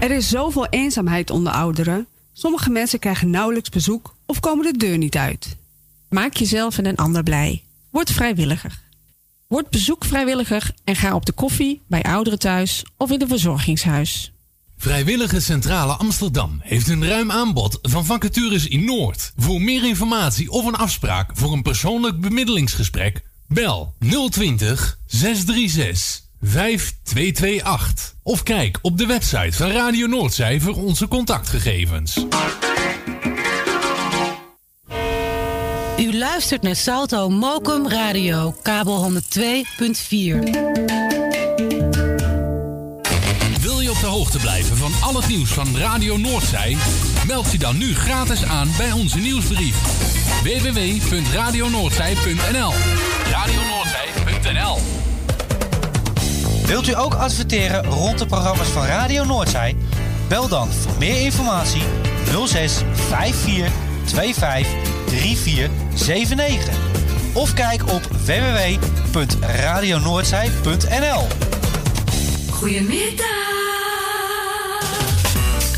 Er is zoveel eenzaamheid onder ouderen. Sommige mensen krijgen nauwelijks bezoek of komen de deur niet uit. Maak jezelf en een ander blij. Word vrijwilliger. Word bezoekvrijwilliger en ga op de koffie bij ouderen thuis of in een verzorgingshuis. Vrijwillige Centrale Amsterdam heeft een ruim aanbod van vacatures in Noord. Voor meer informatie of een afspraak voor een persoonlijk bemiddelingsgesprek, bel 020 636 5228. Of kijk op de website van Radio Noordzij voor onze contactgegevens. U luistert naar Salto Mokum Radio, kabel 102.4. Wil je op de hoogte blijven van al het nieuws van Radio Noordzij? Meld je dan nu gratis aan bij onze nieuwsbrief. www.radionoordzij.nl radionoordzij.nl Wilt u ook adverteren rond de programma's van Radio Noordzij? Bel dan voor meer informatie 06 54 25 3479. Of kijk op www.radionoordzij.nl. Goedemiddag.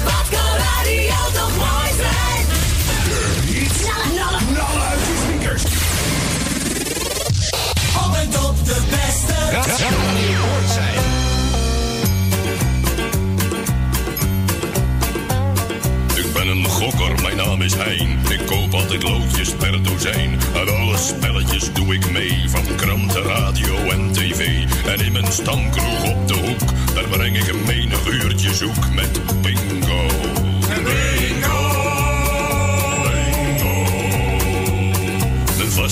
Wat kan radio toch mooi zijn? Knallen, knallen. Knallen uit speakers. Op en top de beste. Gokker, mijn naam is Hein. Ik koop altijd loodjes per dozijn. Aan alle spelletjes doe ik mee. Van kranten, radio en tv. En in mijn stamkroeg op de hoek. Daar breng ik een menig uurtje zoek met. Bingo!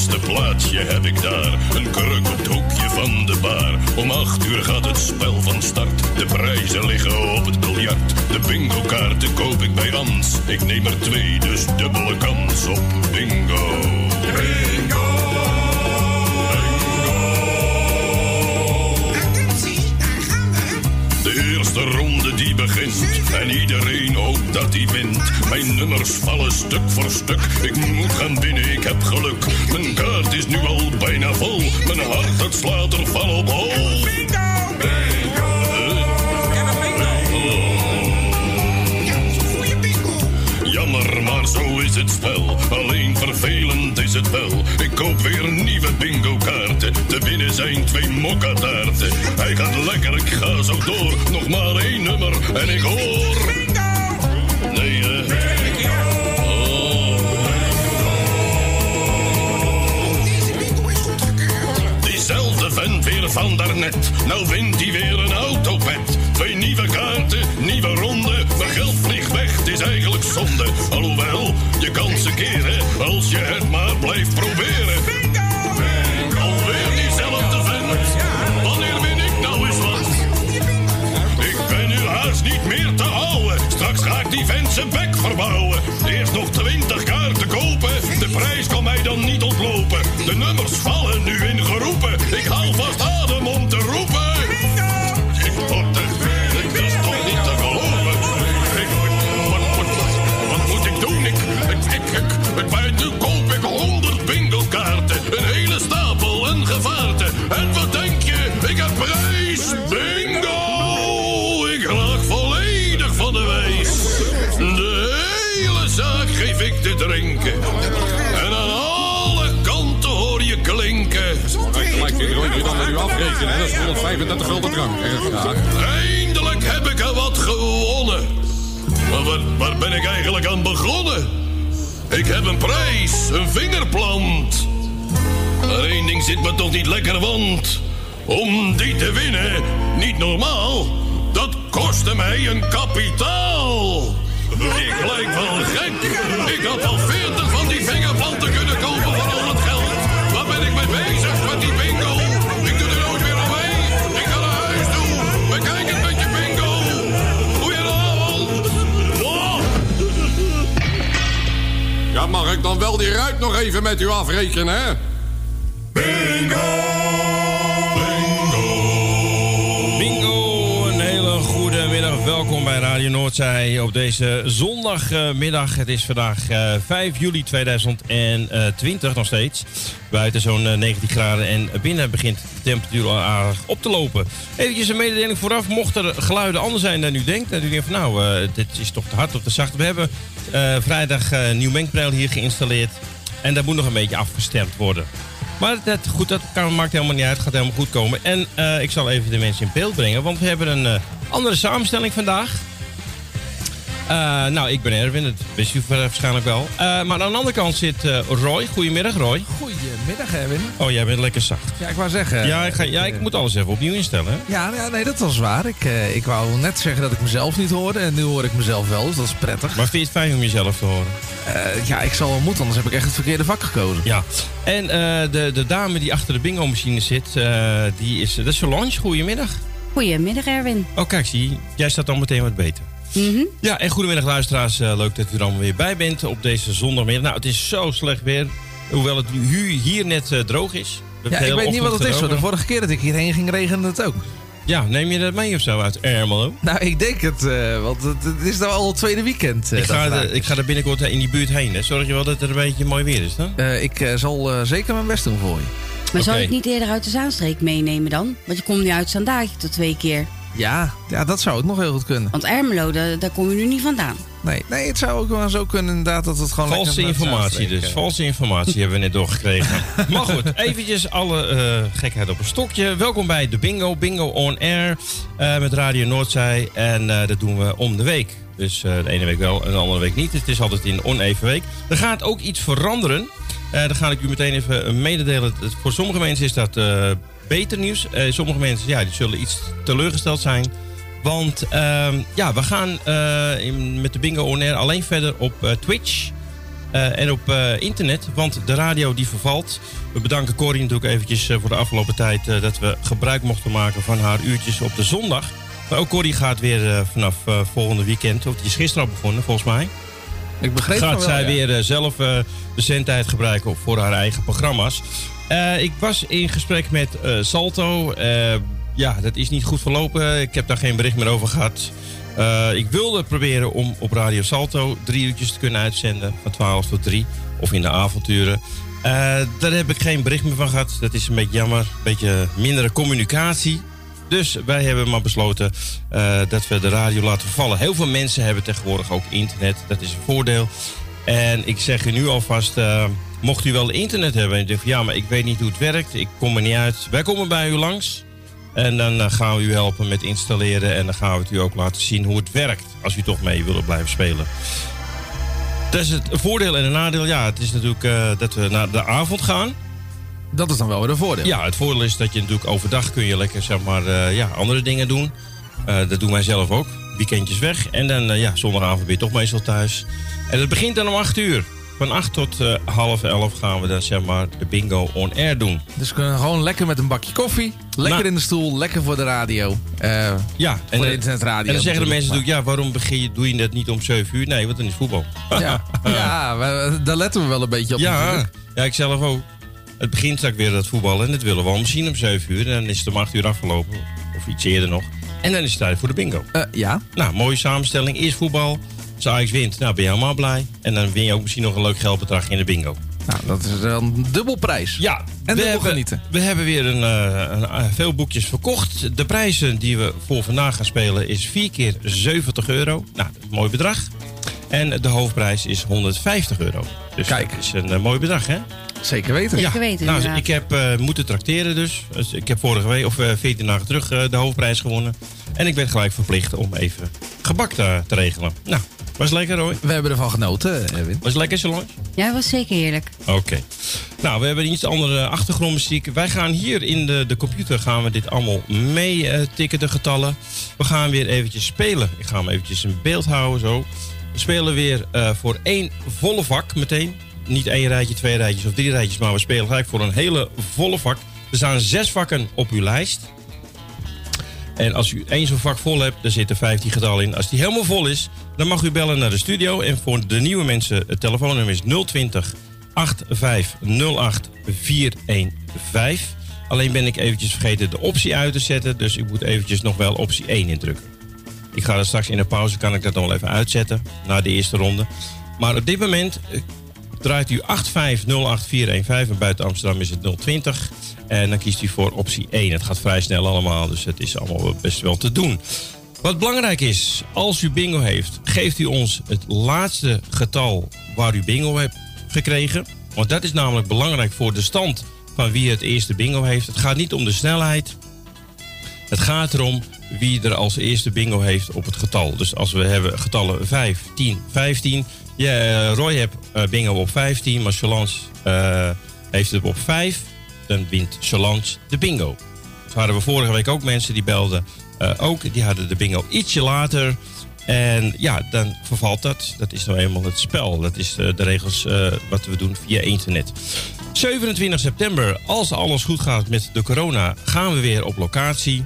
Een vaste plaatsje heb ik daar. Een kruk op het hoekje van de bar. Om acht uur gaat het spel van start. De prijzen liggen op het biljart. De bingo kaarten koop ik bij Ans. Ik neem er twee, dus dubbele kans op. Bingo! De ronde die begint en iedereen hoopt dat hij wint. Mijn nummers vallen stuk voor stuk. Ik moet gaan binnen, ik heb geluk. Mijn kaart is nu al bijna vol. Mijn hart het slaat er van op hol. Jammer, zo is het spel. Alleen vervelend is het wel. Ik koop weer nieuwe bingo kaarten. Te winnen zijn twee mokkataarten. Hij gaat lekker, ik ga zo door. Nog maar één nummer en ik hoor. Weer van daarnet. Nou wint hij weer een autopet. Twee nieuwe kaarten, nieuwe ronde. Mijn geld vliegt weg, het is eigenlijk zonde. Alhoewel, je kan ze keren. Als je het maar blijft proberen. Alweer diezelfde vent. Wanneer win ik nou eens wat? Ik ben nu haast niet meer te houden. Straks ga ik die vent zijn bek verbouwen. Eerst nog twintig kaarten kopen. De prijs kan mij dan niet ontlopen. De nummers vallen nu in geroepen. Ik haal vast adem Dat is 135 gulden drank. Eindelijk heb ik er wat gewonnen. Maar waar, waar ben ik eigenlijk aan begonnen? Ik heb een prijs, een vingerplant. Maar één ding zit me toch niet lekker, want... om die te winnen, niet normaal... dat kostte mij een kapitaal. Ik lijk wel gek. Ik had al veertig van die vingerplanten kunnen kopen voor Ja, mag ik dan wel die ruit nog even met u afrekenen, hè? Welkom bij Radio Noordzij op deze zondagmiddag. Het is vandaag eh, 5 juli 2020 nog steeds. Buiten zo'n eh, 19 graden en binnen begint de temperatuur al aardig op te lopen. Eventjes een mededeling vooraf. Mocht er geluiden anders zijn dan u denkt. Dat u denkt van nou, eh, dit is toch te hard of te zacht. We hebben eh, vrijdag eh, een nieuw mengpaneel hier geïnstalleerd. En dat moet nog een beetje afgestemd worden. Maar dat, goed, dat maakt helemaal niet uit. Het gaat helemaal goed komen. En eh, ik zal even de mensen in beeld brengen. Want we hebben een eh, andere samenstelling vandaag. Eh, nou, ik ben Erwin. Dat wist u waarschijnlijk wel. Eh, maar aan de andere kant zit eh, Roy. Goedemiddag, Roy. Goedemiddag, Erwin. Oh, jij bent lekker zacht. Ja, ik wou zeggen... Ja, ik, ga, ja, ik moet alles even opnieuw instellen. hè? Ja, ja, nee, dat was waar. Ik, ik wou net zeggen dat ik mezelf niet hoorde. En nu hoor ik mezelf wel, dus dat is prettig. Maar vind je het fijn om jezelf te horen? Ja, ik zal wel moeten, anders heb ik echt het verkeerde vak gekozen. Ja. En de, de dame die achter de bingo-machine zit, die is, dat is Solange. Goedemiddag. Goedemiddag, Erwin. Oh, kijk, zie je. Jij staat dan meteen wat beter. Mhm. Ja, en goedemiddag luisteraars. Eh, leuk dat u er allemaal weer bij bent op deze zondagmiddag. Nou, het is zo slecht weer. Hoewel het nu hier net eh, droog is. We Ja, ik weet niet wat het is, hoor. De vorige keer dat ik hierheen ging regende het ook. Ja, neem je dat mee of zo uit Ermelo? Nou, ik denk het, eh, want het, het is nou al het tweede weekend. ik, ga er, ik ga er binnenkort in die buurt heen. Hè. Zorg je wel dat er een beetje mooi weer is dan? Eh, ik zal eh, zeker mijn best doen voor je. Maar zou Oké. ik niet eerder uit de Zaanstreek meenemen dan? Want je komt nu uit Zandaagje tot twee keer. Ja, ja, dat zou het nog heel goed kunnen. Want Ermelo, daar, daar kom je nu niet vandaan. Nee, nee, het zou ook wel zo kunnen inderdaad dat het gewoon... Valse informatie dus. eh, Valse informatie hebben we net doorgekregen. maar goed, eventjes alle eh, gekheid op een stokje. Welkom bij de Bingo, Bingo On Air eh, met Radio Noordzij. En eh, dat doen we om de week. Dus eh, de ene week wel en de andere week niet. Het is altijd in oneven week. Er gaat ook iets veranderen. Eh dan ga ik u meteen even eh, mededelen. Voor sommige mensen is dat eh, beter nieuws. Sommige mensen ja, die zullen iets teleurgesteld zijn. Want ehm, ja, we gaan met de Bingo On Air alleen verder op Twitch. en op internet, want de radio die vervalt. We bedanken Corrie natuurlijk eventjes voor de afgelopen tijd dat we gebruik mochten maken van haar uurtjes op de zondag. Maar ook Corrie gaat weer vanaf volgende weekend, of die is gisteren al begonnen volgens mij. Ik begreep Gaat wel, zij ja. weer eh, zelf eh, de zendtijd gebruiken voor haar eigen programma's. Eh, ik was in gesprek met Salto. Ja, dat is niet goed verlopen. Ik heb daar geen bericht meer over gehad. Eh, ik wilde proberen om op Radio Salto drie uurtjes te kunnen uitzenden. Van 12 tot 3. Of in de avonturen. Daar heb ik geen bericht meer van gehad. Dat is een beetje jammer. Een beetje mindere communicatie. Dus wij hebben maar besloten eh, dat we de radio laten vervallen. Heel veel mensen hebben tegenwoordig ook internet. Dat is een voordeel. En ik zeg u nu alvast, eh, mocht u wel internet hebben en u denkt van ja, maar ik weet niet hoe het werkt, ik kom er niet uit. Wij komen bij u langs en dan eh, gaan we u helpen met installeren en dan gaan we het u ook laten zien hoe het werkt als u toch mee willen blijven spelen. Dat is het voordeel en het nadeel. Ja, het is natuurlijk dat we naar de avond gaan. Dat is dan wel weer een voordeel. Ja, het voordeel is dat je natuurlijk overdag kun je lekker zeg maar, eh, ja, andere dingen doen. Eh, dat doen wij zelf ook. Weekendjes weg. En dan eh, ja, zondagavond ben je toch meestal thuis. En het begint dan om 8 uur. Van 8 tot half 11 gaan we dan zeg maar de bingo on air doen. Dus we kunnen gewoon lekker met een bakje koffie, lekker Nou. in de stoel, lekker voor de radio. Ja, voor en, de internetradio. en dan zeggen de mensen natuurlijk, ja, waarom begin je, doe je dat niet om 7 uur? Nee, want dan is voetbal. Ja, ja daar letten we wel een beetje op. Ja, natuurlijk. ja, ik zelf ook. Het begint straks weer dat voetballen en dat willen we al misschien om 7 uur. En dan is het om 8 uur afgelopen, of iets eerder nog. En dan is het tijd voor de bingo. Eh, ja. Nou, mooie samenstelling. Eerst voetbal. Als Ajax wint, nou ben je helemaal blij. En dan win je ook misschien nog een leuk geldbedrag in de bingo. Nou, dat is dan een dubbel prijs. Ja, En we hebben, genieten. we hebben weer een, eh, een, eh, veel boekjes verkocht. De prijzen die we voor vandaag gaan spelen is 4 keer 70 euro. Nou, dat is een mooi bedrag. En de hoofdprijs is 150 euro. Dus Kijk. dat is een mooi bedrag, hè? Zeker weten. Zeker weten, Nou, inderdaad. ik heb eh, moeten tracteren dus. Dus Ik heb vorige week, of eh, 14 dagen terug, eh, de hoofdprijs gewonnen. En ik werd gelijk verplicht om even gebak te, te regelen. Nou, was lekker, Roy? We hebben ervan genoten, Erwin. Was het lekker, Solange? Ja, was zeker heerlijk. Oké. Nou, we hebben iets andere achtergrondmuziek. Wij gaan hier in de, de computer gaan we dit allemaal mee tikken, de getallen. We gaan weer eventjes spelen. Ik ga hem eventjes in beeld houden, zo. We spelen weer eh, voor één volle vak meteen. Niet één rijtje, twee rijtjes of drie rijtjes, maar we spelen gelijk voor een hele volle vak. Er staan zes vakken op uw lijst. En als u één zo'n vak vol hebt, dan zitten 15 getallen in. Als die helemaal vol is, dan mag u bellen naar de studio. En voor de nieuwe mensen, het telefoonnummer is 020 415. Alleen ben ik eventjes vergeten de optie uit te zetten. Dus ik moet eventjes nog wel optie 1 indrukken. Ik ga dat straks in de pauze, kan ik dat nog wel even uitzetten. Na de eerste ronde. Maar op dit moment eh, draait u 8508415 en buiten Amsterdam is het 020. En dan kiest u voor optie 1. Het gaat vrij snel allemaal, dus het is allemaal best wel te doen. Wat belangrijk is, als u bingo heeft, geeft u ons het laatste getal waar u bingo hebt gekregen. Want dat is namelijk belangrijk voor de stand van wie het eerste bingo heeft. Het gaat niet om de snelheid. Het gaat erom wie er als eerste bingo heeft op het getal. Dus als we hebben getallen 5, 10, 15. Ja, eh, Roy heeft eh, bingo op 15, maar Solange eh, heeft het op 5. Dan wint Solange de bingo. Zo hadden we vorige week ook mensen die belden. ook, die hadden de bingo ietsje later. En ja, dan vervalt dat. Dat is nou eenmaal het spel. Dat is de regels wat we doen via internet. 27 september, als alles goed gaat met de corona, gaan we weer op locatie.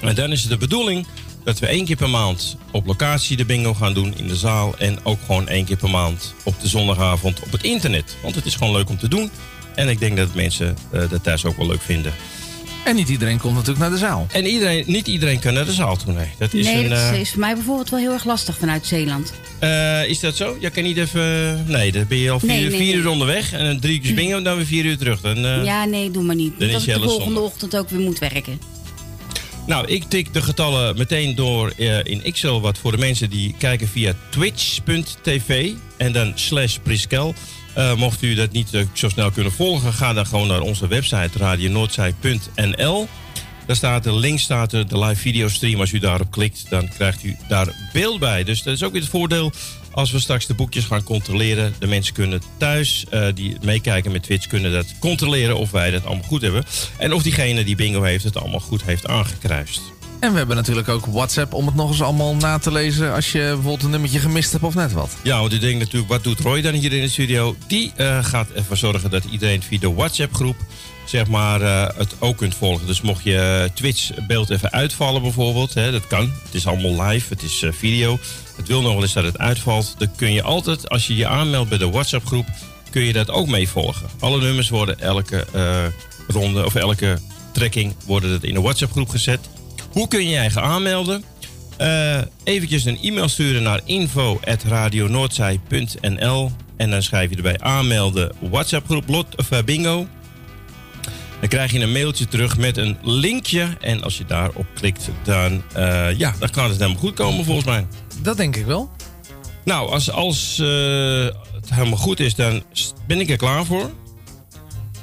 En dan is het de bedoeling dat we één keer per maand op locatie de bingo gaan doen in de zaal. En ook gewoon één keer per maand op de zondagavond op het internet. Want het is gewoon leuk om te doen. En ik denk dat mensen eh, dat thuis ook wel leuk vinden. En niet iedereen komt natuurlijk naar de zaal. En iedereen, niet iedereen kan naar de zaal toe, nee. Dat is nee, een, dat eh, is, is voor mij bijvoorbeeld wel heel erg lastig vanuit Zeeland. eh, is dat zo? Je kan niet even... Nee, dan ben je al vier, Nee, nee, vier nee. uur onderweg. En dan drie uur bingo en dan weer vier uur terug. Dan, eh, ja, nee, doe maar niet. dan is je ik de volgende ochtend ook weer moet werken. Nou, ik tik de getallen meteen door eh, in Excel. Wat voor de mensen die kijken via twitch.tv en dan slash Priskel. Eh, mocht u dat niet eh, zo snel kunnen volgen, ga dan gewoon naar onze website radionoordzij.nl. Daar staat de link, staat er, de live videostream. Als u daarop klikt, dan krijgt u daar beeld bij. Dus dat is ook weer het voordeel als we straks de boekjes gaan controleren. De mensen kunnen thuis, eh, die meekijken met Twitch, kunnen dat controleren of wij dat allemaal goed hebben. En of diegene die bingo heeft het allemaal goed heeft aangekruist. En we hebben natuurlijk ook WhatsApp om het nog eens allemaal na te lezen als je bijvoorbeeld een nummertje gemist hebt of net wat. Ja, want u denkt natuurlijk, wat doet Roy dan hier in de studio? Die eh, gaat ervoor zorgen dat iedereen via de WhatsApp-groep zeg maar, eh, het ook kunt volgen. Dus mocht je Twitch-beeld even uitvallen bijvoorbeeld, hè, dat kan. Het is allemaal live, het is video. Het wil nog wel eens dat het uitvalt. Dan kun je altijd, als je je aanmeldt bij de WhatsApp-groep, kun je dat ook meevolgen. Alle nummers worden elke eh, ronde of elke trekking worden het in de WhatsApp-groep gezet. Hoe kun je je eigen aanmelden? Eh eventjes een e-mail sturen naar info.radionoordzij.nl en dan schrijf je erbij aanmelden WhatsApp groep Lot of eh, Bingo. Dan krijg je een mailtje terug met een linkje en als je daarop klikt, dan, ja, dan kan het helemaal goed komen volgens mij. Dat denk ik wel. Nou, als, als eh, het helemaal goed is, dan ben ik er klaar voor.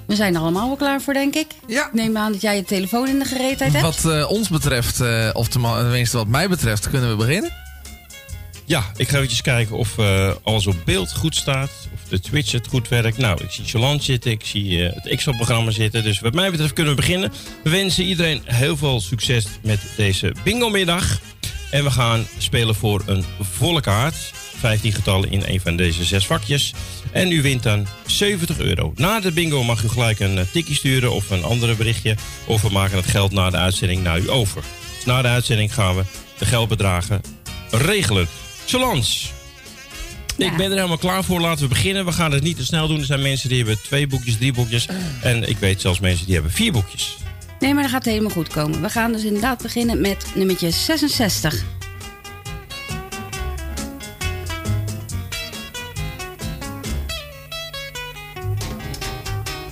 We zijn er allemaal wel klaar voor, denk ik. Ja. Ik neem aan dat jij je telefoon in de gereedheid hebt. Wat eh, ons betreft, eh, of tenminste wat mij betreft, kunnen we beginnen. Ja, ik ga eventjes kijken of eh, alles op beeld goed staat. Of de Twitch het goed werkt. Nou, ik zie Solange zitten. Ik zie eh, het Excel-programma zitten. Dus wat mij betreft kunnen we beginnen. We wensen iedereen heel veel succes met deze bingo-middag. En we gaan spelen voor een volle kaart. 15 getallen in een van deze zes vakjes. En u wint dan 70 euro. Na de bingo mag u gelijk een eh, tikkie sturen of een andere berichtje. Of we maken het geld na de uitzending naar u over. Dus na de uitzending gaan we de geldbedragen regelen. Solange, ik ben er helemaal klaar voor. Laten we beginnen. We gaan het niet te snel doen. Er zijn mensen die hebben twee boekjes, drie boekjes. En ik weet zelfs mensen die hebben vier boekjes. Nee, maar dat gaat helemaal goed komen. We gaan dus inderdaad beginnen met nummertje 66.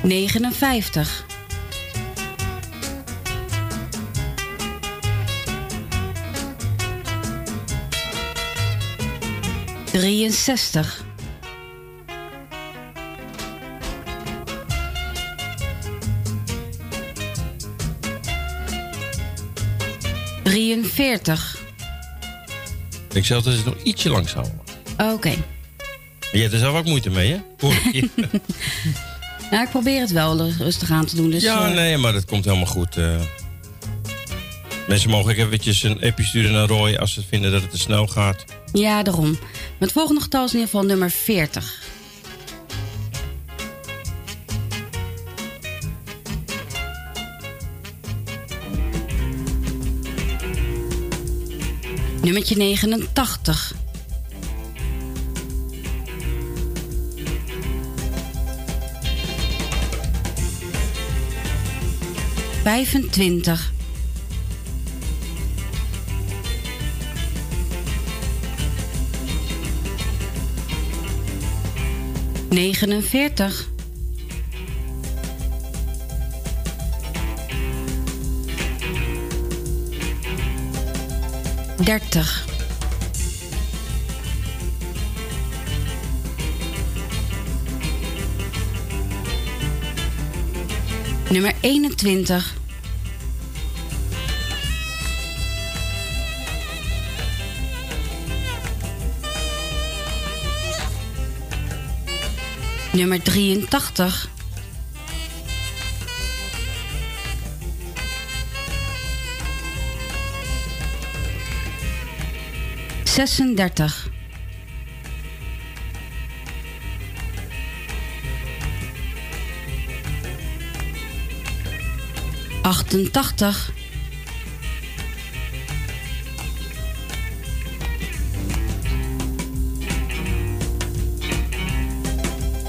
Negenenvijftig. Drieënzestig. Drieënveertig. Ik zelf dat is nog ietsje langzamer. Oké. Je hebt er zelf ook moeite mee, hè? Nou, ik probeer het wel rustig aan te doen. Dus, ja, eh, nee, maar dat komt helemaal goed. eh. mensen mogen ook eventjes een appje sturen naar Roy als ze vinden dat het te snel gaat. ja, daarom. Maar het volgende getal is in ieder geval nummer 40. nummertje 89. Vijfentwintig. Negenenveertig. Dertig. Nummer 21. Nummer 83. Zesendertig. Achtentachtig.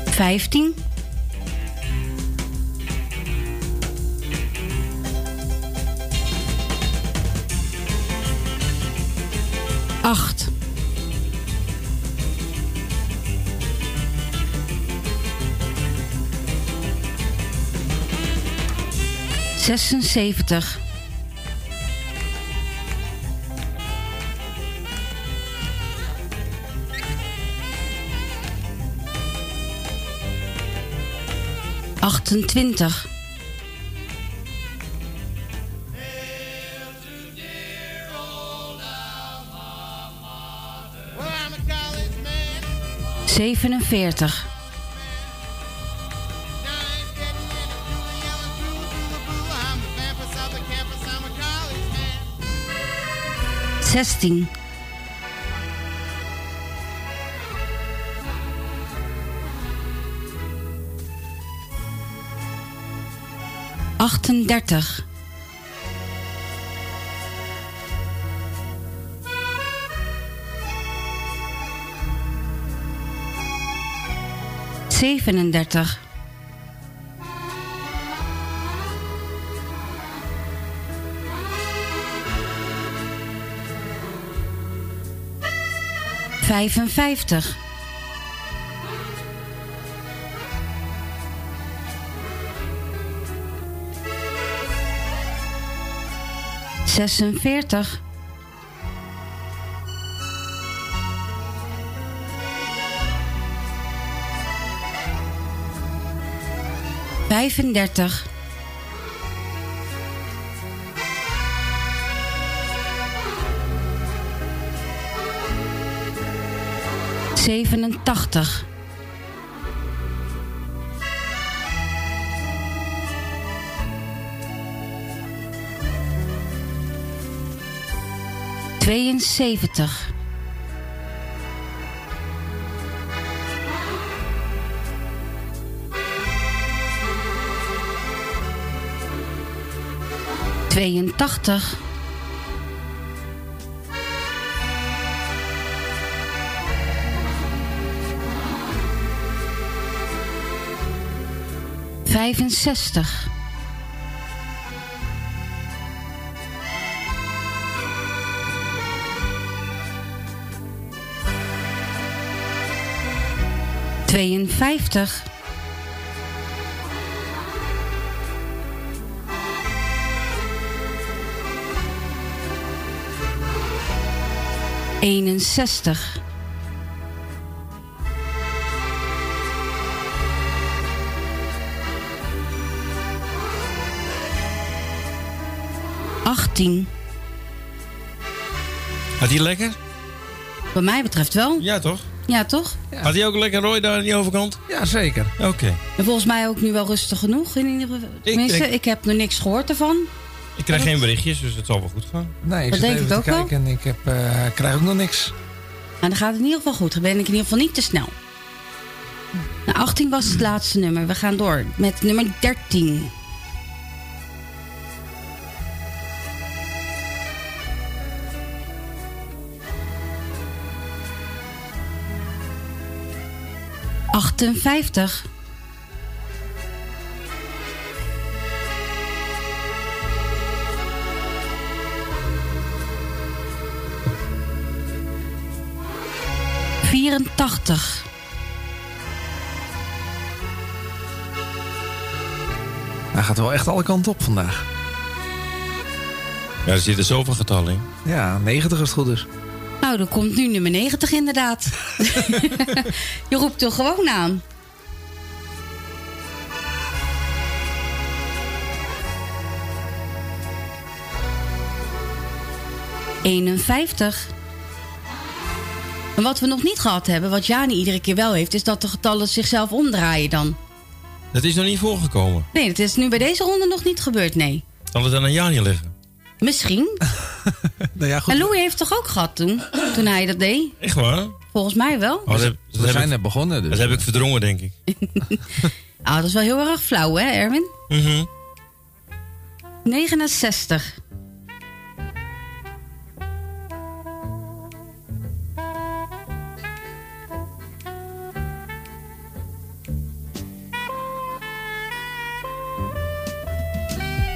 Vijftien. 76. Achtentwintig. Zevenenveertig. Zestien. Achtendertig. Zevenendertig. Vijfenvijftig. Zesenveertig. Vijfendertig. Zevenentachtig. Tweeënzeventig. Tweeëntachtig. Vijfenzestig. Tweeënvijftig. Eenenzestig. Achttien. Had hij lekker? Wat mij betreft wel. Ja, toch? Ja, toch? Had hij ook lekker rooi daar aan die overkant? Ja, zeker. Oké. En volgens mij ook nu wel rustig genoeg. In ieder geval. Tenminste, ik heb nog niks gehoord ervan. Ik krijg geen berichtjes, dus het zal wel goed gaan. Nee, ik Dat zit denk even ik te ook wel. kijken en ik heb, eh, krijg ook nog niks. En dan gaat het in ieder geval goed. Dan ben ik in ieder geval niet te snel. Nou, 18 was het laatste nummer. We gaan door met nummer 13. 58. Vierentachtig. Hij gaat wel echt alle kanten op vandaag. Ja, er zitten zoveel getallen in. Ja, 90 is goed dus. Nou, er komt nu nummer 90 inderdaad. Je roept toch gewoon aan. ...51. En wat we nog niet gehad hebben, wat Jani iedere keer wel heeft... is dat de getallen zichzelf omdraaien dan. Dat is nog niet voorgekomen. Nee, dat is nu bij deze ronde nog niet gebeurd, nee. Zal het aan een Jani liggen? Misschien. Nou ja, goed. En Louis heeft toch ook gehad toen, toen hij dat deed? Echt waar? Volgens mij wel. Oh, dat, heb- dat We zijn net begonnen. Dus. dat heb ik verdrongen, denk ik. Ah, dat is wel heel erg flauw, hè, Erwin? Mhm. 69.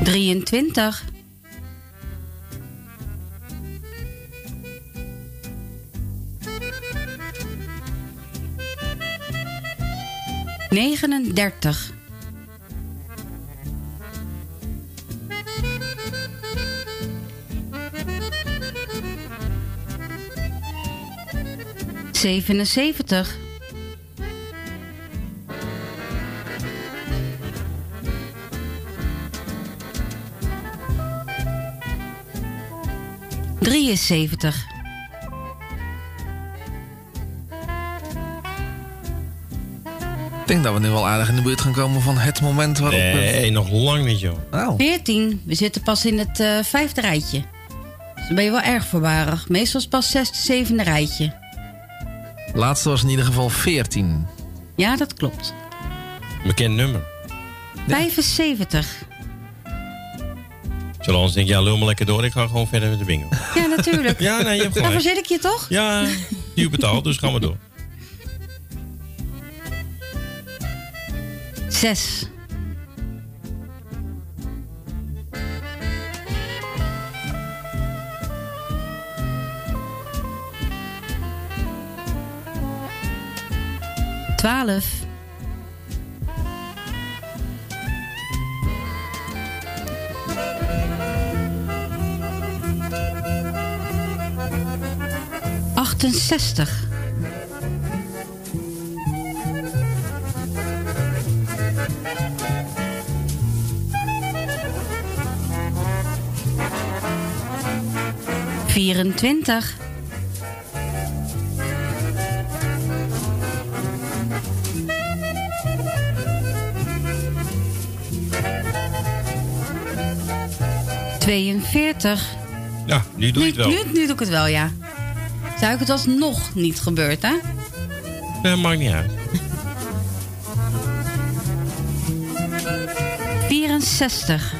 Drieëntwintig. Negenendertig. Zevenenzeventig. Drieënzeventig. Denk dat we nu wel aardig in de buurt gaan komen van het moment waarop... we- Nee, nog lang niet, joh. Nou, 14. We zitten pas in het eh, vijfde rijtje. Dus dan ben je wel erg voorbarig. Meestal is het pas zesde, zevende rijtje. laatste was in ieder geval 14. Ja, dat klopt. Bekend nummer. 75. Zullen ik, ja, lul maar lekker door. Ik ga gewoon verder met de bingo. Ja, natuurlijk. Ja, nee, je hebt Daarvoor gelijk. zit ik je toch? Ja, die betaald, dus gaan we door. 6. Twaalf. Achtenzestig. Vierentwintig. Tweeënveertig. Ja, nu doe je het wel. Nu, nu doe ik het wel, ja. Zou ik het alsnog niet gebeurd, hè? Nee, maakt niet uit. 64.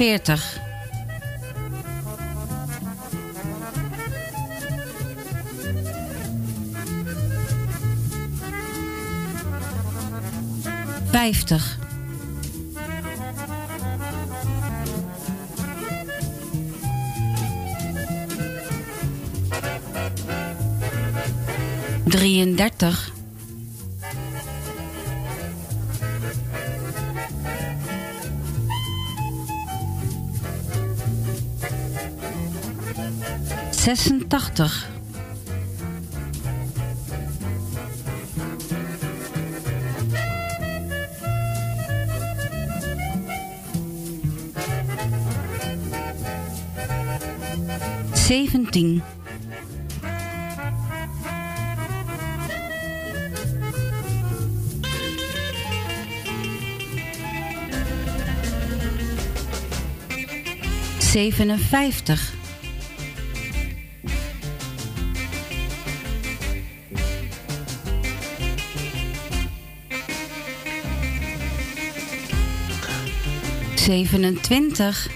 40. Vijftig. Drieëndertig. 80. Zeventien. Zevenenvijftig. Zevenentwintig.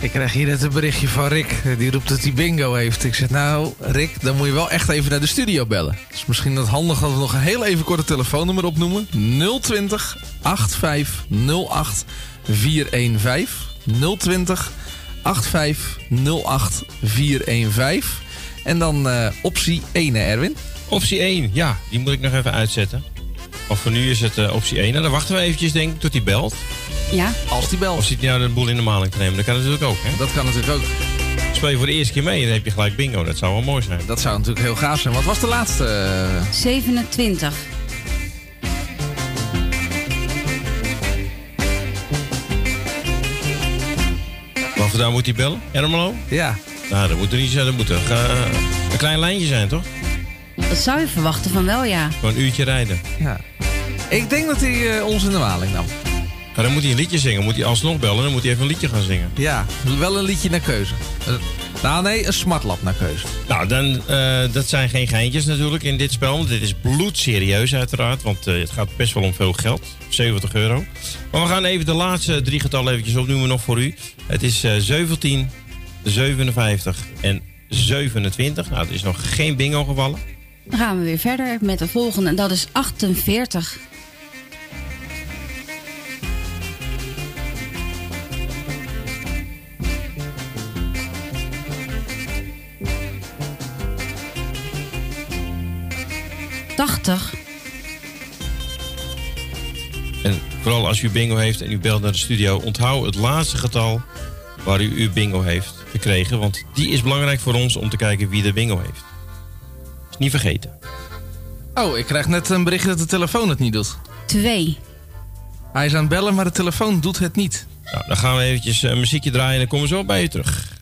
Ik krijg hier net een berichtje van Rick. Die roept dat hij bingo heeft. Ik zeg, nou, Rick, dan moet je wel echt even naar de studio bellen. Dus misschien dat handig dat we nog een heel even korte telefoonnummer opnoemen. 020 8508 415. 020 8508 415. En dan eh, optie 1, hè, Erwin? Optie 1, ja, die moet ik nog even uitzetten. Of voor nu is het eh, optie 1. Nou, dan wachten we eventjes, denk ik, tot hij belt. Ja. Als die belt. Of zit hij nou de boel in de maling te nemen? Dat kan natuurlijk ook, hè? Dat kan natuurlijk ook. Speel je voor de eerste keer mee en dan heb je gelijk bingo. Dat zou wel mooi zijn. Dat zou natuurlijk heel gaaf zijn. Wat was de laatste? eh? 27. Wat vandaan moet hij bellen? Ermelo? Ja. Nou, dat moet er niet zijn. Dat moet er, eh, een klein lijntje zijn, toch? Dat zou je verwachten van wel, ja. Gewoon een uurtje rijden. Ja. Ik denk dat hij eh, ons in de maling nam. Maar dan moet hij een liedje zingen. Moet hij alsnog bellen. Dan moet hij even een liedje gaan zingen. Ja, wel een liedje naar keuze. Eh, nou nee, een smartlap naar keuze. Nou, dan, eh, dat zijn geen geintjes natuurlijk in dit spel. Want dit is bloedserieus uiteraard. Want eh, het gaat best wel om veel geld. 70 euro. Maar we gaan even de laatste drie getallen eventjes opnoemen nog voor u. Het is eh, 17, 57 en 27. Nou, er is nog geen bingo gevallen. Dan gaan we weer verder met de volgende. En dat is 48. En vooral als u bingo heeft en u belt naar de studio, onthoud het laatste getal waar u uw bingo heeft gekregen. Want die is belangrijk voor ons om te kijken wie de bingo heeft. Is niet vergeten. Oh, ik krijg net een bericht dat de telefoon het niet doet. 2. Hij is aan het bellen, maar de telefoon doet het niet. Nou, dan gaan we eventjes een muziekje draaien en dan komen we zo bij u terug.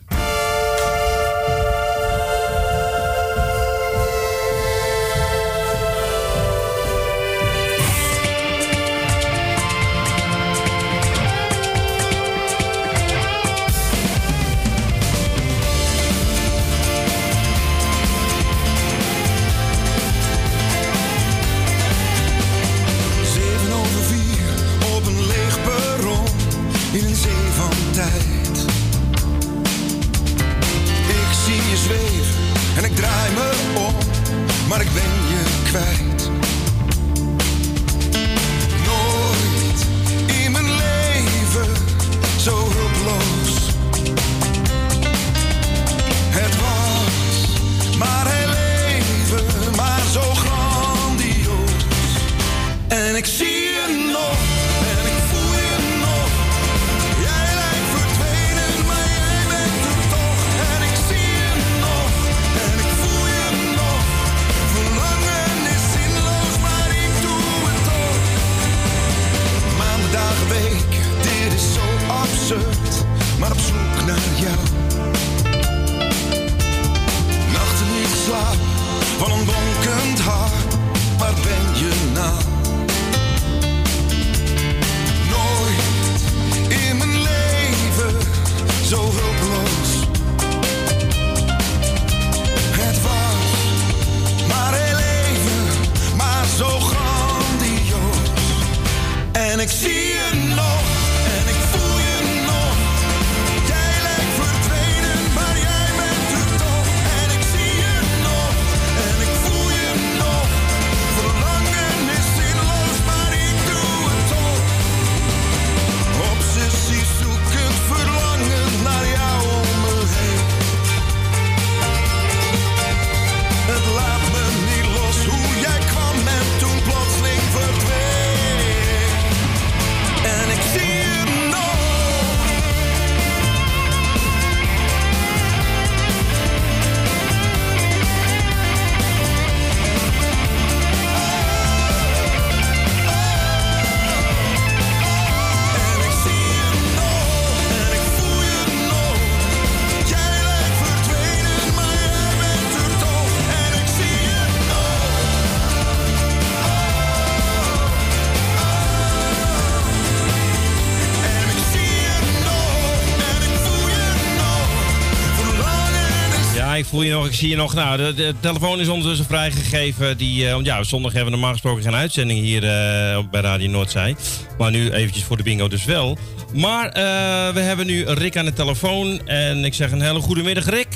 Zie je nog. Nou, de, de telefoon is ondertussen vrijgegeven. Die, eh, want ja, zondag hebben we normaal gesproken geen uitzending hier eh, bij Radio Noordzij. Maar nu eventjes voor de bingo dus wel. Maar eh, we hebben nu Rick aan de telefoon. En ik zeg een hele goede middag, Rick.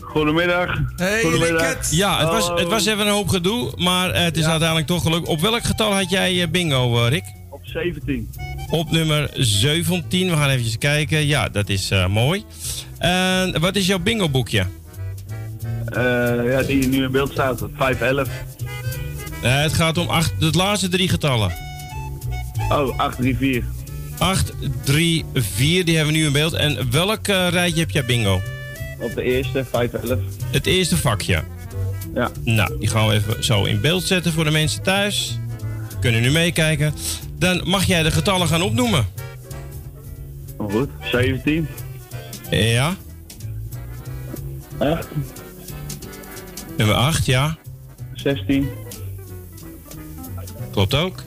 Goedemiddag. Hey, Goedemiddag. Ja, het was, het was even een hoop gedoe, maar het is uiteindelijk toch gelukt. Op welk getal had jij bingo, eh, Rick? Op 17. Op nummer 17. We gaan even kijken. Ja, dat is eh, mooi. Wat is jouw bingo boekje? Eh, ja, die nu in beeld staat. 511. Eh, het gaat om acht, de laatste drie getallen. Oh, 834. 8, 3, 4, die hebben we nu in beeld. En welk eh, rijtje heb jij bingo? Op de eerste, 511. Het eerste vakje. Ja. Nou, die gaan we even zo in beeld zetten voor de mensen thuis. Kunnen nu meekijken. Dan mag jij de getallen gaan opnoemen. Oh, goed. 17. Ja. 8. Nummer 8, ja. 16. Klopt ook.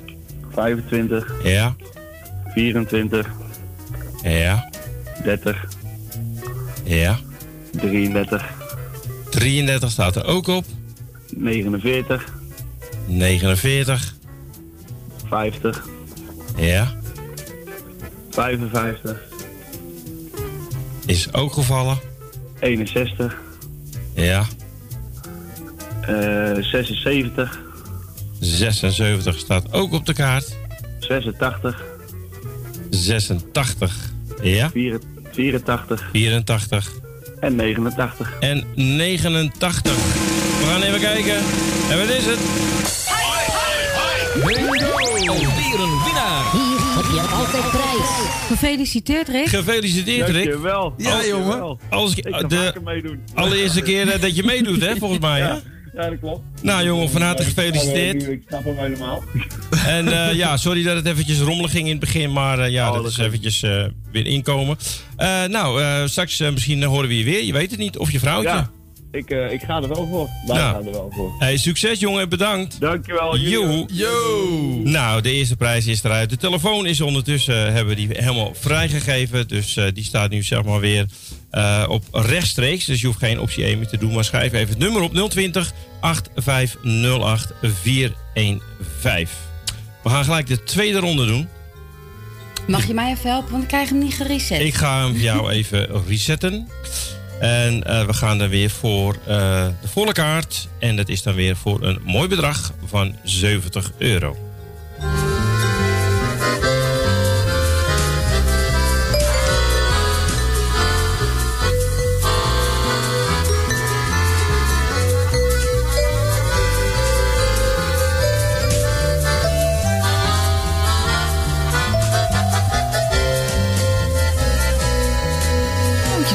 25. Ja. 24. Ja. 30. Ja. 33. 33 staat er ook op. 49. 49. 50. Ja. 55. Is ook gevallen. 61. Ja. Eh 76. 76 staat ook op de kaart. 86. 86. Ja. 84. 84. En 89. En 89. We gaan even kijken. En wat is het? Alweer een winnaar. Hier heb je altijd prijs. Gefeliciteerd, Rick. Gefeliciteerd, Rick. Dankjewel. Ja, Dankjewel. jongen. Als, Ik ga de meedoen. allereerste keer eh, dat je meedoet, hè, volgens mij, hè? Ja, dat klopt. Nou, jongen, van harte gefeliciteerd. Ik snap hem helemaal. En eh, ja, sorry dat het eventjes rommelig ging in het begin, maar eh, ja, Oh, dat dat is eventjes eh, weer inkomen. Eh, nou, eh, straks misschien horen we je weer, je weet het niet, of je vrouwtje. Ja, ik, eh, ik ga er wel voor. Wij Ja. gaan er wel voor. Hey, succes jongen, bedankt. Dankjewel. Yo. Yo. Nou, de eerste prijs is eruit. De telefoon is ondertussen, eh, hebben we die helemaal vrijgegeven. Dus eh, die staat nu zeg maar weer eh, op rechtstreeks. Dus je hoeft geen optie 1 meer te doen. Maar schrijf even het nummer op 020 8508 415. We gaan gelijk de tweede ronde doen. Mag je mij even helpen, want ik krijg hem niet gereset. Ik ga hem voor jou even resetten. En eh, we gaan dan weer voor eh, de volle kaart. En dat is dan weer voor een mooi bedrag van 70 euro.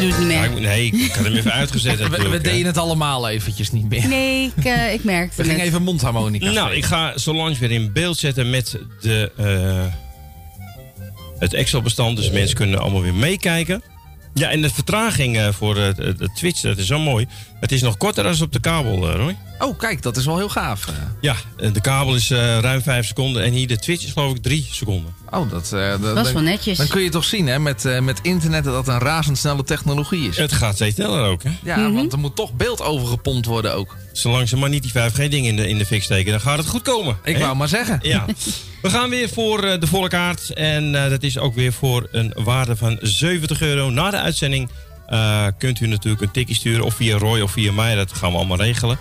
Doet het niet meer. nee, ik had hem even uitgezet We, we deden het allemaal eventjes niet meer. Nee, ik, eh, ik merkte We gingen even mondharmonica Nou, ik ga Solange weer in beeld zetten met de, eh, het Excel-bestand. Dus mensen kunnen allemaal weer meekijken. Ja, en de vertraging eh, voor het, Twitch, dat is zo mooi. Het is nog korter dan op de kabel, Roy. Oh, kijk, dat is wel heel gaaf. eh. Ja, eh, de kabel is eh, ruim 5 seconden. En hier de Twitch is geloof ik 3 seconden. Oh, dat, eh, Dat is wel netjes. Dan kun je toch zien, hè, met, eh, met internet dat dat een razendsnelle technologie is. Het gaat steeds sneller ook, hè? Ja, Mhm. want er moet toch beeld overgepompt worden ook. Zolang ze maar niet die 5G-ding in de, in de fik steken, dan gaat het goed komen. Ik hè? wou maar zeggen. Ja. We gaan weer voor de volle kaart. En eh, dat is ook weer voor een waarde van 70 euro. Na de uitzending eh, kunt u natuurlijk een tikkie sturen. Of via Roy of via mij. Dat gaan we allemaal regelen.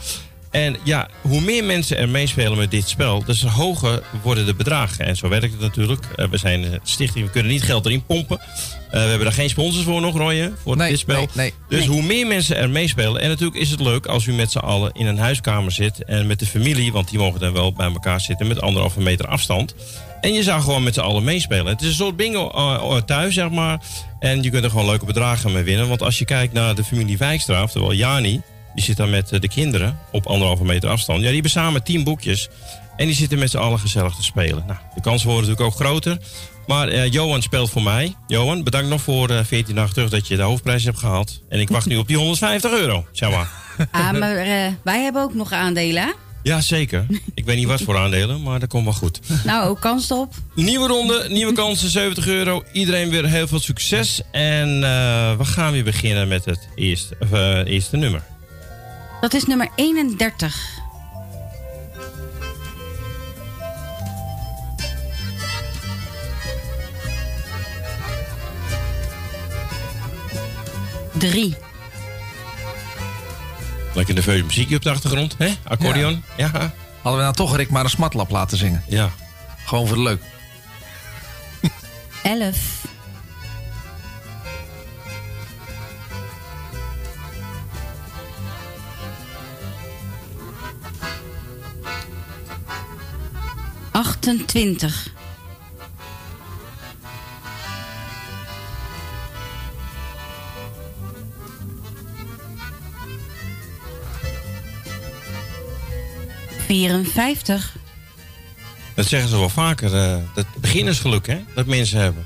En ja, hoe meer mensen er meespelen met dit spel, des te hoger worden de bedragen. En zo werkt het natuurlijk. Eh, we zijn een stichting, we kunnen niet geld erin pompen. Eh, we hebben daar geen sponsors voor nog, Roy, hè, voor Nee, dit spel. nee, nee. Dus Nee. hoe meer mensen er meespelen. En natuurlijk is het leuk als u met z'n allen in een huiskamer zit. En met de familie, want die mogen dan wel bij elkaar zitten met anderhalve meter afstand. En je zou gewoon met z'n allen meespelen. Het is een soort bingo eh, thuis, zeg maar. En je kunt er gewoon leuke bedragen mee winnen. Want als je kijkt naar de familie Wijkstra, oftewel Jani... die zit dan met eh, de kinderen op anderhalve meter afstand. Ja, die hebben samen tien boekjes. En die zitten met z'n allen gezellig te spelen. Nou, de kansen worden natuurlijk ook groter. Maar eh, Johan speelt voor mij. Johan, bedankt nog voor eh 14 dagen terug dat je de hoofdprijs hebt gehaald. En ik wacht nu op die 150 euro. Zeg maar. Ah, maar wij hebben ook nog aandelen. hè? Ja, zeker. Ik weet niet wat voor aandelen, maar dat komt wel goed. Nou, ook kans op. Nieuwe ronde, nieuwe kansen, 70 euro. Iedereen weer heel veel succes. En we gaan weer beginnen met het eerste nummer. Dat is nummer 31. Drie. Lekker nerveuze muziekje op de achtergrond, hè? Accordeon. Ja. Hadden we nou toch Rick maar een smartlap laten zingen? Ja. Gewoon voor de leuk. Elf. 28. Vierenvijftig. Dat zeggen ze wel vaker, uh, dat beginnersgeluk, hè? Dat mensen hebben.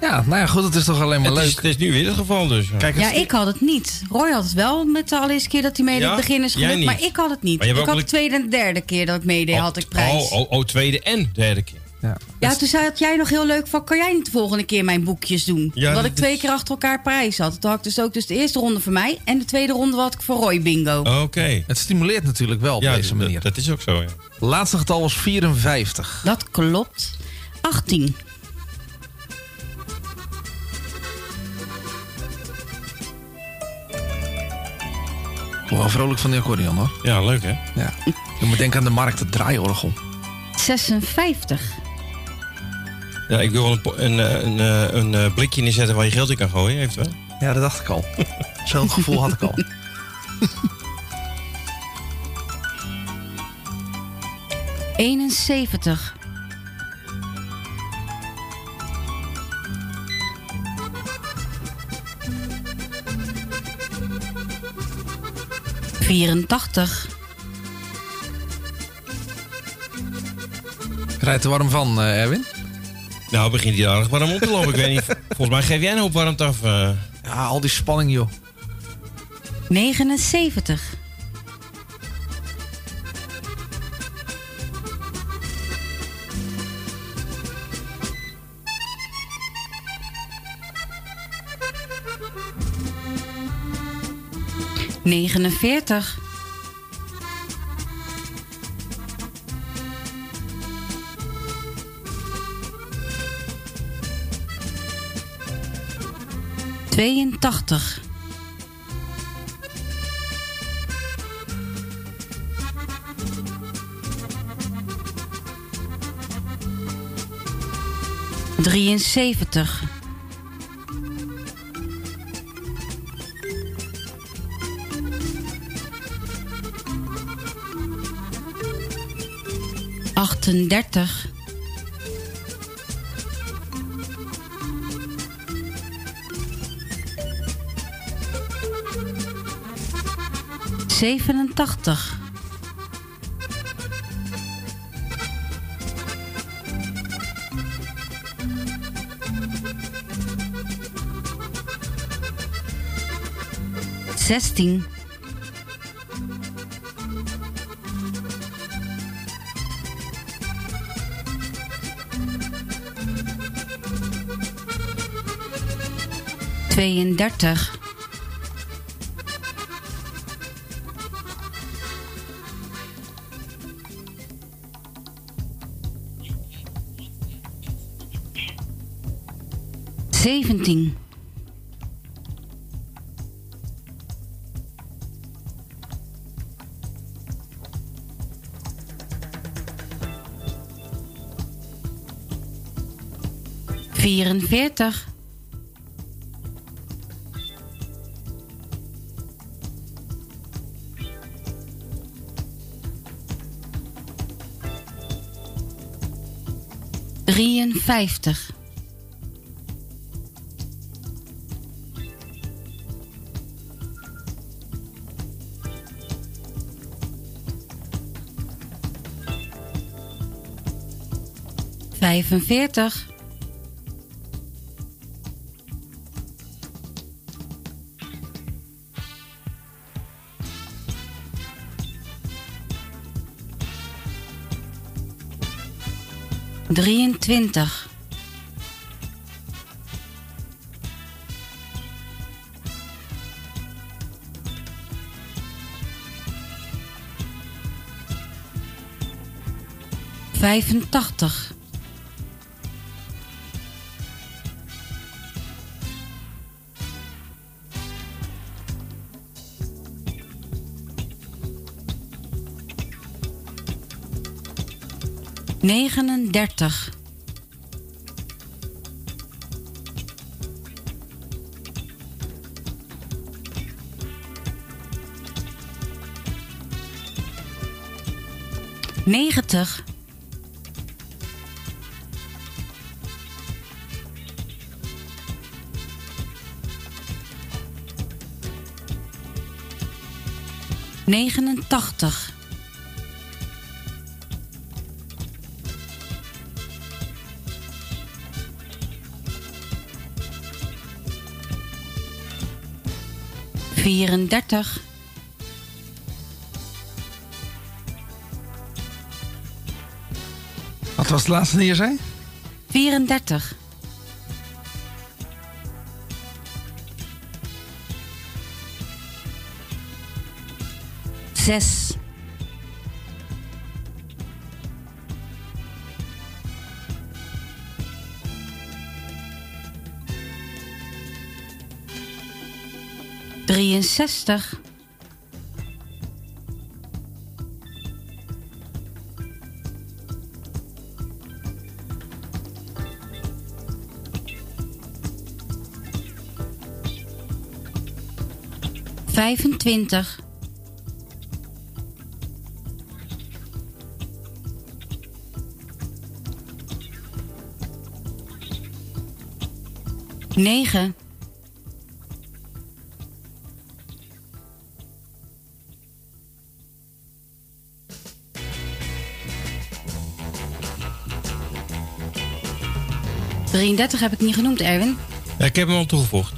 Ja, nou ja, goed, het is toch alleen maar het leuk. Is, het is nu weer het geval dus. ja. Kijk, Ja, ik had het niet. Roy had het wel met de allereerste keer dat hij meedeed. Ja? Beginners Jij geluk, niet. maar ik had het niet. Ik had ook de tweede en de derde keer dat ik meedeed, had ik prijs. Oh, oh, oh, tweede en derde keer. Ja. Ja, toen zei had jij nog heel leuk van, kan jij niet de volgende keer mijn boekjes doen? Ja, Omdat dat ik twee keer achter elkaar prijs had. Toen had ik dus ook dus de eerste ronde voor mij en de tweede ronde had ik voor Roy bingo. Oké. Het stimuleert natuurlijk wel op Ja, deze dat- manier. Dat is ook zo, ja. Laatste getal was 54. Dat klopt. 18. Wel vrolijk van die accordeon hoor. Ja, leuk hè? Ja. Je moet denken aan de markt, het draaiorgel. 56. Ja, ik wil wel een, een, eh, een, eh, een, eh, blikje neerzetten waar je geld in kan gooien, eventueel. Ja, dat dacht ik al. Zo'n gevoel had ik al. Eenenzeventig. Vierentachtig. Rijdt er warm van, eh, Erwin? Nou, begint hij aardig warm op te lopen. ik weet niet. Volgens mij geef jij een hoop warmte af. eh. Ja, al die spanning joh. 79. Negenenveertig. Tweeëntachtig. Drieënzeventig. Achtendertig. Zevenentachtig. Zestien. Tweeëndertig. Zeventien. Vierenveertig. Drieënvijftig. Vijfenveertig. 23. Vijfentachtig. 39. Negentig. Negenentachtig. Vierendertig. Wat was het laatste die je zei? 34. Zes. Drieënzestig. Vijfentwintig. Negen. Drieëndertig heb ik niet genoemd, Erwin. Ja, ik heb hem al toegevoegd.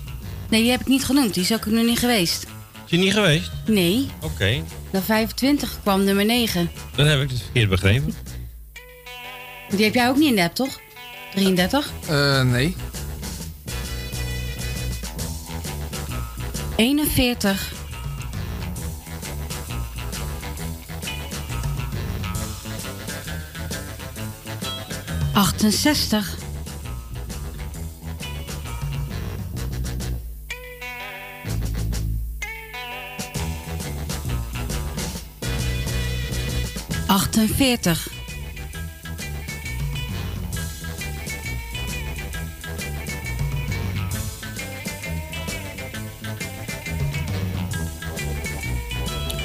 Nee, die heb ik niet genoemd. Die is ook nog niet geweest. Is je niet geweest? Nee. Oké, Na 25 kwam nummer 9. dan heb ik het verkeerd begrepen. Die heb jij ook niet in de app, toch? 33. Eh, nee. 41. Achtenzestig. Achtenveertig.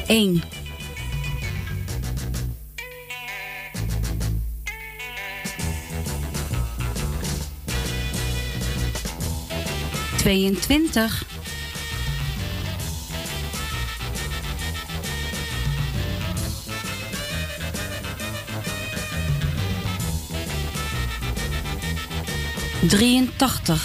Eén. Tweeëntwintig. Drieëntachtig.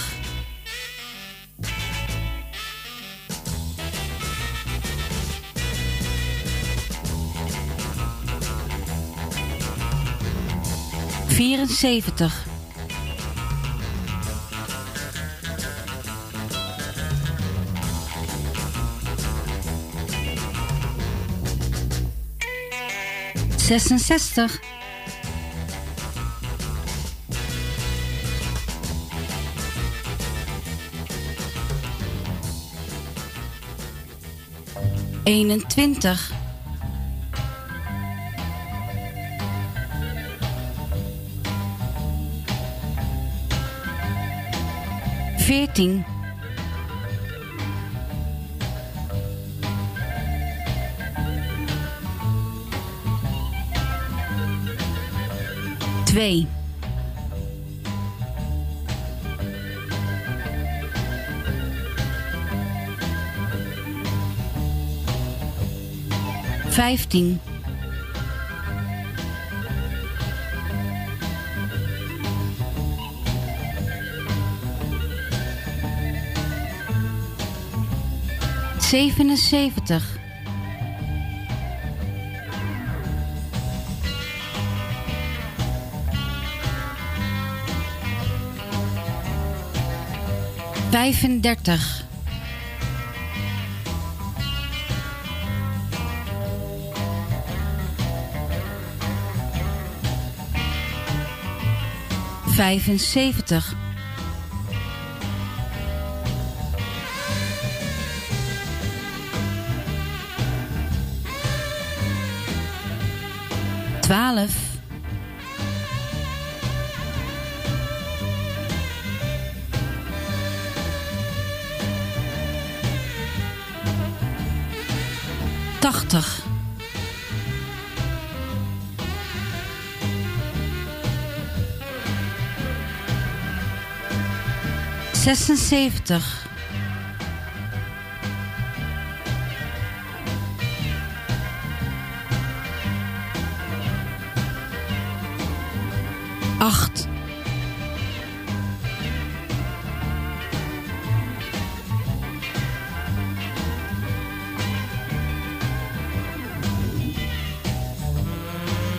Vierenzeventig. Zesenzestig. Eenentwintig. Veertien. Twee. Vijftien. Zevenenzeventig. Vijfendertig. 75. 76. Acht.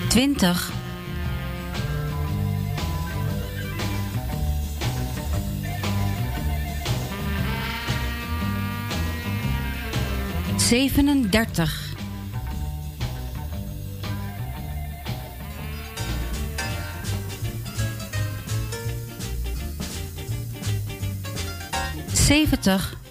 Twintig. Zevenendertig. Zeventig.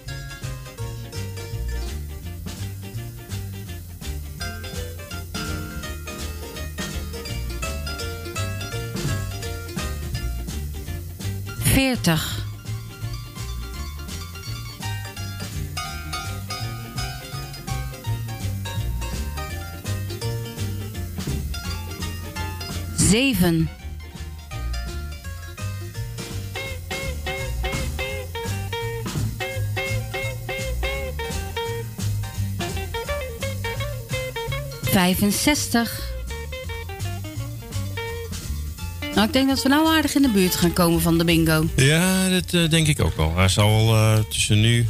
Zeven. Vijfenzestig. Nou, ik denk dat we nou aardig in de buurt gaan komen van de bingo. Ja, dat eh, denk ik ook wel. Hij zal eh, tussen nu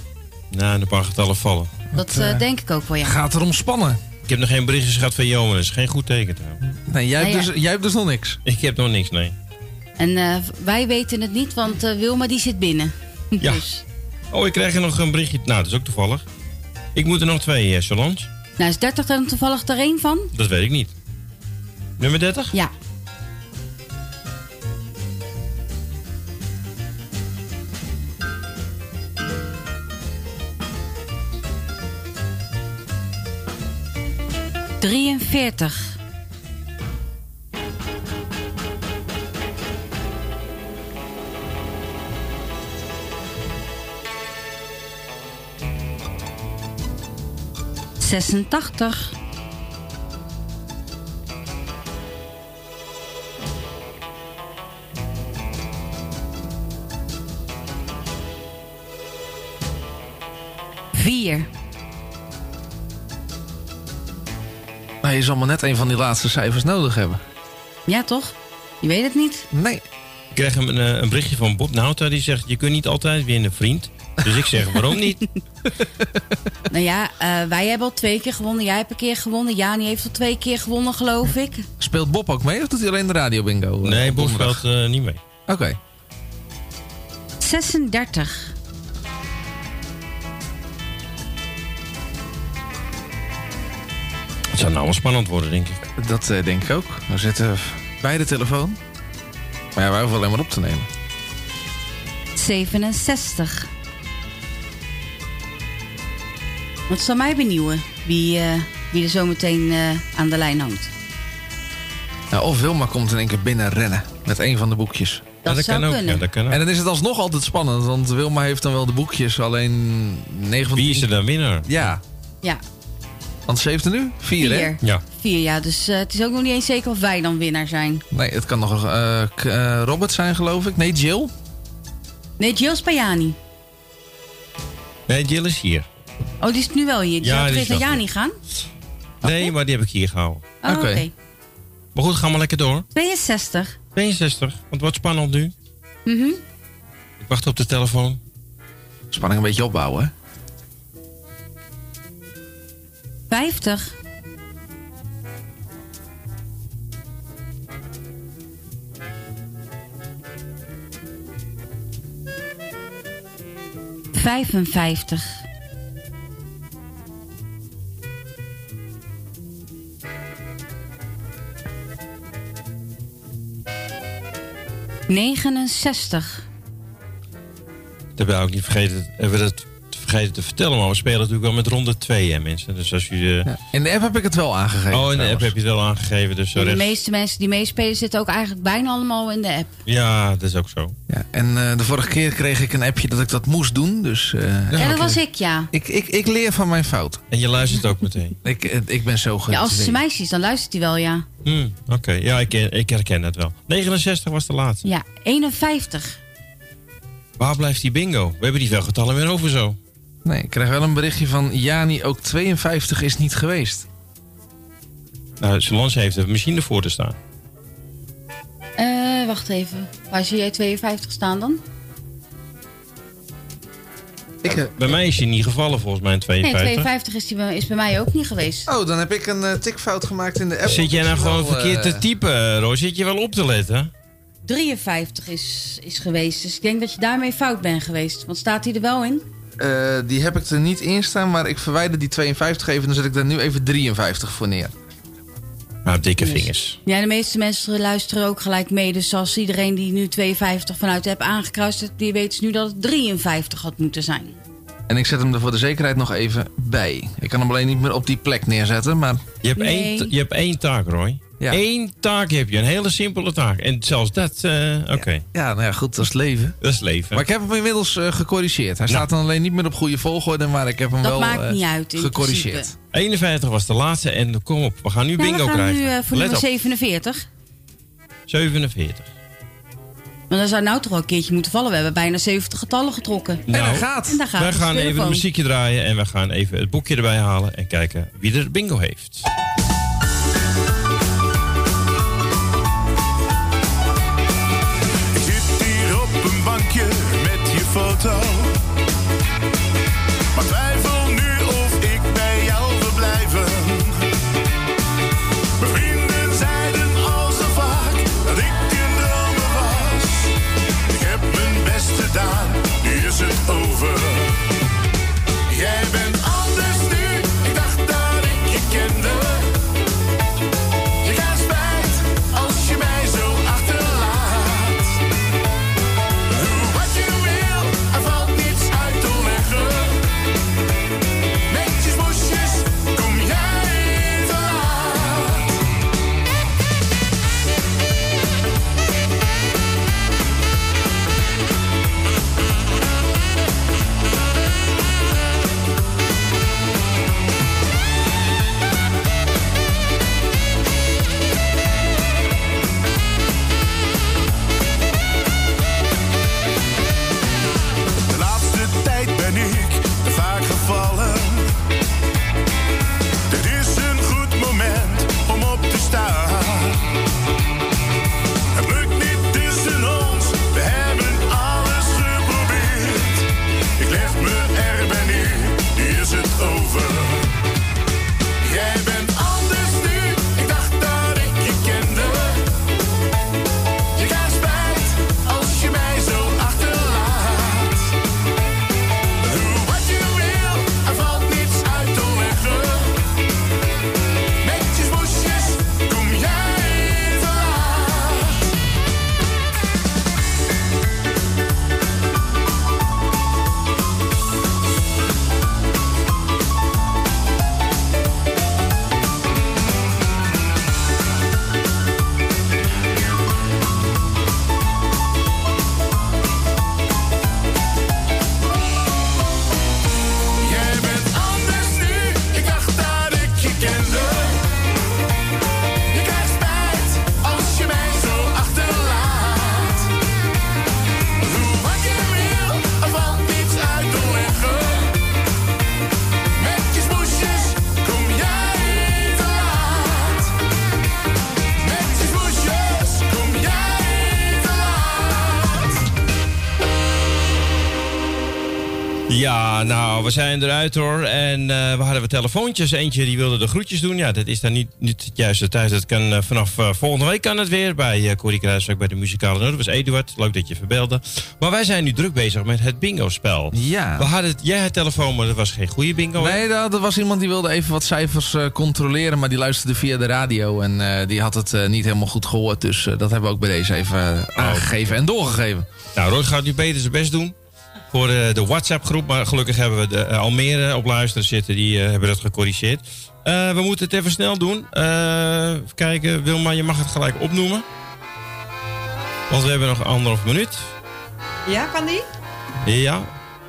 na een paar getallen vallen. Dat eh, denk ik ook wel, ja. Gaat erom spannen. Ik heb nog geen berichtjes gehad van Johan. Dat is geen goed teken trouwens. Nee, jij hebt, Nou ja. dus, jij hebt dus nog niks. Ik heb nog niks, nee. En eh, wij weten het niet, want eh, Wilma die zit binnen. Ja. Dus, Oh, ik krijg er nog een berichtje. Nou, dat is ook toevallig. Ik moet er nog twee, eh, Solange. nou, is 30 dan toevallig er één van? Dat weet ik niet. Nummer 30? Ja. Drieënveertig. Zesentachtig. Vier. Maar je zal maar net een van die laatste cijfers nodig hebben. Ja, toch? Je weet het niet. Nee. Ik krijg een, eh, een berichtje van Bob Nauta. Die zegt, je kunt niet altijd winnen, vriend. Dus ik zeg, waarom niet? Nou ja, eh, wij hebben al twee keer gewonnen. Jij hebt een keer gewonnen. Jani heeft al twee keer gewonnen, geloof ik. Speelt Bob ook mee of doet hij alleen de radio bingo? eh, Nee, Bob donderdag? speelt eh, niet mee. Oké. 36. Het zou nou wel spannend worden, denk ik. Dat eh, denk ik ook. We zitten bij de telefoon. Maar ja, wij hoeven alleen maar op te nemen. 67. Het zal mij benieuwen wie, eh, wie er zometeen eh aan de lijn hangt. Nou, of Wilma komt in één keer binnen rennen met een van de boekjes. Dat dat zou kan ook, kunnen. ja, dat kan ook. En dan is het alsnog altijd spannend, want Wilma heeft dan wel de boekjes, alleen 9 van Wie is er dan winnaar? Ja, Ja, want ze heeft er nu vier, hè? vier. Ja. Vier, ja. Dus eh, het is ook nog niet eens zeker of wij dan winnaar zijn. Nee, het kan nog eh, eh, Robert zijn, geloof ik. Nee, Jill. Nee, Jill Spajani. Nee, Jill is hier. Oh, die is nu wel hier. Die Ja, zou wel Jani gaan? Nee, maar die heb ik hier gehouden. Oh, oké. Maar goed, ga maar lekker door. 62. 62, want het wordt spannend nu. Mhm. Ik wacht op de telefoon. Spanning een beetje opbouwen, hè? 50. Vijfenvijftig. 69. Dat hebben we ook niet vergeten, we dat vergeten te vertellen. Maar we spelen natuurlijk wel met ronde 2, hè, mensen. Dus als je, eh, In de app heb ik het wel aangegeven. Oh, in de app heb je het wel aangegeven. Dus de rechts- meeste mensen die meespelen zitten ook eigenlijk bijna allemaal in de app. Ja, dat is ook zo. Ja, en eh, de vorige keer kreeg ik een appje dat ik dat moest doen. Dus, eh, Ja, dat was ik, ja. ik, ik, ik leer van mijn fout. En je luistert ook meteen. ik, eh, ik ben zo goed. Ja, als het zijn meisjes, dan luistert hij wel, ja. Hmm, Oké, ja, ik, ik herken het wel. 69 was de laatste. Ja, 51. Waar blijft die bingo? We hebben die veel getallen weer over zo. Nee, ik krijg wel een berichtje van Jani, ook 52 is niet geweest. Nou, Solange heeft de machine ervoor te staan. Eh, wacht even. Waar zie jij 52 staan dan? Ik, Bij mij is hij niet gevallen volgens mij in Nee, 52. 52 is, die, bij- is bij mij ook niet geweest. Oh, dan heb ik een eh, tikfout gemaakt in de app. Zit jij nou gewoon Wel, verkeerd eh, te typen, Roos? Zit je wel op te letten? 53 is, is geweest. Dus ik denk dat je daarmee fout bent geweest. Want staat hij er wel in? Eh, die heb ik er niet in staan, maar ik verwijder die 52 even. Dan zet ik daar nu even 53 voor neer. Nou, dikke vingers. Ja, de meeste mensen luisteren ook gelijk mee. Dus als iedereen die nu 52 vanuit de app aangekruist heeft... die weet dus nu dat het 53 had moeten zijn. En ik zet hem er voor de zekerheid nog even bij. Ik kan hem alleen niet meer op die plek neerzetten, maar... Je hebt, Nee. één, je hebt één taak, Roy. Eén taak heb je, een hele simpele taak. En zelfs dat, eh, oké. Ja, nou ja, goed, dat is het leven. Dat is leven. Maar ik heb hem inmiddels eh, gecorrigeerd. Hij staat dan alleen niet meer op goede volgorde, maar ik heb hem Dat wel maakt eh, niet uit, in gecorrigeerd. principe. 51 was de laatste en kom op, we gaan nu Ja, bingo we gaan krijgen. nu voor Let nummer op, 47. 47. Maar dan zou nou toch wel een keertje moeten vallen. We hebben bijna 70 getallen getrokken. Nou, En daar gaat wij de gaan even een muziekje draaien en we gaan even het boekje erbij halen en kijken wie er bingo heeft. Je zijn eruit hoor. En eh, we hadden wat telefoontjes. Eentje die wilde de groetjes doen. Ja, dat is dan niet, niet het juiste tijd. Dat kan eh, vanaf eh, volgende week kan het weer. Bij uh, Corrie Kruiswijk bij de muzikale noot. Dat was Eduard. Leuk dat je verbelde. Maar wij zijn nu druk bezig met het bingo-spel. Ja. We hadden het, jij had telefoon, maar dat was geen goede bingo. Nee, dat, was iemand die wilde even wat cijfers controleren, maar die luisterde via de radio en die had het niet helemaal goed gehoord. Dus dat hebben we ook bij deze even eh, aangegeven en doorgegeven. Nou, Roy gaat nu beter zijn best doen. Voor eh, de WhatsApp-groep. Maar gelukkig hebben we de eh, Almere op luisteren zitten. Die eh, hebben dat gecorrigeerd. We moeten het even snel doen. Even kijken. Wilma, je mag het gelijk opnoemen. Want we hebben nog anderhalf minuut. Ja, kan die? Ja,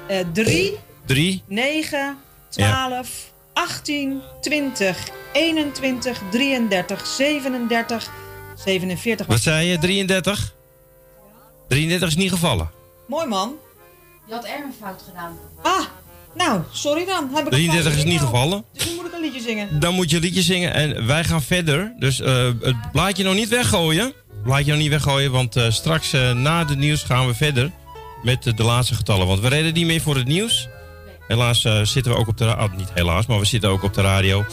Eh 3, 3. 9, 12, 18, 20, 21, 33, 37, 47. Wat zei je? 33? 33 is niet gevallen. Mooi man. Je had er een fout gedaan. Ah, nou, sorry dan. Heb ik een 33 is niet gevallen. Dus nu moet ik een liedje zingen. Dan moet je een liedje zingen en wij gaan verder. Dus eh, het blaadje nog niet weggooien. Blaadje nog niet weggooien, want eh, straks eh, na het nieuws gaan we verder met de laatste getallen. Want we reden niet meer voor het nieuws. Helaas eh, zitten we ook op de radio. niet helaas, maar we zitten ook op de radio.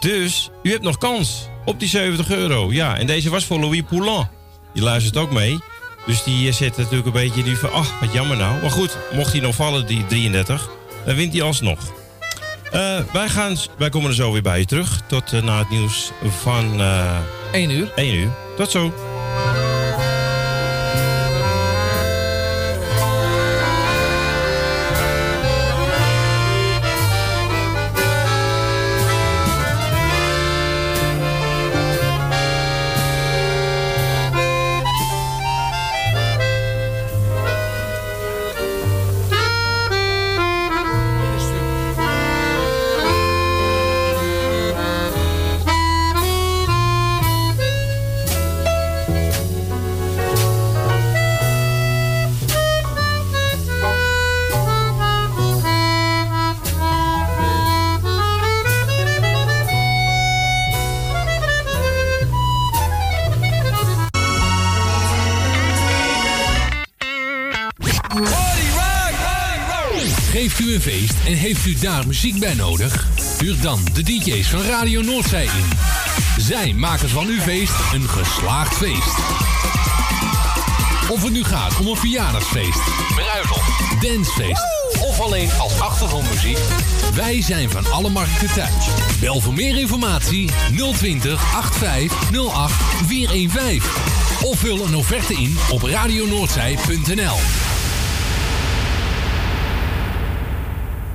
Dus u hebt nog kans op die 70 euro. Ja, en deze was voor Louis Poulin. Die luistert ook mee. Dus die eh, zit natuurlijk een beetje die van, ach, wat jammer nou. Maar goed, mocht hij nog vallen, die 33, dan wint hij alsnog. Eh, wij, gaan, wij komen er zo weer bij je terug. Tot eh, na het nieuws van... 1 uur. 1 uur. Tot zo. Heeft u daar muziek bij nodig? Huur dan de DJ's van Radio Noordzij in. Zij maken van uw feest een geslaagd feest. Of het nu gaat om een verjaardagsfeest, bruiloft, dancefeest of alleen als achtergrondmuziek. Wij zijn van alle markten thuis. Bel voor meer informatie 020 8508 415. Of vul een offerte in op radionoordzij.nl.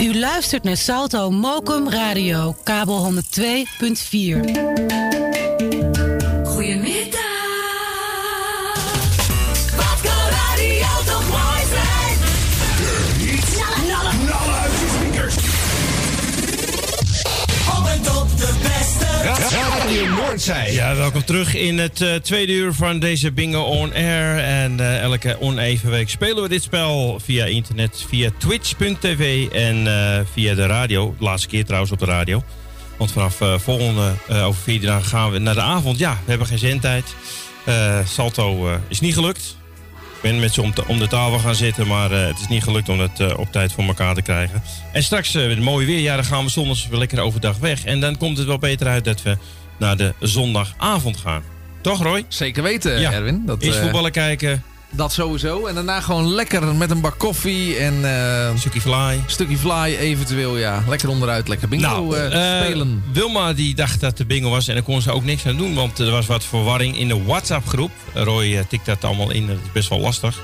U luistert naar Salto Mokum Radio, kabel 102.4. Ja, welkom terug in het eh, tweede uur van deze Bingo On Air. En eh, elke oneven week spelen we dit spel via internet, via twitch.tv en eh, via de radio. De laatste keer trouwens op de radio. Want vanaf volgende, over vier dagen gaan we naar de avond. Ja, we hebben geen zendtijd. Salto is niet gelukt. Ik ben met ze om, de tafel gaan zitten, maar het is niet gelukt om het op tijd voor elkaar te krijgen. En straks, eh, met het mooie weer, gaan we zondags weer lekker overdag weg. En dan komt het wel beter uit dat we naar de zondagavond gaan. Toch, Roy? Zeker weten, Ja. Erwin. Dat, Eerst eh, voetballen kijken. Dat sowieso. En daarna gewoon lekker met een bak koffie en... een stukje fly. stukje fly eventueel, ja. Lekker onderuit, lekker bingo Nou, eh, spelen. Wilma die dacht dat de bingo was en daar kon ze ook niks aan doen. Want er was wat verwarring in de WhatsApp-groep. Roy tikt dat allemaal in, dat is best wel lastig.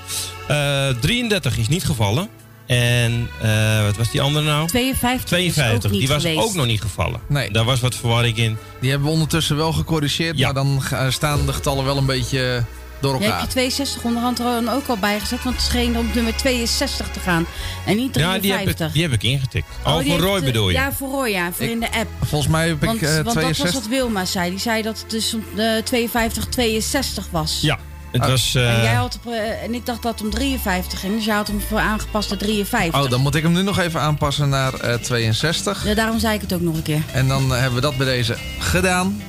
Eh 33 is niet gevallen. En eh, wat was die andere nou? 52, 52, is ook niet die was geweest. ook nog niet gevallen. Nee. Daar was wat verwarring in. Die hebben we ondertussen wel gecorrigeerd, maar dan staan de getallen wel een beetje door Je hebt elkaar. je 62 onderhand er dan ook al bijgezet, want het scheen om nummer 62 te gaan. En niet Ja, 53. die heb, ik, die heb ik ingetikt. Oh, voor Roy bedoel je? Ja, voor Roy, ja. Voor in de app. Volgens mij heb ik Want, eh, want dat was 62. wat Wilma zei. Die zei dat het dus eh, 52, 62 was. Ja, het was... eh, En, jij had op, eh, en ik dacht dat het om 53 ging. Dus jij had hem voor aangepaste 53. Oh, dan moet ik hem nu nog even aanpassen naar eh, 62. Ja, daarom zei ik het ook nog een keer. En dan eh, hebben we dat bij deze gedaan.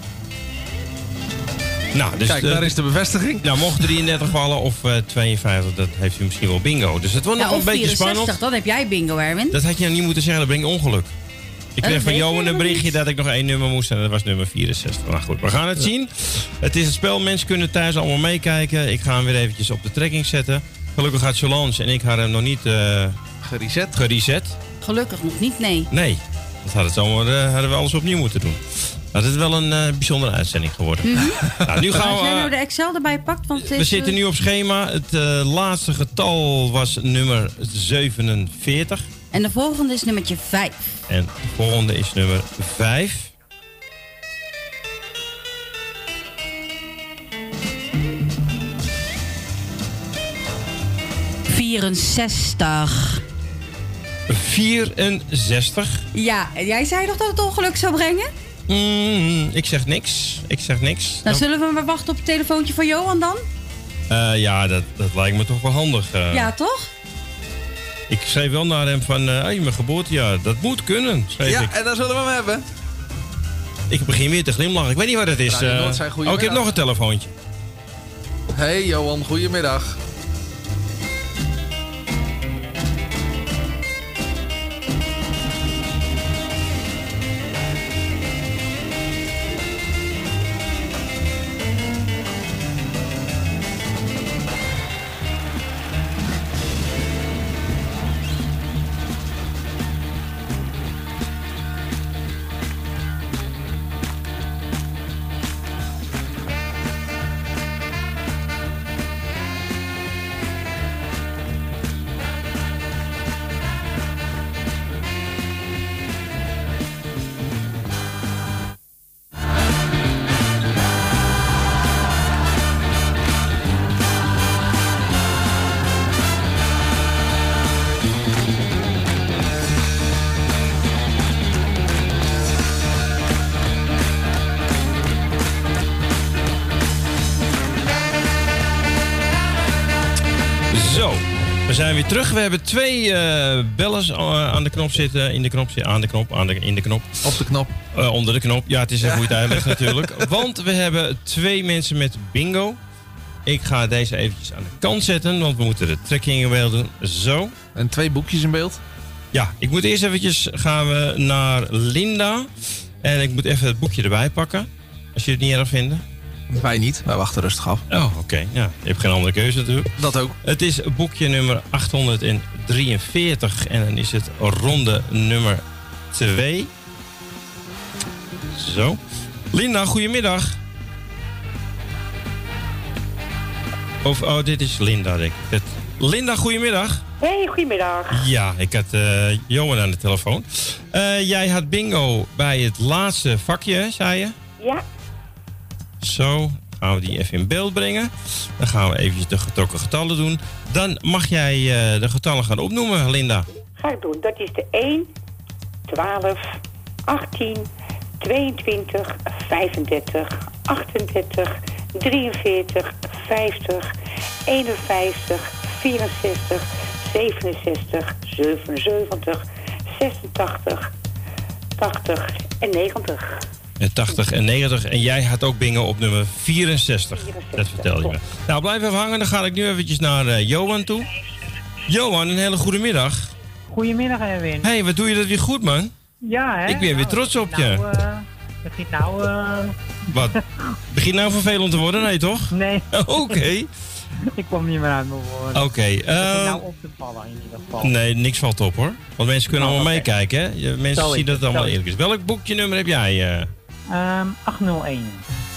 Nou, dus Kijk, eh, daar is de bevestiging. Nou, mocht 33 vallen of eh 52, dat heeft u misschien wel bingo. Dus het wordt Ja, nog een beetje 64, spannend. dan heb jij bingo, Erwin. Dat had je nou niet moeten zeggen, dat brengt ongeluk. Ik Dat kreeg van Johan een berichtje dat ik nog één nummer moest en dat was nummer 64. Nou goed, we gaan het zien. Het is het spel, mensen kunnen thuis allemaal meekijken. Ik ga hem weer eventjes op de trekking zetten. Gelukkig had Solange en ik hadden hem nog niet eh gereset. gereset. Gelukkig nog niet, nee. Nee, dat had het zomaar, eh, hadden we alles opnieuw moeten doen. Het is wel een eh, bijzondere uitzending geworden. nou, nu gaan Als jij we... nou de Excel erbij pakt, want We zitten nu op schema. Het eh, laatste getal was nummer 47. En de volgende is nummertje 5. En de volgende is nummer 5. ...64. 64. Ja, en jij zei toch dat het ongeluk zou brengen? Mm, ik zeg niks. Ik zeg niks. Dan zullen we maar wachten op het telefoontje van Johan dan? Eh, ja, dat, dat lijkt me toch wel handig. eh. Ja, toch? Ik schreef wel naar hem van, eh hey, mijn geboortejaar, dat moet kunnen, Ja, ik. en dan zullen we hem hebben. Ik begin weer te glimlachen. Ik weet niet wat het is. Eh. Oh, ik heb nog een telefoontje. Hey Johan, goedemiddag. We hebben twee bellers eh, aan de knop zitten. In de knop. Aan de knop. Aan de, in de knop. Op de knop. Eh, onder de knop. Ja, het is even hoe je het uitlegt natuurlijk. Want we hebben twee mensen met bingo. Ik ga deze eventjes aan de kant zetten, want we moeten de trekking in beeld doen. Zo. En twee boekjes in beeld. Ja, ik moet eerst eventjes gaan we naar Linda. En ik moet even het boekje erbij pakken. Als je het niet erg vindt. Wij niet, wij wachten rustig af. Oh, oké. Ja, je hebt geen andere keuze natuurlijk. Dat ook. Het is boekje nummer 843 en dan is het ronde nummer 2. Zo. Linda, goedemiddag. Of, oh, dit is Linda, denk ik. Het- Linda, goedemiddag. Hey, goedemiddag. Ja, ik had eh Johan aan de telefoon. Eh, jij had bingo bij het laatste vakje, zei je? Ja, Zo, gaan we die even in beeld brengen. Dan gaan we eventjes de getrokken getallen doen. Dan mag jij eh, de getallen gaan opnoemen, Linda. ga ik doen. Dat is de 1, 12, 18, 22, 35, 38, 43, 50, 51, 64, 67, 77, 86, 80 en 90. En 80 en 90. En jij had ook bingo op nummer 64. Dat vertel je me. Nou, blijf even hangen. Dan ga ik nu eventjes naar eh, Johan toe. Johan, een hele goede middag. Goedemiddag, Erwin. hey, wat doe je dat weer goed, man? Ja, hè? Ik ben weer Nou, trots op nou, je. eh, begint nou... eh, Wat? Begint nou vervelend te worden? Nee, toch? Nee. Oké. ik kwam niet meer uit mijn woorden. Oké, begint eh, nou op te vallen, in ieder geval. Nee, niks valt op hoor. Want mensen kunnen Oh, allemaal meekijken, hè? Mensen zien dat het, allemaal eerlijk is. Welk boekje nummer heb jij? Eh? Ehm, 801.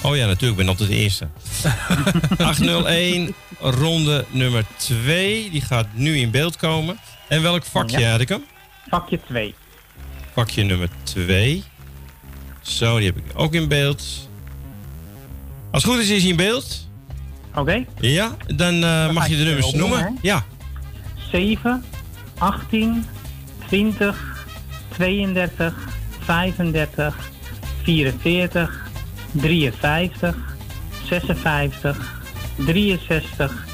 Oh ja, natuurlijk. Ik ben altijd de eerste. 801, ronde nummer 2. Die gaat nu in beeld komen. En welk vakje Ja. had ik hem? Vakje 2. Vakje nummer 2. Zo, die heb ik ook in beeld. Als het goed is, is hij in beeld. Oké. Ja, dan eh, mag je de nummers noemen. Ja. 7, 18, 20, 32, 35, 44, 53, 56, 63,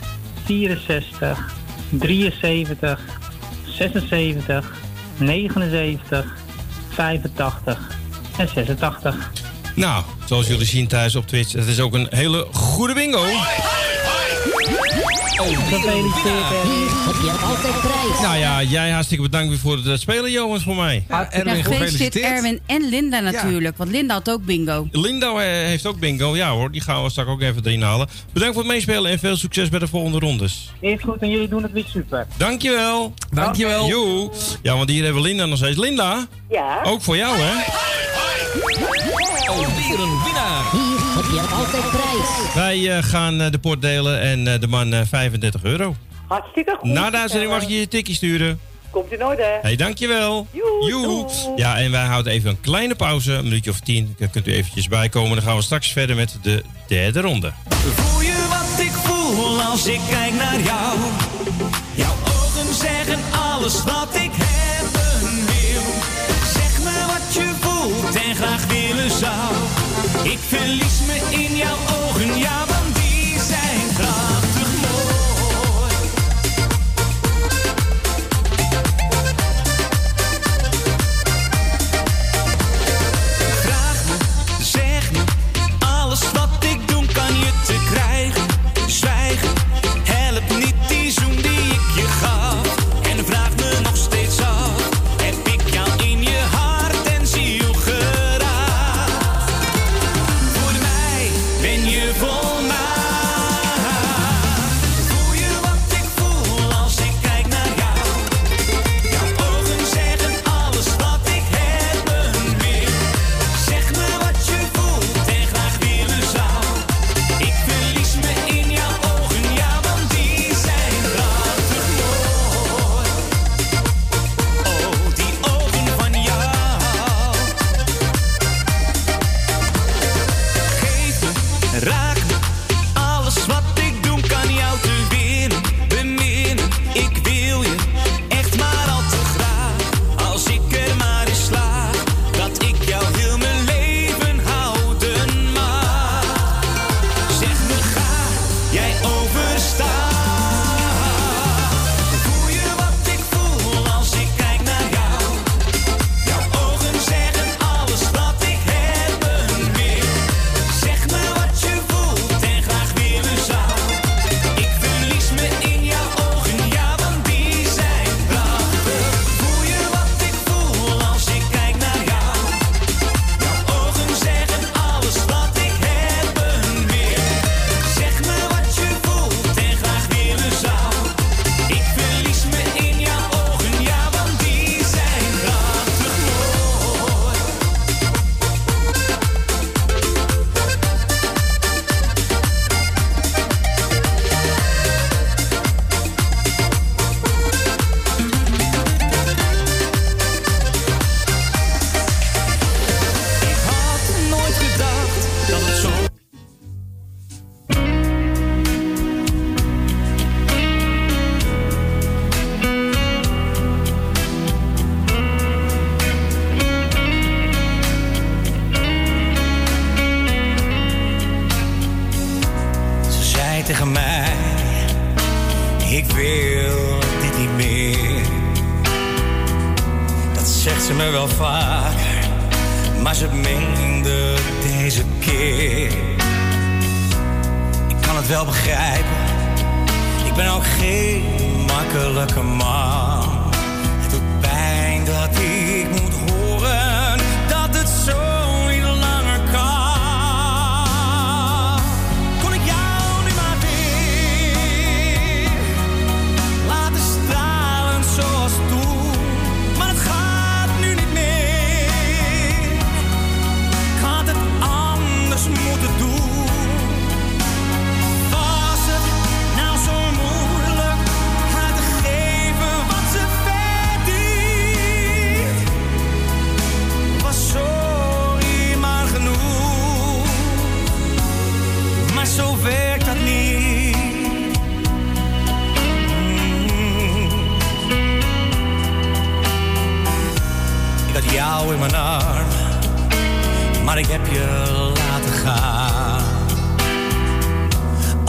64, 73, 76, 79, 85 en 86. Nou, zoals jullie zien thuis op Twitch, het is ook een hele goede bingo. Gefeliciteerd, Heb je altijd prijs. Nou ja, jij hartstikke bedankt weer voor het eh, spelen, jongens, voor mij. Ja, gefeliciteerd Erwin en Linda natuurlijk. Want Linda had ook bingo. Linda eh, heeft ook bingo. Ja hoor, die gaan we straks ook even erin halen. Bedankt voor het meespelen en veel succes bij de volgende rondes. Eerst goed en jullie doen het weer super. Dankjewel. Dankjewel. Joe. Ja, want hier hebben we Linda nog steeds. Linda, Ja? ook voor jou hè? Alweer een winnaar. Hier heb je altijd prijs. Wij eh, gaan de port delen en de man eh, 35 euro. Hartstikke goed. Na de uitzending mag je je tikkie sturen. Komt in orde. Hey, dankjewel. Joe. Ja, en wij houden even een kleine pauze, een minuutje of tien. Dan kunt u eventjes bijkomen. Dan gaan we straks verder met de derde ronde. Voel je wat ik voel als ik kijk naar jou? Jouw ogen zeggen alles wat ik hebben wil. Zeg me wat je voelt en graag willen zou. Ik verlies me in jouw ogen, ja,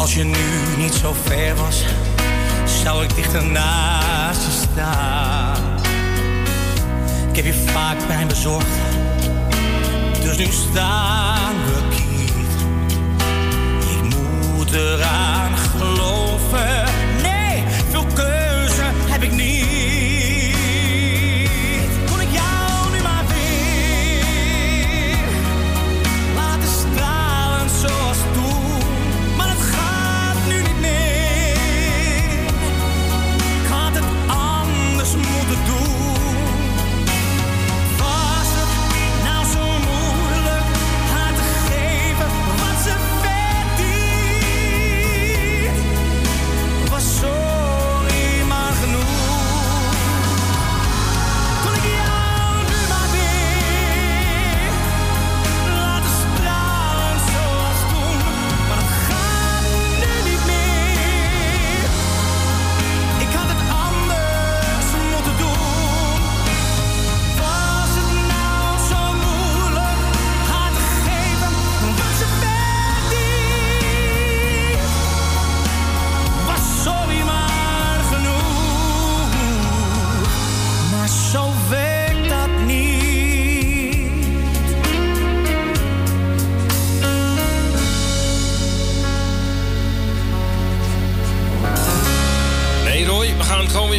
Als je nu niet zo ver was, zou ik dichter naast je staan. Ik heb je vaak pijn bezorgd, dus nu staan we kiet. Ik moet eraan geloven.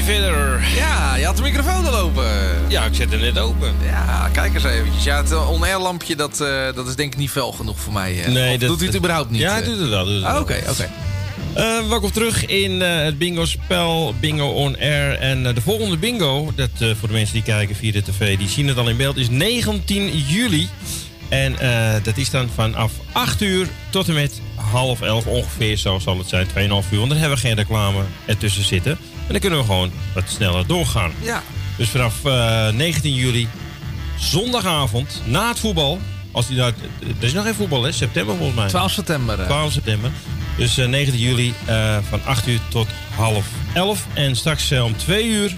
Verder. Ja, je had de microfoon al open. Ja, ik zet hem net open. Ja, kijk eens eventjes. Ja, het on-air lampje, dat, eh, dat is denk ik niet fel genoeg voor mij. eh. Nee, dat- doet hij het überhaupt niet? Ja, hij doet het wel. doet het Ah, wel. Oké, oké. Eh, welkom terug in eh, het bingo-spel Bingo On Air. En de volgende bingo, dat, voor de mensen die kijken via de tv, die zien het al in beeld, is 19 juli. En dat is dan vanaf 8 uur tot en met half 11 ongeveer, zo zal het zijn, 2,5 uur. Want dan hebben we geen reclame ertussen zitten. En dan kunnen we gewoon wat sneller doorgaan. Ja. Dus vanaf eh, 19 juli, zondagavond, na het voetbal. Als die nou, er is nog geen voetbal, hè? September volgens mij. 12 september. eh. 12 september. Dus eh, 19 juli eh, van 8 uur tot half 11. En straks eh, om 2 uur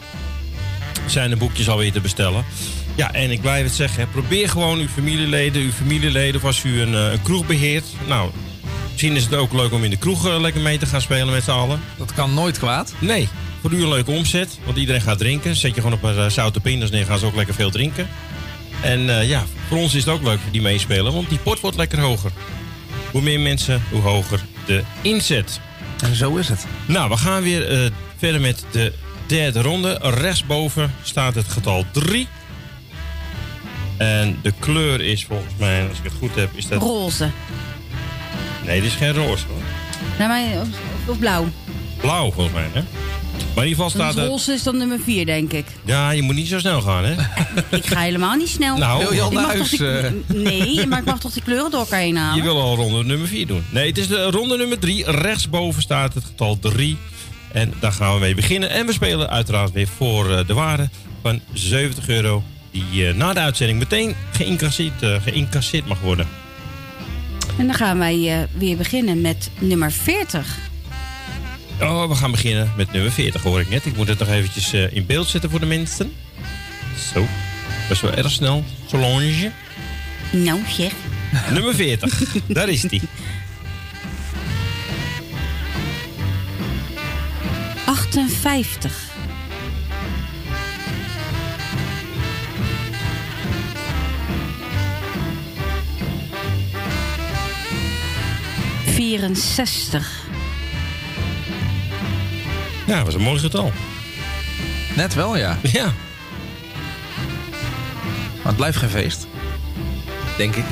zijn de boekjes alweer te bestellen. Ja, en ik blijf het zeggen. hè, Probeer gewoon uw familieleden, uw familieleden... of als u een, eh, een kroeg beheert. Nou, misschien is het ook leuk om in de kroeg eh, lekker mee te gaan spelen met z'n allen. Dat kan nooit kwaad. Nee, voor u een leuke omzet. Want iedereen gaat drinken. Zet je gewoon op een uh, zoute pindas neer, gaan ze ook lekker veel drinken. En eh, ja, voor ons is het ook leuk die meespelen. Want die pot wordt lekker hoger. Hoe meer mensen, hoe hoger de inzet. En zo is het. Nou, we gaan weer eh, verder met de derde ronde. Rechtsboven staat het getal 3. En de kleur is volgens mij, als ik het goed heb, is dat... Roze. Nee, dit is geen roze hoor. Nee, maar, of, of blauw. Blauw volgens mij, hè? Maar in ieder geval staat Dus er... roze is dan nummer 4, denk ik. Ja, je moet niet zo snel gaan, hè? Ik ga helemaal niet snel. Nou, Wil je al naar huis, die- eh? Nee, maar ik mag toch die kleuren door elkaar heen halen? Je wil al ronde nummer 4 doen. Nee, het is de ronde nummer 3. Rechtsboven staat het getal 3. En daar gaan we mee beginnen. En we spelen uiteraard weer voor eh, de waarde van 70 euro. Die eh, na de uitzending meteen geïncasseerd, geïncasseerd mag worden. En dan gaan wij weer beginnen met nummer 40. Oh, we gaan beginnen met nummer 40 hoor ik net. Ik moet het nog eventjes eh, in beeld zetten voor de mensen. Zo, best wel erg snel. Solange. Nou zeg. Nummer 40, daar is die. 58. Vierenzestig. Ja, dat was een mooi getal. Net wel, ja. Ja. Maar het blijft geen feest. Denk ik.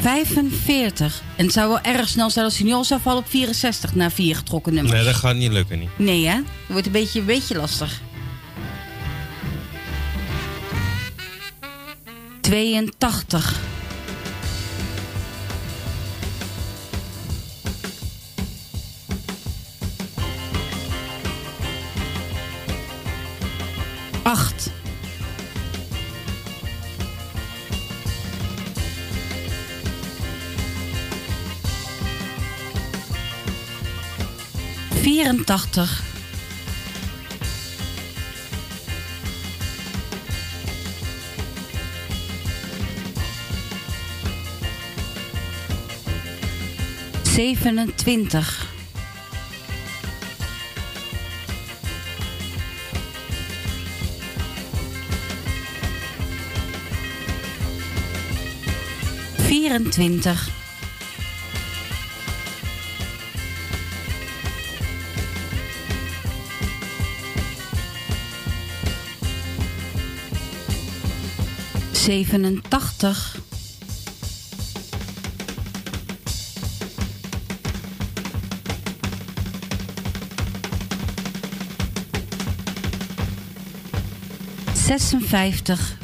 45. En het zou wel erg snel zijn als hij nu al zou vallen op 64 na vier getrokken nummers. Nee, dat gaat niet lukken niet. Nee, hè? Dat wordt een beetje, een beetje lastig. 82. 84. Zevenentwintig. Vierentwintig. 87. Zesenvijftig.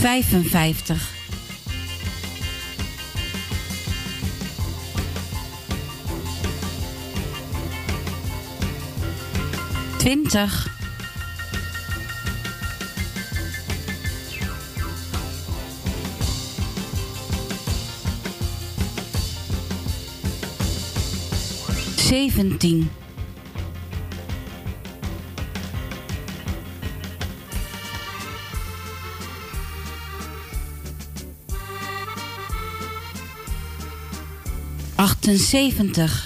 Vijfenvijftig. twintig. Zeventien. Achtenzeventig.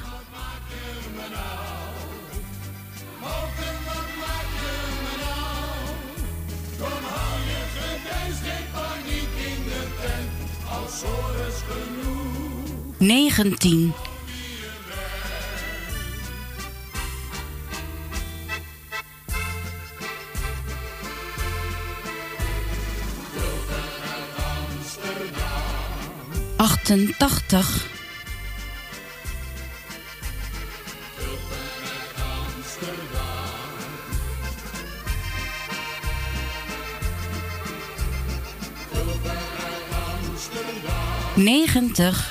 19. Achtentachtig. Negentig.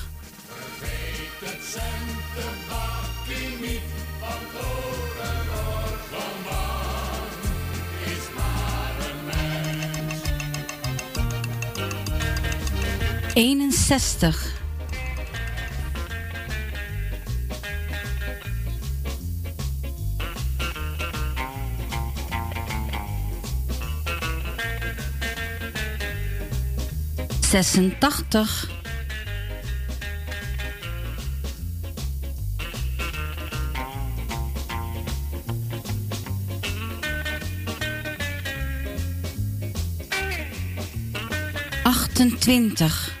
eenenzestig, zesentachtig, achtentwintig,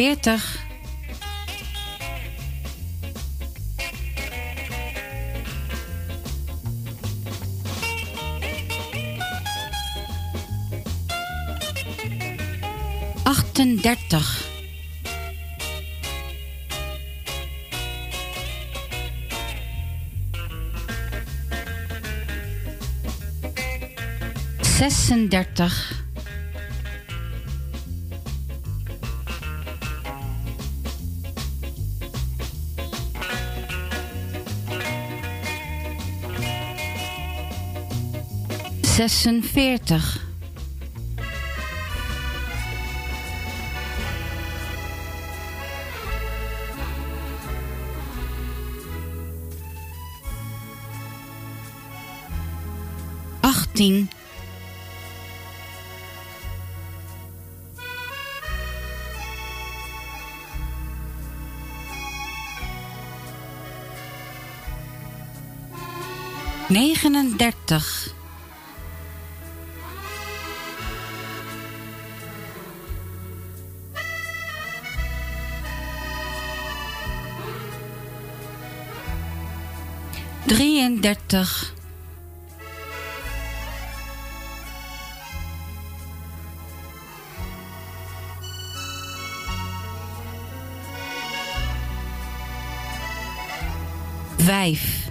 40. Achtendertig. Zesendertig. Zesenveertig, achttien, negenendertig, drieëndertig, vijf,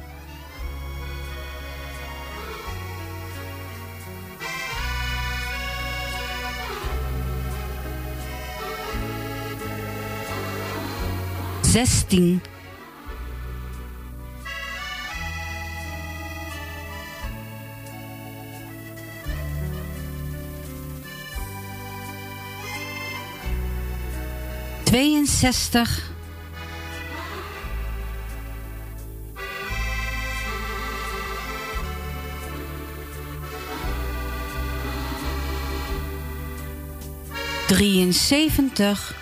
zestien, tweeënzestig, drieënzeventig,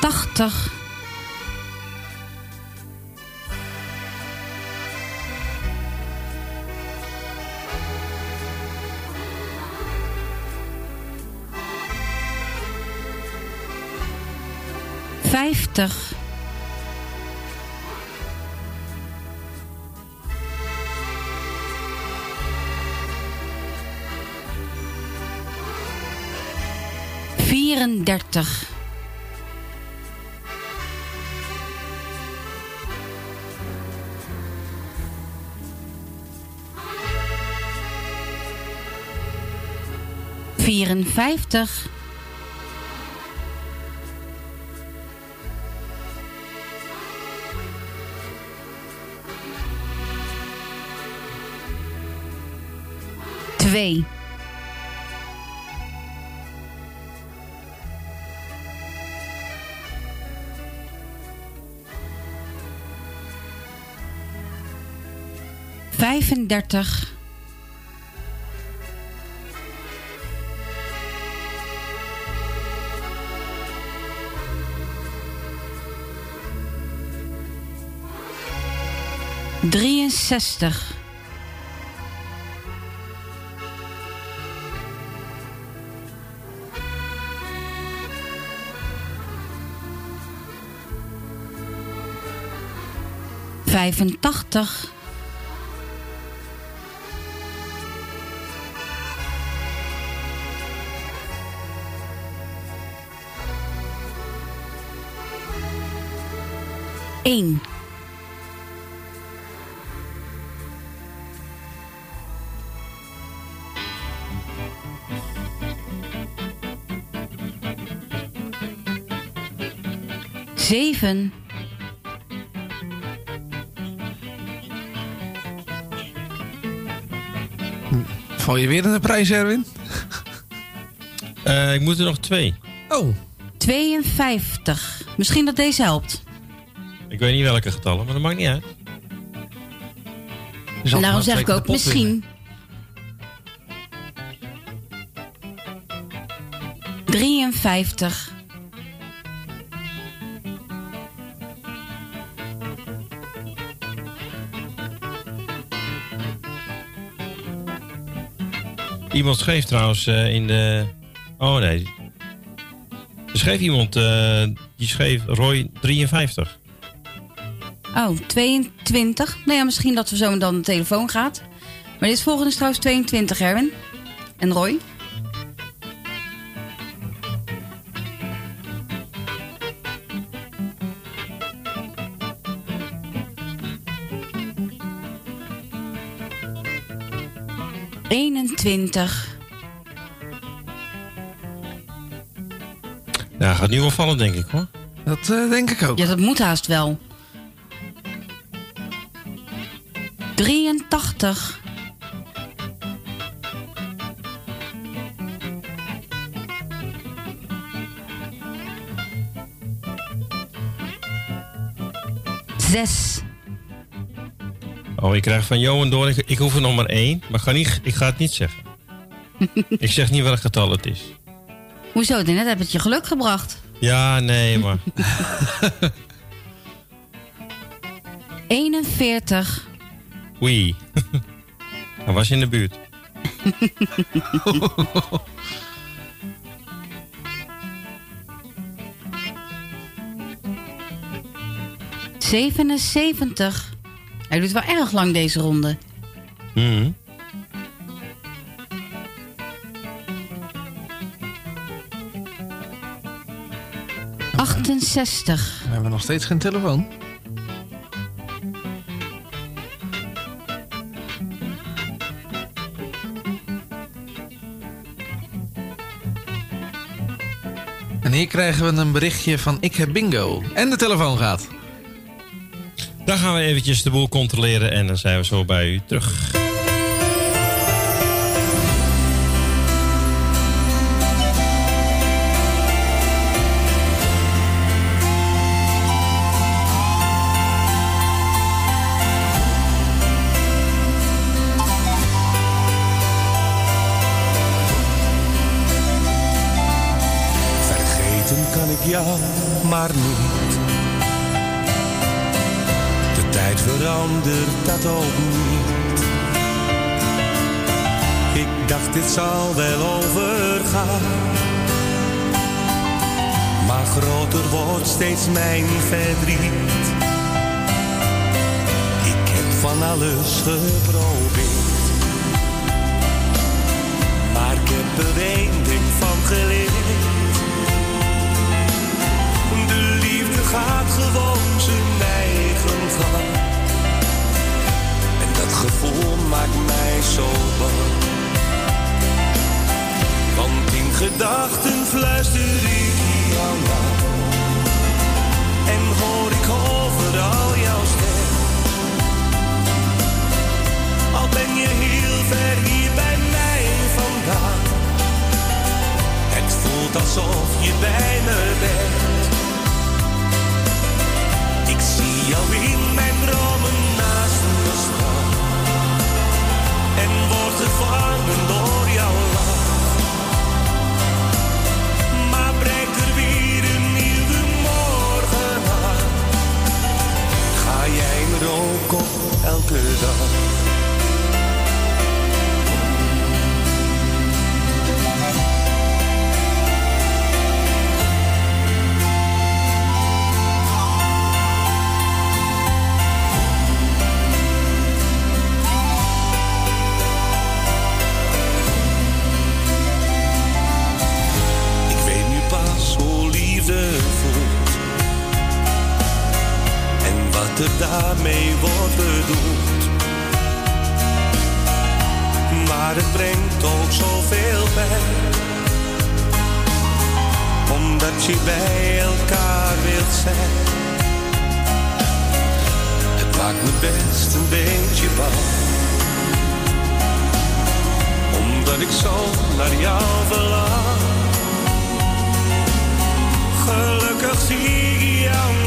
tachtig, vijftig, vierendertig, vierenvijftig, 2. Vijfendertig. Drieënzestig. Vijfentachtig. Eén. Zeven. Val je weer in de prijs, Erwin? Eh, ik moet er nog twee. Oh. 52. Misschien dat deze helpt. Ik weet niet welke getallen, maar dat maakt niet uit. En daarom zeg ik ook misschien. 53. Iemand schreef trouwens eh, in de. Oh nee. Er schreef iemand, eh, die schreef Roy 53. Oh, 22. Nou ja, misschien dat we zo dan de telefoon gaat. Maar dit volgende is trouwens 22, Erwin. En Roy? Eenentwintig. Ja, gaat nu wel vallen, denk ik hoor. Dat eh, denk ik ook. Ja, dat moet haast wel. 83. Zes. Oh, ik krijg van Johan door. Ik, ik hoef er nog maar één. Maar ik ga, niet, ik ga het niet zeggen. ik zeg niet welk getal het is. Hoezo? Net heb het je geluk gebracht. Ja, nee, maar. 41. Oei. Hij was in de buurt. Zevenenzeventig. Hij doet wel erg lang deze ronde. Mhm. Achtenzestig. We hebben nog steeds geen telefoon. En hier krijgen we een berichtje van ik heb bingo. En de telefoon gaat. Dan gaan we eventjes de boel controleren en dan zijn we zo bij u terug. Ik dacht dit zal wel overgaan. Maar groter wordt steeds mijn verdriet. Ik heb van alles geprobeerd. Maar ik heb er één ding van geleerd. De liefde gaat gewoon zijn eigen gang. Het gevoel maakt mij zo bang. Want in gedachten fluister ik jou aan. En hoor ik overal jouw stem. Al ben je heel ver hier bij mij vandaan. Het voelt alsof je bij me bent. Ik zie jou in mijn dromen En word gevangen door jouw lach. Maar breekt er weer een nieuwe morgen aan. Ga jij me ook op elke dag. Het maakt me best een beetje bang. Omdat ik zo naar jou verlang. Gelukkig zie ik jou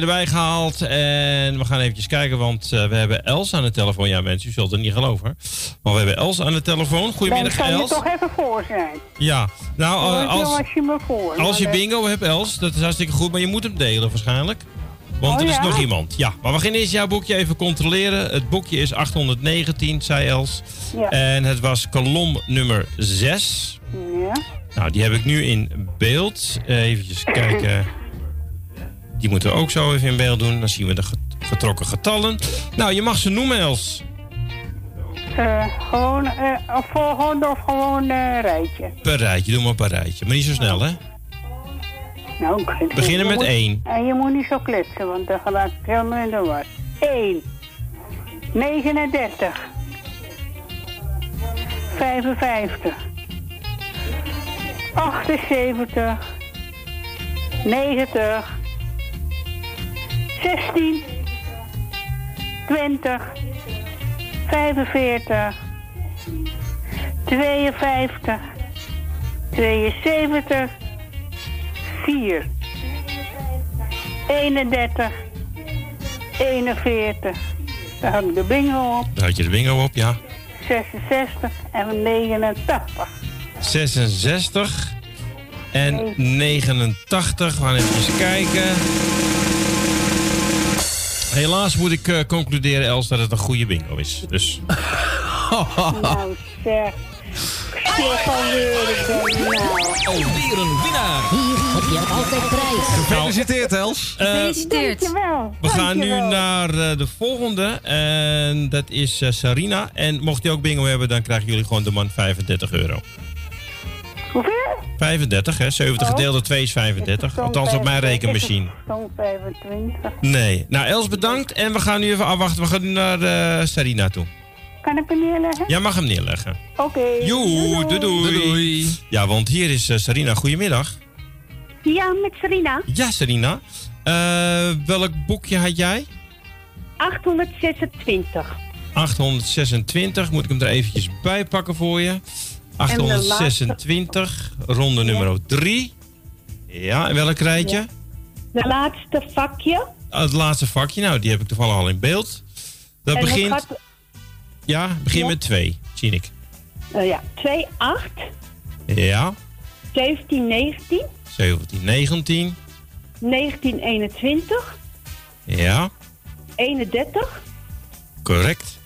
erbij gehaald. En we gaan eventjes kijken, want eh, we hebben Els aan de telefoon. Ja, mensen, u zult het niet geloven. Maar we hebben Els aan de telefoon. Goedemiddag, Dan kan je Els. toch even voor zijn. Ja, nou, eh, als, als je me voor. als je Maar, bingo hebt, Els, dat is hartstikke goed. Maar je moet hem delen waarschijnlijk. Want Oh, er is ja? nog iemand. Ja, maar we gaan eerst jouw boekje even controleren. Het boekje is 819, zei Els. Ja. En het was kolom nummer 6. Ja. Nou, die heb ik nu in beeld. Even kijken. Die moeten we ook zo even in beeld doen. Dan zien we de get- getrokken getallen. Nou, je mag ze noemen, Els. eh, gewoon of volgende of gewoon eh, rijtje. Per rijtje, doe maar per rijtje. Maar niet zo snel, hè? Nou, ik- Beginnen met moet- één. En je moet niet zo kletsen, want dan raak ik helemaal in de war. 1. 39. 55. 78. 90. 16. 20. 45. 52. 72. 4. 31. 41. Daar had ik de bingo op. Daar had je de bingo op, ja. 66 en 89. 66 en 89. We gaan even kijken. Helaas moet ik eh, concluderen, Els, dat het een goede bingo is. Dus. nou zeg. Nou. Alweer een winnaar. Hier heb je altijd prijs. Gefeliciteerd, Els. Gefeliciteerd. Dankjewel. We gaan nu naar eh, de volgende. En dat is eh, Sarina. En mocht je ook bingo hebben, dan krijgen jullie gewoon de man 35 euro. Hoeveel? 35, hè? 70 Oh. gedeeld door 2 is 35. Althans op mijn rekenmachine. Zo'n 25. Nee. Nou, Els bedankt. En we gaan nu even afwachten. We gaan nu naar eh, Sarina toe. Kan ik hem neerleggen? Jij mag hem neerleggen. Oké. Joe, doei doei. Ja, want hier is eh, Sarina. Goedemiddag. Ja, met Serena. Ja, Sarina. Eh, welk boekje had jij? 826. 826. Moet ik hem er eventjes bij pakken voor je? 826, ronde nummer 3. Ja, en welk rijtje? De laatste vakje. Ah, Het laatste vakje, nou, die heb ik toevallig al in beeld. Dat En het begint, gaat- ja, begint Ja. met 2, zie ik. eh, ja, 2, 8, Ja, 17, 19, 17, 19. 19, 21, Ja, 31. correct.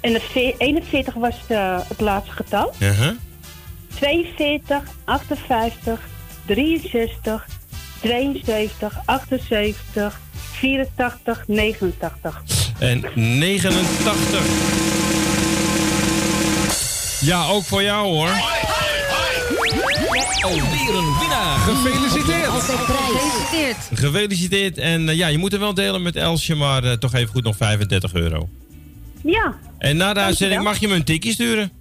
En de ve- 41 was de, het laatste getal. Uh-huh. 42, 58, 63, 72, 78, 84, 89. En 89. Ja, ook voor jou hoor. Alweer een winnaar. Gefeliciteerd. Gefeliciteerd. Gefeliciteerd. En eh, ja, je moet er wel delen met Elsje, maar eh, toch even goed nog 35 euro. Ja, En na de uitzending mag je me een tikje sturen.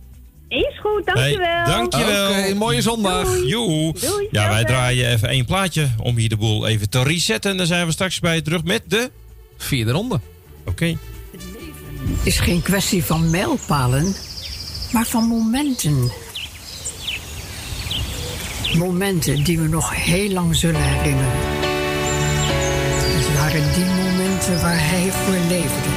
Is goed, dankjewel. Hey, dankjewel. Oké, mooie zondag. Joe. Doei. Ja, wij Doei. draaien even één plaatje om hier de boel even te resetten. En dan zijn we straks bij je terug met de... Vierde ronde. Oké. is geen kwestie van mijlpalen, maar van momenten. Momenten die we nog heel lang zullen herinneren. Het waren die momenten waar hij voor leefde.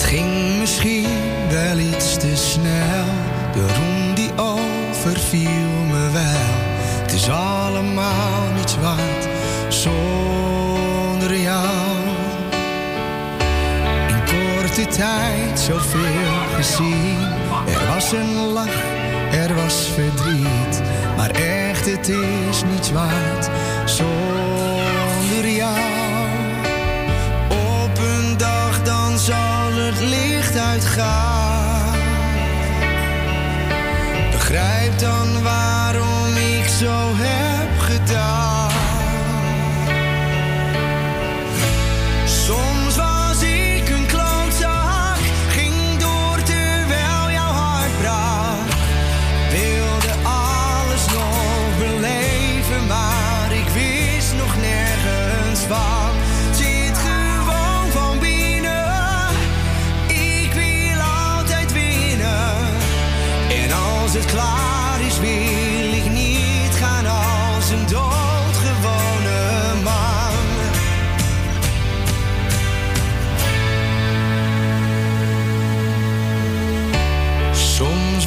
Het ging misschien wel iets te snel. De roem die overviel me wel. Het is allemaal niets waard zonder jou. In korte tijd zoveel gezien. Er was een lach, er was verdriet. Maar echt, het is niets waard zonder licht uitgaan. Begrijp dan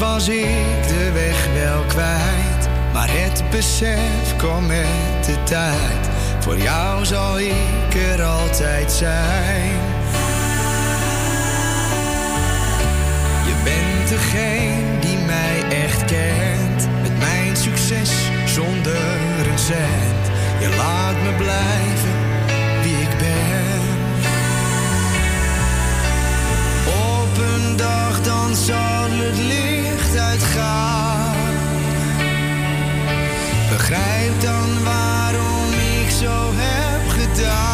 was ik de weg wel kwijt, maar het besef kwam met de tijd. Voor jou zal ik er altijd zijn. Je bent degene die mij echt kent, met mijn succes zonder een cent. Je laat me blijven dag dan zal het licht uitgaan. Begrijp dan waarom ik zo heb gedaan.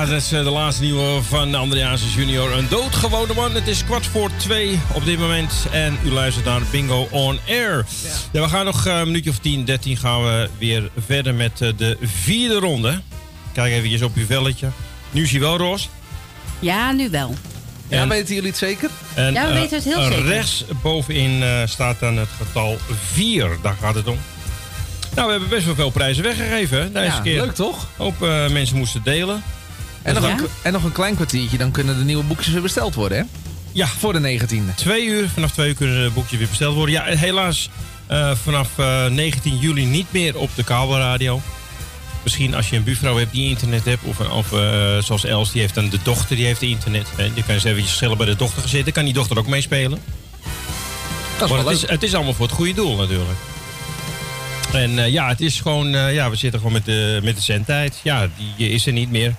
Ja, dat is eh, de laatste nieuwe van André Hazes junior. Een doodgewone man. Het is kwart voor twee op dit moment. En u luistert naar Bingo On Air. Ja, we gaan nog eh, een minuutje of 10, 13 gaan we weer verder met eh, de vierde ronde. Kijk even op uw velletje. Nu is hij wel roze. Ja, nu wel. Ja, weten jullie het zeker? En, Ja, we weten het heel zeker. Rechts bovenin eh, staat dan het getal 4. Daar gaat het om. Nou, we hebben best wel veel prijzen weggegeven deze Ja, keer. leuk toch? Hoop eh, mensen moesten delen. En nog, Ja? een, en nog een klein kwartiertje, dan kunnen de nieuwe boekjes weer besteld worden, hè? Ja. Voor de 19e. Twee uur, vanaf twee uur kunnen de boekjes weer besteld worden. Ja, helaas eh, vanaf eh, 19 juli niet meer op de kabelradio. Misschien als je een buurvrouw hebt die internet hebt. Of, of eh, zoals Els, die heeft dan de dochter die heeft internet. Hè. Die kan eens eventjes gezellig bij de dochter gaan zitten. Kan die dochter ook meespelen. Dat is Maar het, leuk. is, het is allemaal voor het goede doel natuurlijk. En ja, het is gewoon, ja, we zitten gewoon met de, met de zendtijd. Ja, die is er niet meer.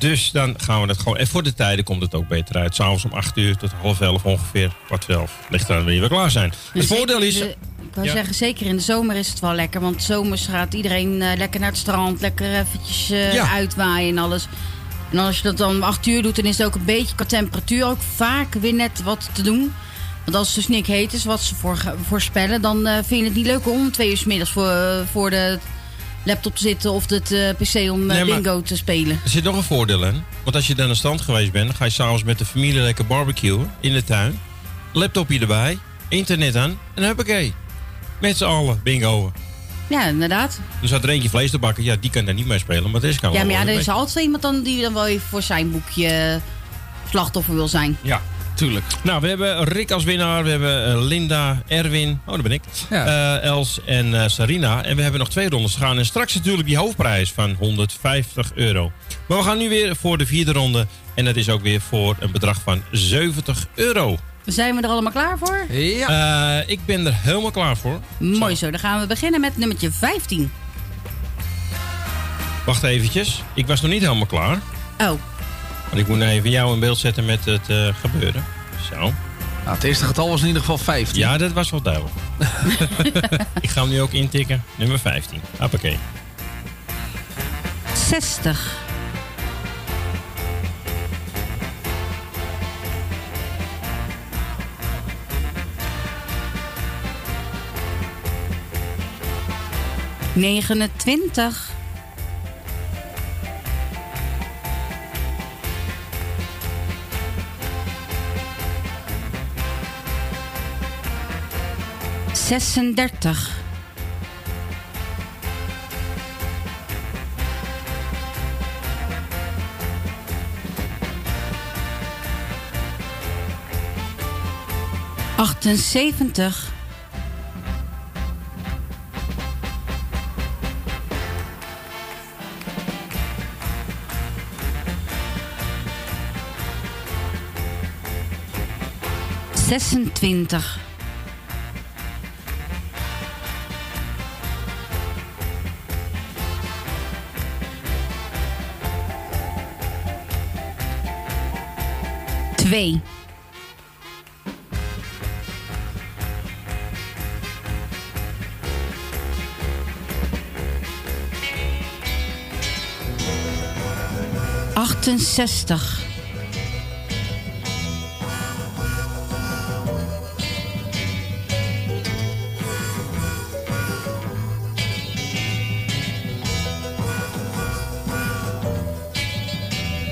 Dus dan gaan we het gewoon. En voor de tijden komt het ook beter uit. S'avonds om 8 uur tot half 11 ongeveer. Kwart voor 11. Ligt eraan wanneer we klaar zijn. Het Dus voordeel zeker is. de- ik Ja. zeggen, zeker in de zomer is het wel lekker. Want zomers gaat iedereen eh, lekker naar het strand. Lekker eventjes eh, Ja. uitwaaien en alles. En als je dat dan om 8 uur doet, dan is het ook een beetje qua temperatuur ook vaak weer net wat te doen. Want als het dus niet heet is, wat ze voor, voorspellen, dan eh, vind je het niet leuk om twee uur 's middags voor, voor de laptop te zitten of het eh, pc om eh, Nee, bingo te spelen. Er zit nog een voordeel in. Want als je dan naar het strand geweest bent, dan ga je s'avonds met de familie lekker barbecuen in de tuin. Laptopje erbij, internet aan en huppakee. Met z'n allen, bingo. Ja, inderdaad. Dan zat er eentje vlees te bakken. Ja, die kan daar niet mee spelen, maar deze kan Ja, wel maar ja, er is altijd iemand dan die dan wel even voor zijn boekje slachtoffer wil zijn. Ja, tuurlijk. Nou, we hebben Rick als winnaar. We hebben eh, Linda, Erwin. Oh, daar ben ik. Eh, Els en eh, Sarina. En we hebben nog twee rondes te gaan. En straks natuurlijk die hoofdprijs van 150 euro. Maar we gaan nu weer voor de vierde ronde. En dat is ook weer voor een bedrag van 70 euro. Zijn we er allemaal klaar voor? Ja. ik ben er helemaal klaar voor. Mooi zo, dan gaan we beginnen met nummertje 15. Wacht eventjes. Ik was nog niet helemaal klaar. Oh. Want ik moet nou even jou in beeld zetten met het eh, gebeuren. Zo. Nou, het eerste getal was in ieder geval 15. Ja, dat was wel duidelijk. ik ga hem nu ook intikken. Nummer 15. Hoppakee. 60. Negenentwintig. Zesendertig. Achtenzeventig. Zesentwintig. Twee. Achtenzestig.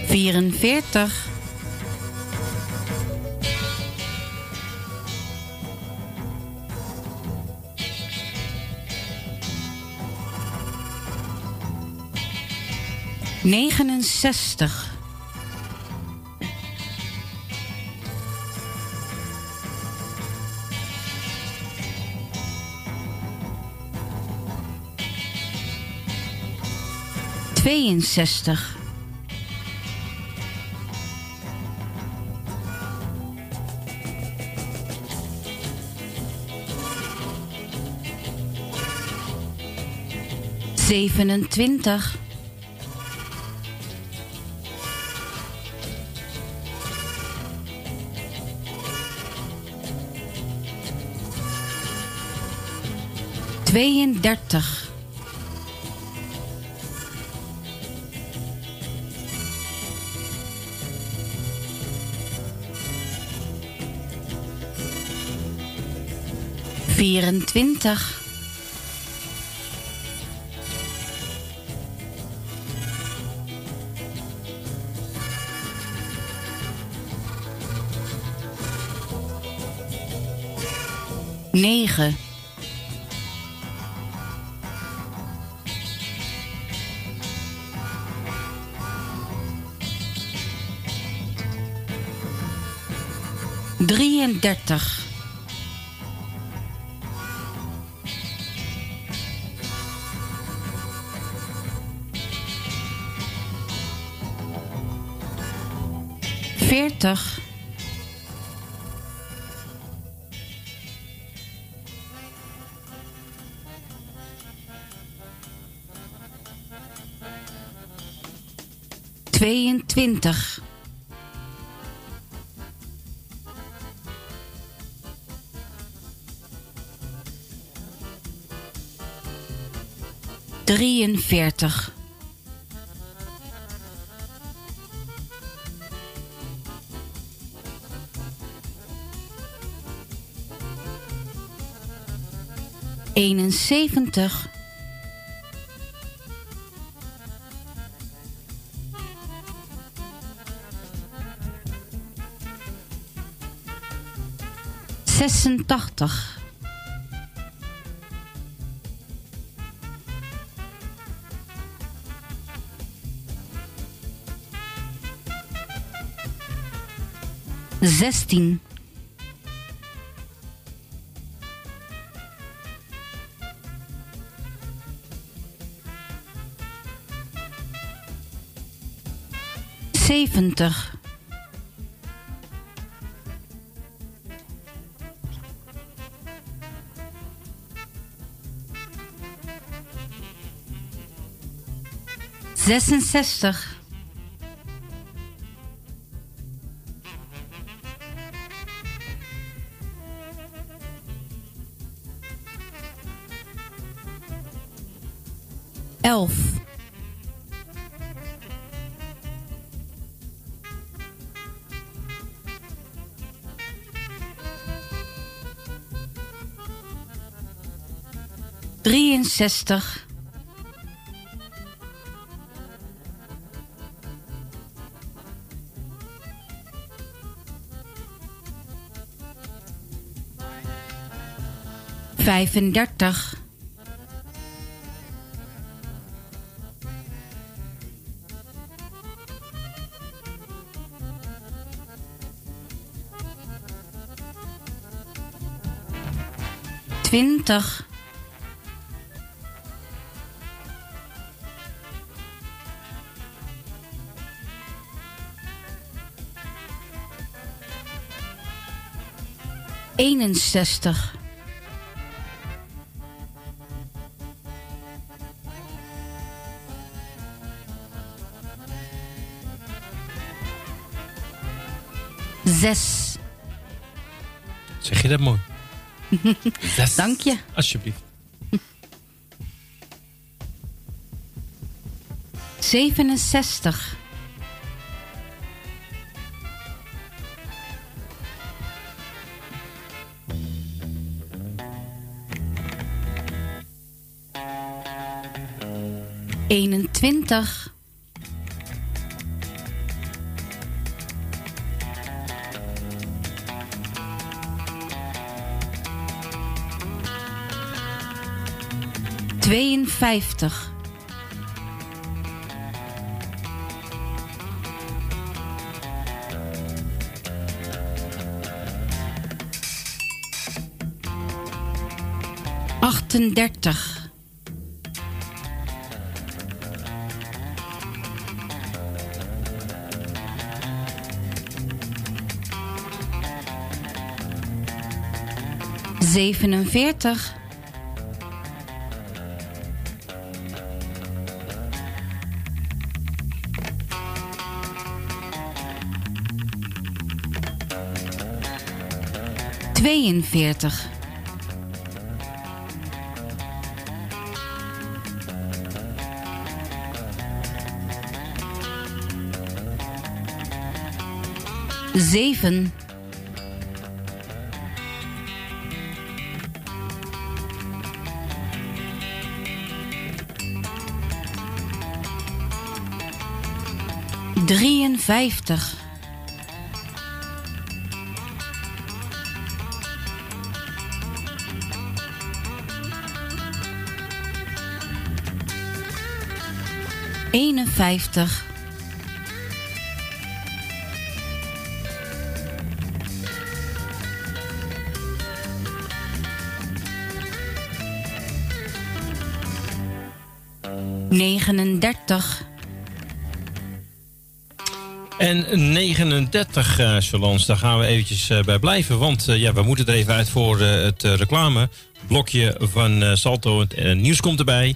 Vierenveertig. Negenenzestig. Tweeënzestig. Zevenentwintig. 32. Vierentwintig. Negen. Drieëndertig. Veertig. Tweeëntwintig. Drieënveertig. Eenenzeventig. Zesentachtig. Zestien. Zeventig. Zesenzestig. 60. Vijfendertig. Twintig. Eenenzestig. Zes. Zeg je dat mooi? Dank je. Alsjeblieft. Zevenenzestig. Eenentwintig. Tweeënvijftig. Achtendertig. Zevenenveertig. Tweeënveertig. Zeven. 53. Eenenvijftig. Negenendertig. En 39, eh Solans, daar gaan we eventjes eh, bij blijven. Want eh, ja, we moeten er even uit voor eh, het reclameblokje van Salto. Het nieuws komt erbij.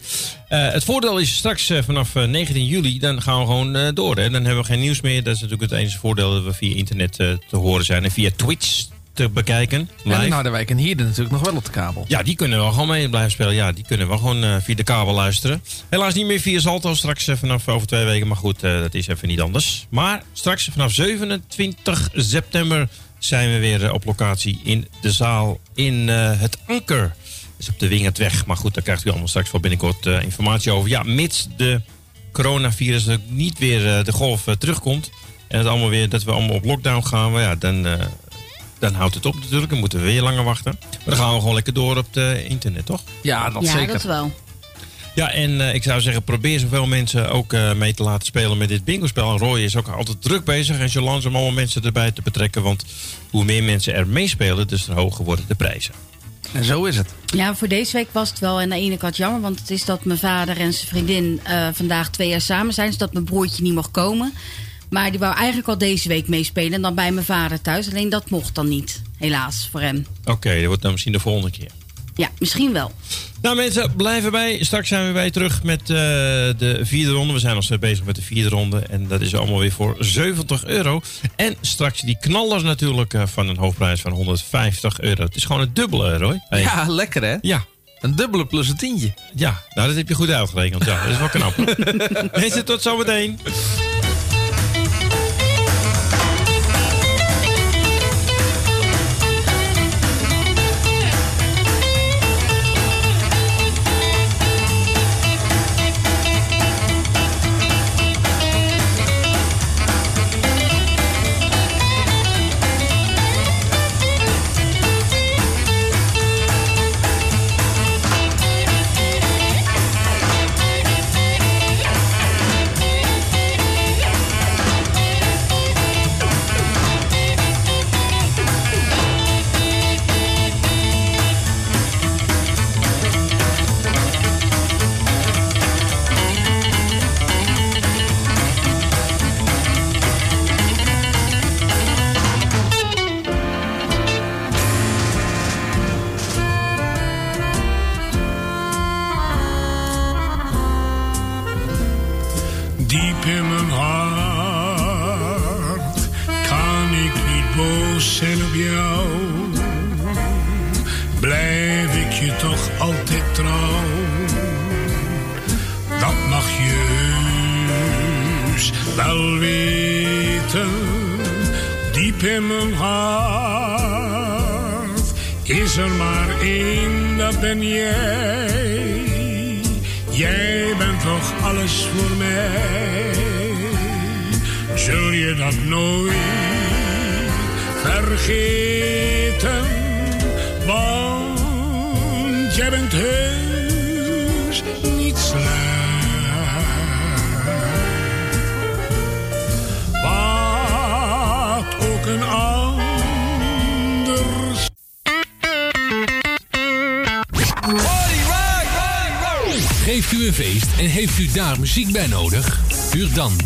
Het voordeel is straks vanaf eh, 19 juli, dan gaan we gewoon door. Hè. Dan hebben we geen nieuws meer. Dat is natuurlijk het enige voordeel dat we via internet te horen zijn. En via Twitch te bekijken. En Live. in Harderwijk en hier natuurlijk nog wel op de kabel. Ja, die kunnen wel gewoon mee blijven spelen. Ja, die kunnen wel gewoon eh, via de kabel luisteren. Helaas niet meer via Salto straks eh, vanaf over twee weken. Maar goed, eh, dat is even niet anders. Maar straks vanaf 27 september zijn we weer op locatie in de zaal in het Anker. Is op de Wingertweg. Maar goed, daar krijgt u allemaal straks wel binnenkort informatie over. Ja, mits de coronavirus niet weer de golf terugkomt. En het allemaal weer, dat we allemaal op lockdown gaan. Maar ja, dan, dan houdt het op natuurlijk. Dan moeten we weer langer wachten. Maar dan gaan we gewoon lekker door op het internet, toch? Ja, dat ja, dat wel. Ja, en eh, ik zou zeggen, probeer zoveel mensen ook eh, mee te laten spelen met dit bingo-spel. En Roy is ook altijd druk bezig en zo langzaam allemaal mensen erbij te betrekken. Want hoe meer mensen er meespelen, dus te hoger worden de prijzen. En zo is het. Ja, voor deze week was het wel aan de ene kant jammer. Want het is dat mijn vader en zijn vriendin eh, vandaag twee jaar samen zijn. Zodat mijn broertje niet mocht komen. Maar die wou eigenlijk al deze week meespelen. En dan bij mijn vader thuis. Alleen dat mocht dan niet. Helaas, voor hem. Oké, dat wordt dan misschien de volgende keer. Ja, misschien wel. Nou mensen, blijf erbij. Straks zijn we bij terug met eh, de vierde ronde. We zijn nog steeds bezig met de vierde ronde. En dat is allemaal weer voor 70 euro. En straks die knallers natuurlijk eh, van een hoofdprijs van 150 euro. Het is gewoon het dubbele, Roy. Hey. Ja, lekker hè? Ja. Een dubbele plus een tientje. Ja, nou dat heb je goed uitgerekend. Ja, dat is wel knap. mensen, tot zometeen.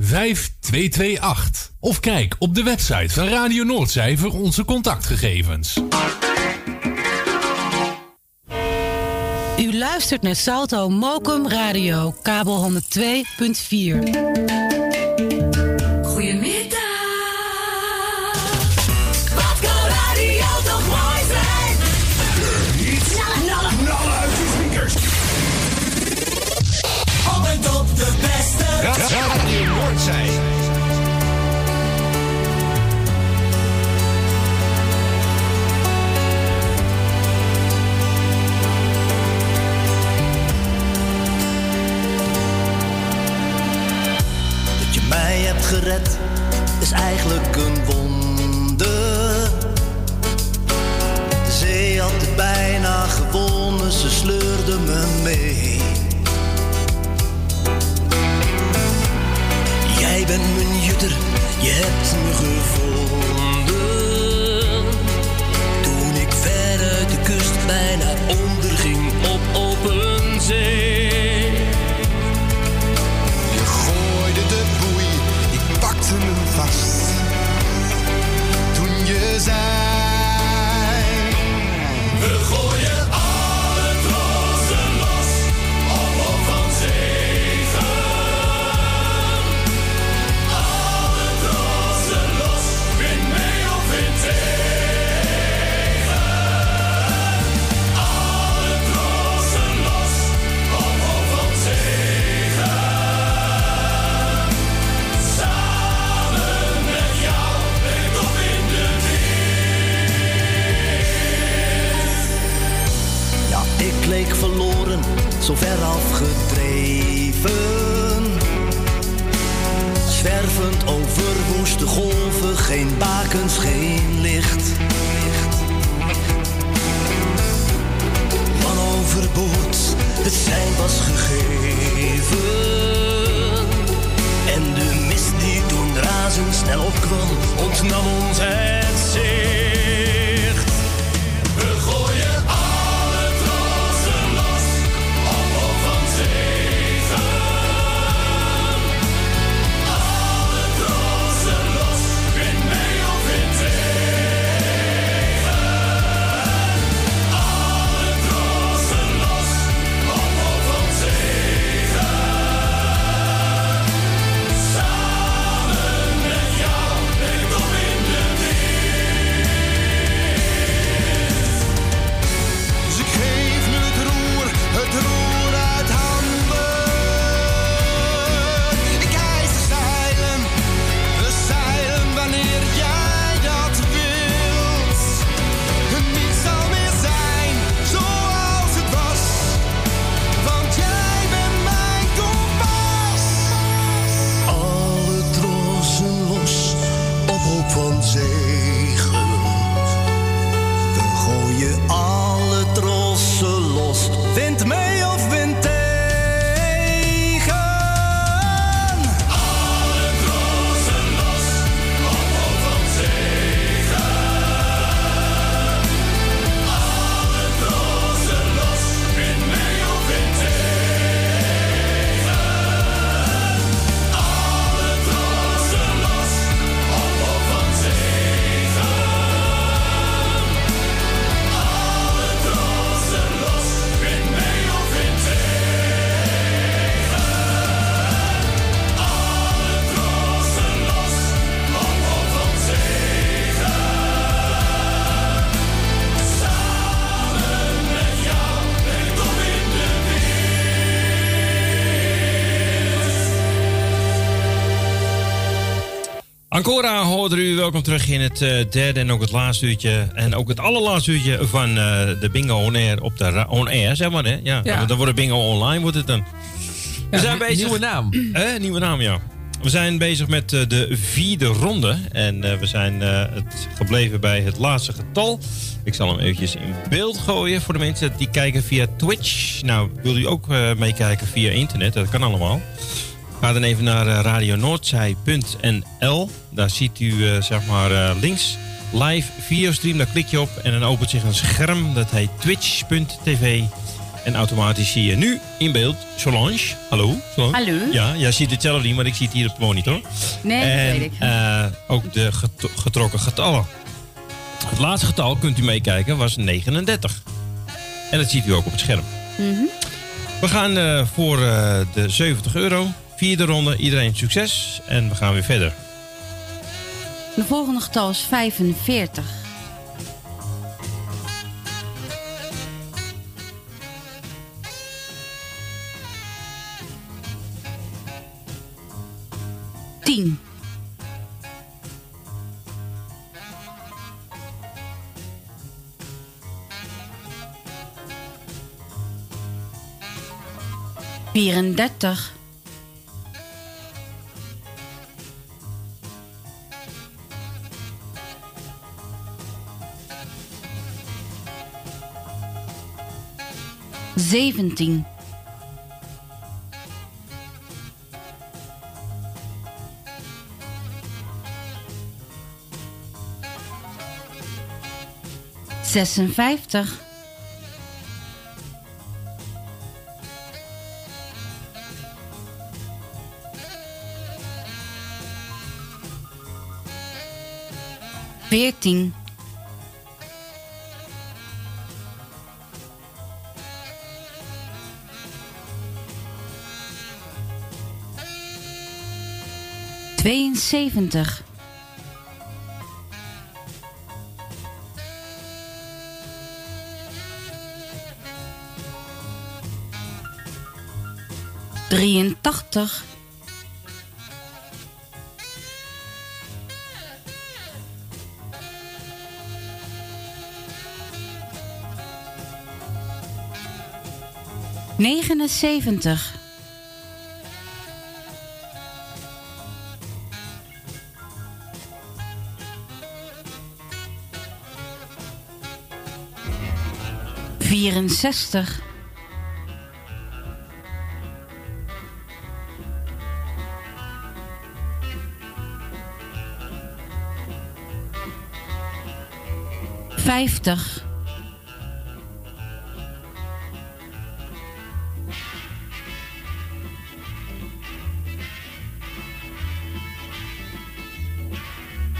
5228. Of kijk op de website van Radio Noordzij onze contactgegevens. U luistert naar Salto Mokum Radio, kabel 102.4. gered is eigenlijk een wonder. De zee had het bijna gewonnen, ze sleurde me mee. Jij bent mijn jutter, je hebt me gevonden. Zo ver afgedreven. Zwervend over woeste golven, geen bakens, geen licht. Man overboord, het zijn was gegeven. En de mist die toen razendsnel opkwam, ontnam ons het zicht. Ancora hoort u, welkom terug in het eh, derde en ook het laatste uurtje. En ook het allerlaatste uurtje van eh, de Bingo On Air op de ra- On Air, zeg maar hè? Ja, Ja. dan wordt het Bingo Online, wordt het dan. We Ja, zijn bezig. nieuwe naam. Eh, nieuwe naam, ja. We zijn bezig met eh, de vierde ronde. En eh, we zijn eh, het gebleven bij het laatste getal. Ik zal hem eventjes in beeld gooien voor de mensen die kijken via Twitch. Nou, wil u ook eh, meekijken via internet? Dat kan allemaal. Ga dan even naar eh, radionoordzij.nl. Daar ziet u eh, zeg maar eh, links live videostream. Daar klik je op en dan opent zich een scherm. Dat heet twitch.tv. En automatisch zie je nu in beeld Solange. Hallo. Solange. Hallo. Ja, jij ziet het zelf niet, maar ik zie het hier op de monitor. Nee, en, dat weet ik. ook de get- getrokken getallen. Het laatste getal, kunt u meekijken, was 39. En dat ziet u ook op het scherm. Mhm. We gaan voor de 70 euro. Vierde ronde, iedereen succes. En we gaan weer verder. De volgende getal is 45. Tien. Vierendertig. Zeventien. Zesenvijftig. Veertien. Tweeënzeventig. Drieëntachtig. Negenenzeventig. Vierenzestig. Vijftig.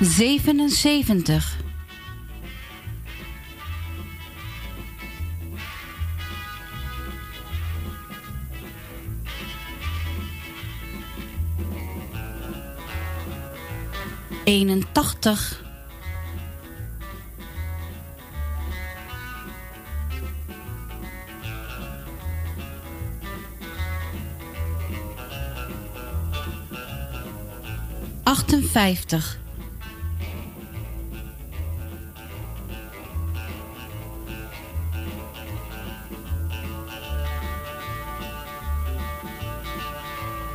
Zevenenzeventig. Eenentachtig. Achtenvijftig.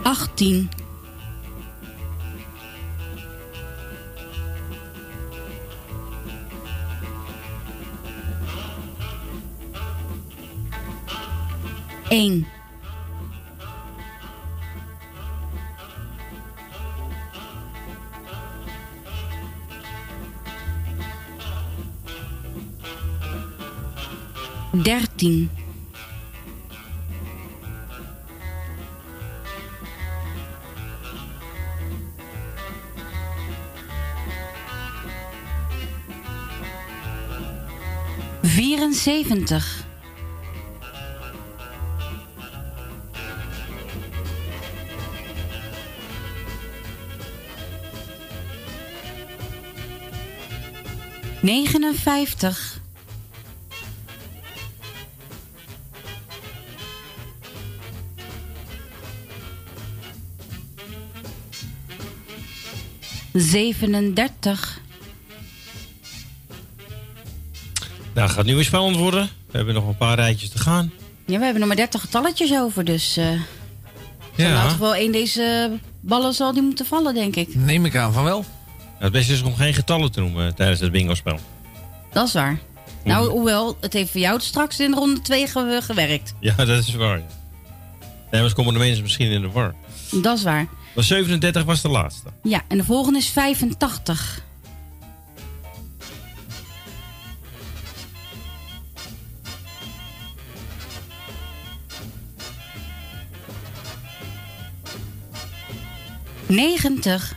Achttien. Eén. Dertien. Vierenzeventig. Negenenvijftig. Zevenendertig. Nou, het gaat nu weer spannend worden. We hebben nog een paar rijtjes te gaan. Ja, we hebben nog maar 30 getalletjes over, dus eh Ja. in ieder wel één deze ballen zal die moeten vallen, denk ik. Neem ik aan van wel. Het beste is om geen getallen te noemen tijdens het bingo-spel. Dat is waar. Nou, hoewel, het heeft voor jou straks in ronde 2 gewerkt. Ja, dat is waar. ja. anders komen de mensen misschien in de war. Dat is waar. Maar 37 was de laatste. Ja, en de volgende is 85. Negentig.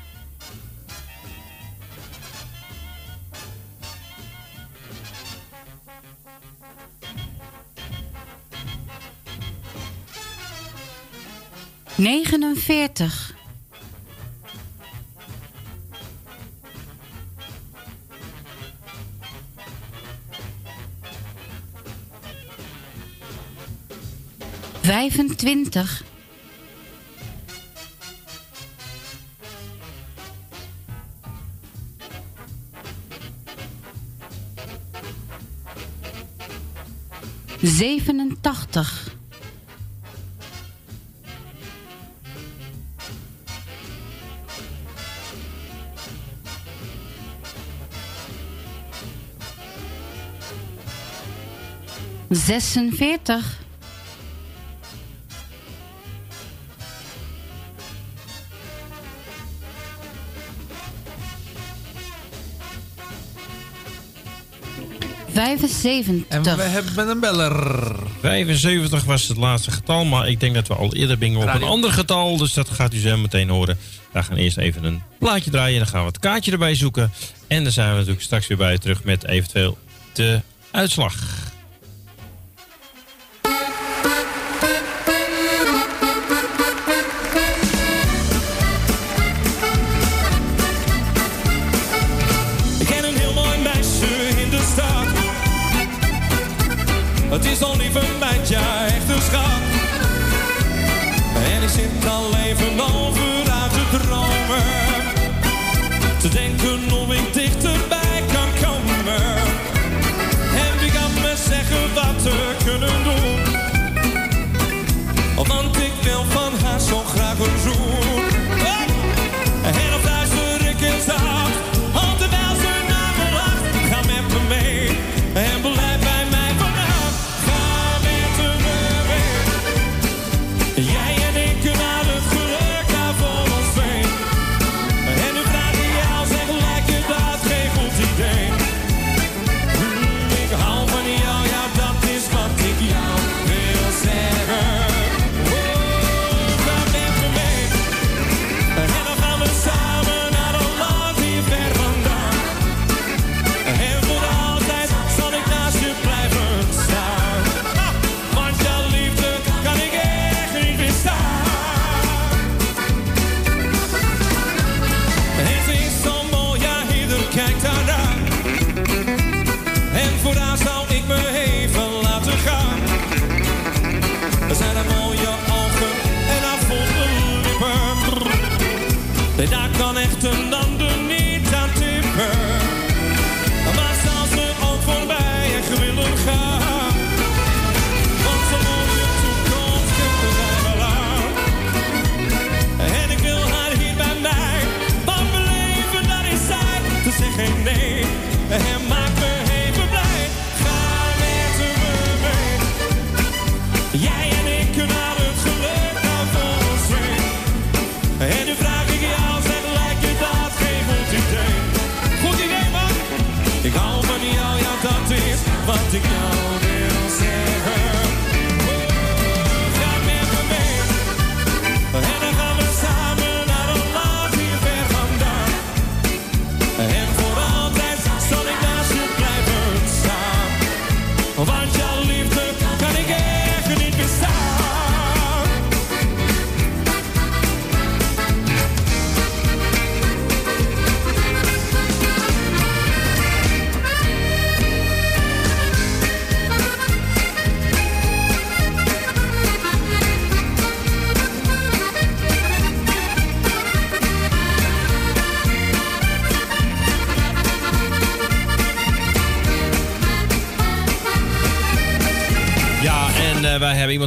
Negenenveertig. Vijfentwintig. Zevenentachtig. Zesenveertig. Vijfenzeventig. En we hebben een beller. 75 was het laatste getal, maar ik denk dat we al eerder bingen op een Radio. ander getal. Dus dat gaat u zo meteen horen. We gaan eerst even een plaatje draaien. Dan gaan we het kaartje erbij zoeken. En dan zijn we natuurlijk straks weer bij u terug met eventueel de uitslag.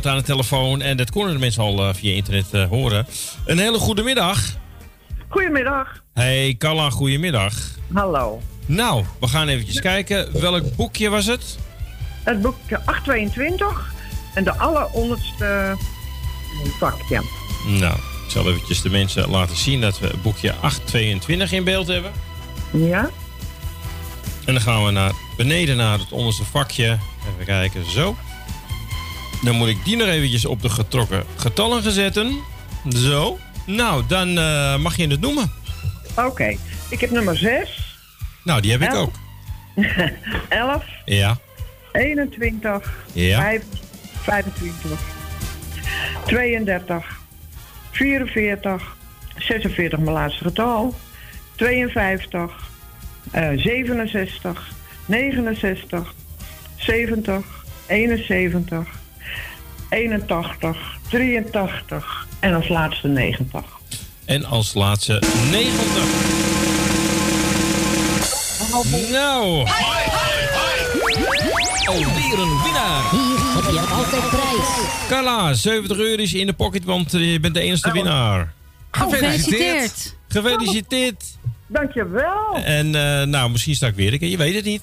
Aan de telefoon. En dat konden de mensen al eh, via internet eh, horen. Een hele goede middag. Goedemiddag. Hey, Kalla, goedemiddag. Hallo. Nou, we gaan eventjes kijken. Welk boekje was het? Het boekje 822 en de allerhonderdste een vakje. Nou, ik zal eventjes de mensen laten zien dat we boekje 822 in beeld hebben. Ja? En dan gaan we naar beneden naar het onderste vakje. Even kijken, zo. Dan moet ik die nog eventjes op de getrokken getallen gaan zetten. Zo. Nou, dan eh, mag je het noemen. Oké. Ik heb nummer 6, Nou, die heb ik ook. 11, Ja. 21, Ja. 5, 25, 32, 44, 46 mijn laatste getal, 52, eh, 67, 69, 70, 71, 81, 83 en als laatste 90. En als laatste 90. Nou. Alweer een winnaar. Hier heb je altijd prijs. Carla, 70 euro is in de pocket, want eh, je bent de enige winnaar. Gefeliciteerd. Gefeliciteerd. Dankjewel. En eh, nou, misschien sta ik weer een keer, je weet het niet.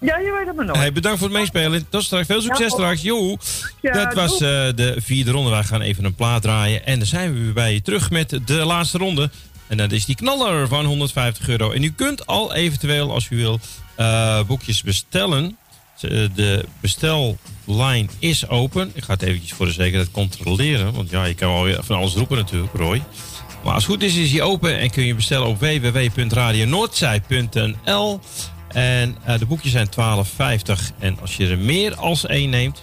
Ja, je weet het maar nooit. Hey, bedankt voor het meespelen. Tot straks. Veel succes Ja, straks. Joe. Ja, dat was eh, de vierde ronde. Wij gaan even een plaat draaien. En dan zijn we weer bij je terug met de laatste ronde. En dat is die knaller van 150 euro. En u kunt al eventueel, als u wil, eh, boekjes bestellen. Eh, De bestellijn is open. Ik ga het eventjes voor de zekerheid controleren. Want ja, je kan wel weer van alles roepen natuurlijk, Roy. Maar als het goed is, is hij open en kun je bestellen op www.radionoordzij.nl. En eh, de boekjes zijn 12,50. En als je er meer als één neemt,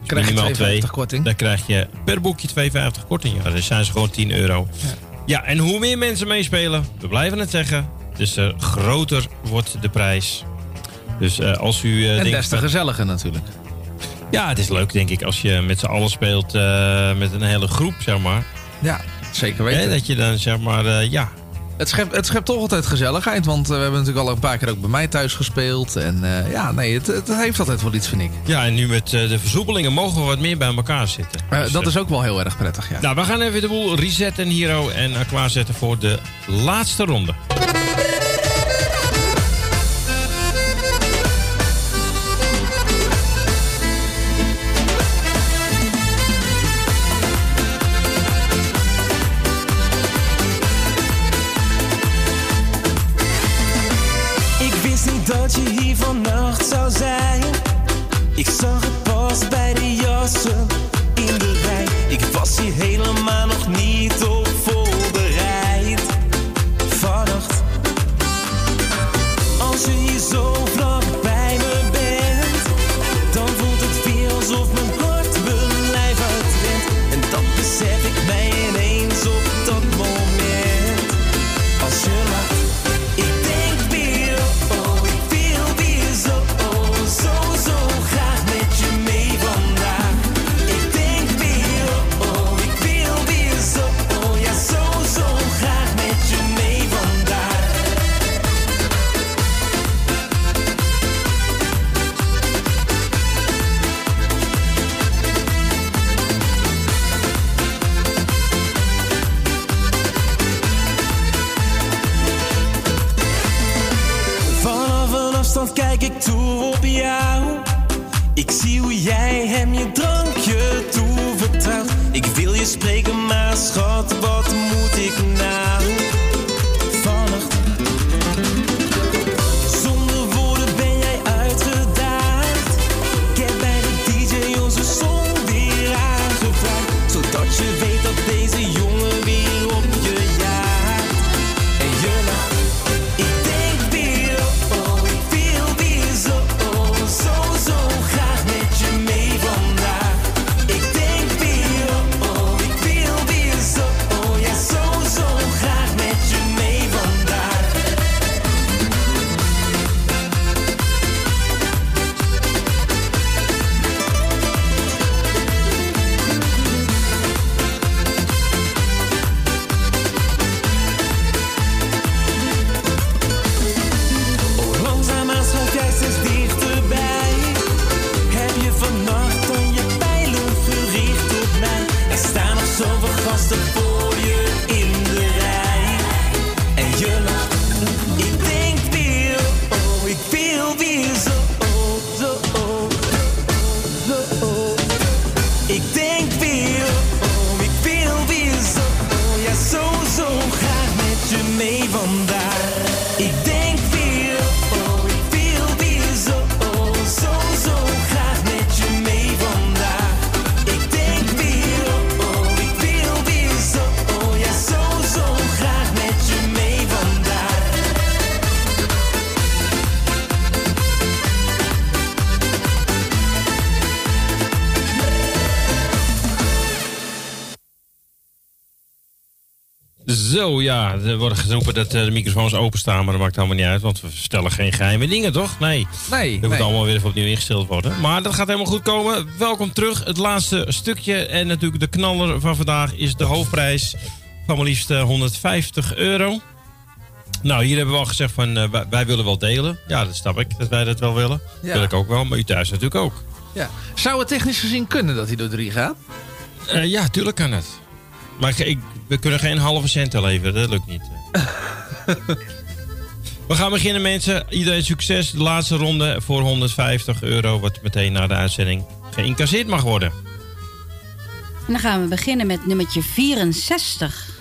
dus Krijg je minimaal 2,50 korting. dan krijg je per boekje 2,50 korting. Ja, dan zijn ze gewoon 10 euro. Ja. en hoe meer mensen meespelen, we blijven het zeggen, dus eh, groter wordt de prijs. Dus eh, als u eh, En denkt... des te gezelliger natuurlijk. Ja, het is leuk denk ik als je met z'n allen speelt met een hele groep, zeg maar. Ja, zeker weten. Dat je dan zeg maar, ja, Het schept, het schept toch altijd gezelligheid, want eh, we hebben natuurlijk al een paar keer ook bij mij thuis gespeeld. En eh, ja, nee, het, het heeft altijd wel iets, vind ik. Ja, en nu met eh, de versoepelingen mogen we wat meer bij elkaar zitten. Dus, dat is ook wel heel erg prettig, ja. Nou, we gaan even de boel resetten hier oh, en klaarzetten voor de laatste ronde. Zo, ja, er wordt geroepen dat eh, de microfoons openstaan, maar dat maakt allemaal niet uit, want we stellen geen geheime dingen, toch? Nee. Nee. Dat moet allemaal weer even opnieuw ingesteld worden. Maar dat gaat helemaal goed komen. Welkom terug. Het laatste stukje en natuurlijk de knaller van vandaag is de hoofdprijs van maar liefst eh, 150 euro. Nou, hier hebben we al gezegd van eh, wij, willen wel delen. Ja, dat snap ik, dat wij dat wel willen. Ja. Wil ik ook wel, maar u thuis natuurlijk ook. Ja. Zou het technisch gezien kunnen dat hij door drie gaat? Eh, ja, tuurlijk kan het. Maar ik, we kunnen geen halve cent leveren, dat lukt niet. we gaan beginnen mensen. Iedereen succes. De laatste ronde voor 150 euro, wat meteen na de uitzending geïncasseerd mag worden. En dan gaan we beginnen met nummertje 64.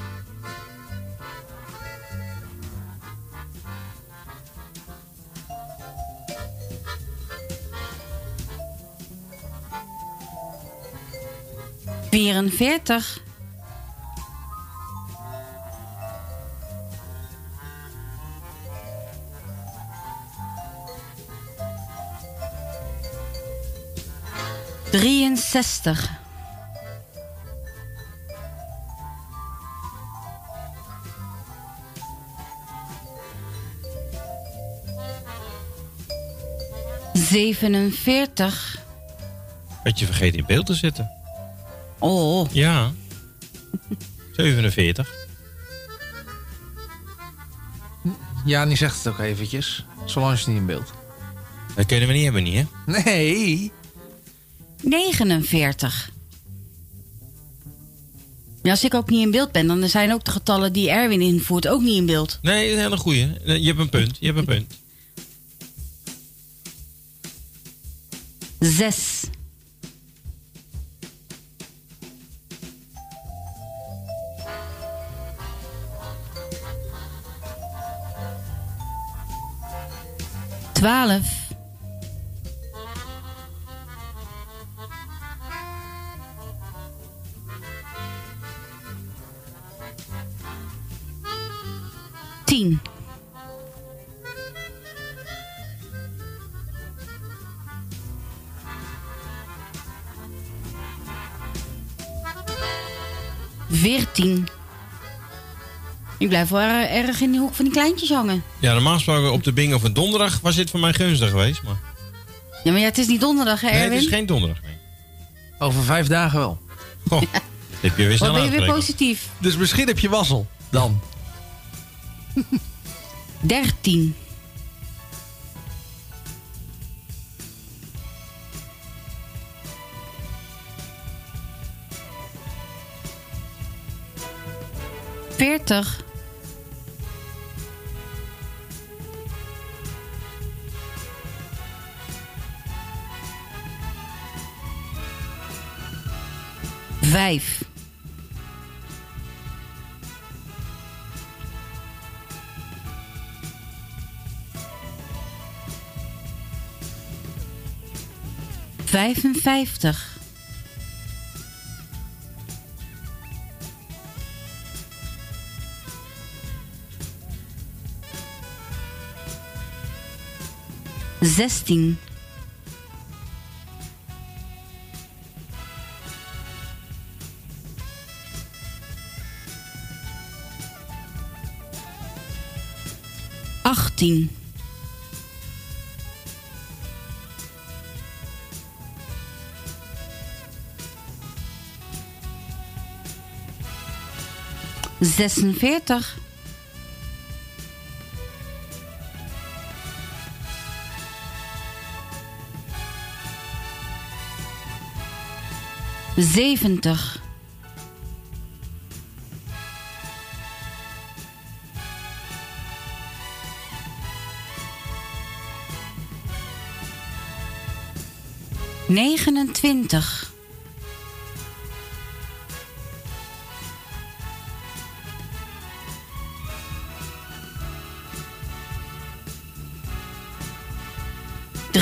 Vierenveertig. Drieënzestig. Zevenenveertig. Had je vergeten in beeld te zetten. Oh. Ja. 47. Ja, die zegt het ook eventjes. Zolang is niet in beeld. Dat kunnen we niet hebben, niet hè? Nee. 49. Ja, als ik ook niet in beeld ben, dan zijn ook de getallen die Erwin invoert ook niet in beeld. Nee, een hele goeie. Je hebt een punt, je hebt een punt. 6. Twaalf. Tien. Veertien. Ik blijf wel er- erg in die hoek van die kleintjes hangen. Ja, normaal gesproken op de bingo van donderdag was dit voor mij gunstig geweest. Maar... Ja, maar ja, het is niet donderdag, hè, Nee, Erwin? het is geen donderdag. Nee. Over vijf dagen wel. Goh, heb je weer snel Wat ben je weer positief? Dus misschien heb je wassel. Dan. 13. Veertig. Vijf. Vijfenvijftig. Zestien. Achttien. Zesenveertig. Zeventig. Negenentwintig.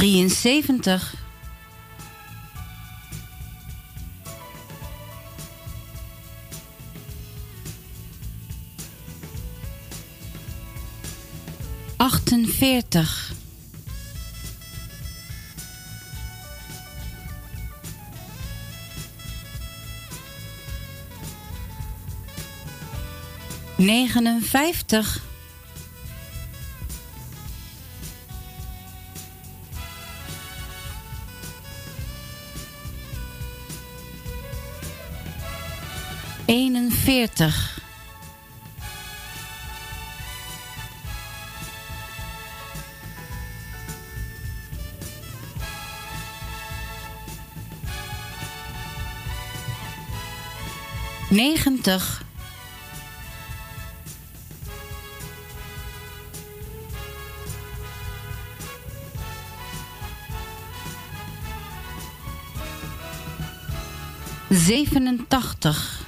73. Achtenveertig. Negenenvijftig. 40. Negentig. Zevenentachtig.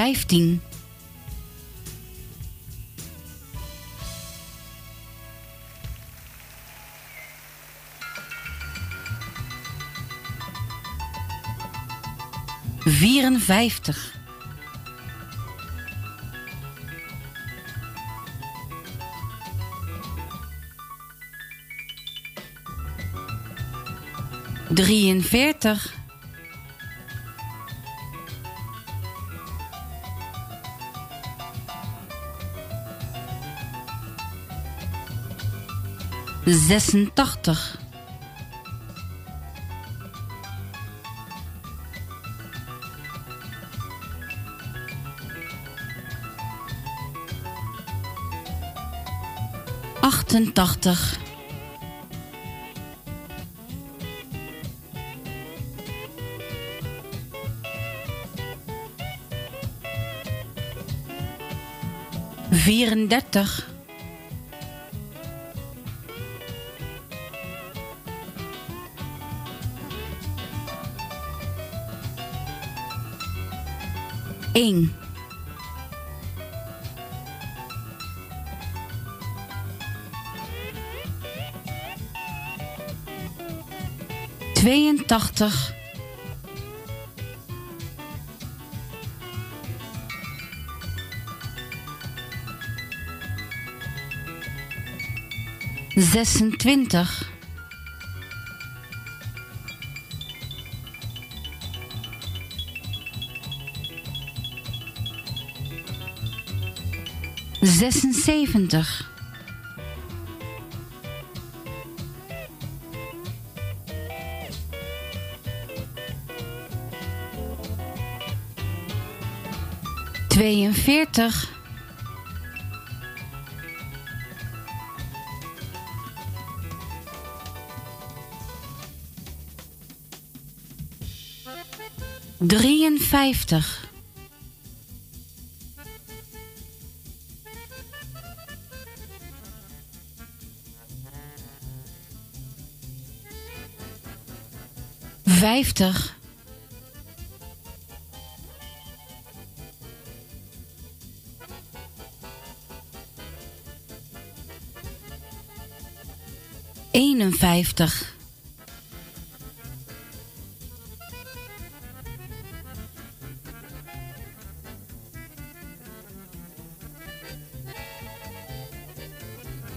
Vijftien. Vierenvijftig. Drieënveertig. Zesentachtig. Achtentachtig. Vierendertig. Eén. Tweeëntachtig. Zesentwintig. Zesenzeventig. Tweeënveertig. Drieënvijftig. Vijftig. Eenenvijftig.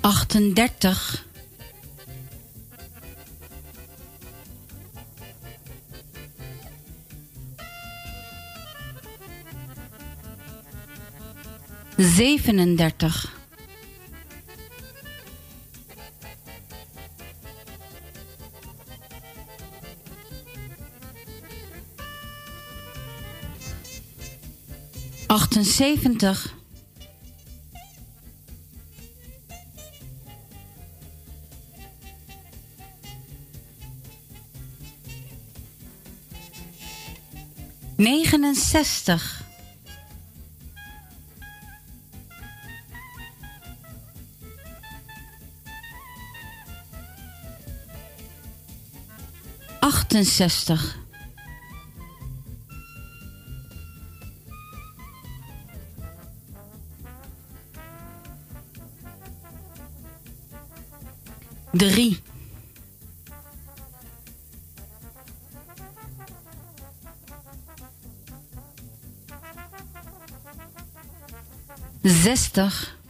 Achtendertig. Zevenendertig. Achtenzeventig. Negenenzestig. Achtenzestig. Drie. Zestig.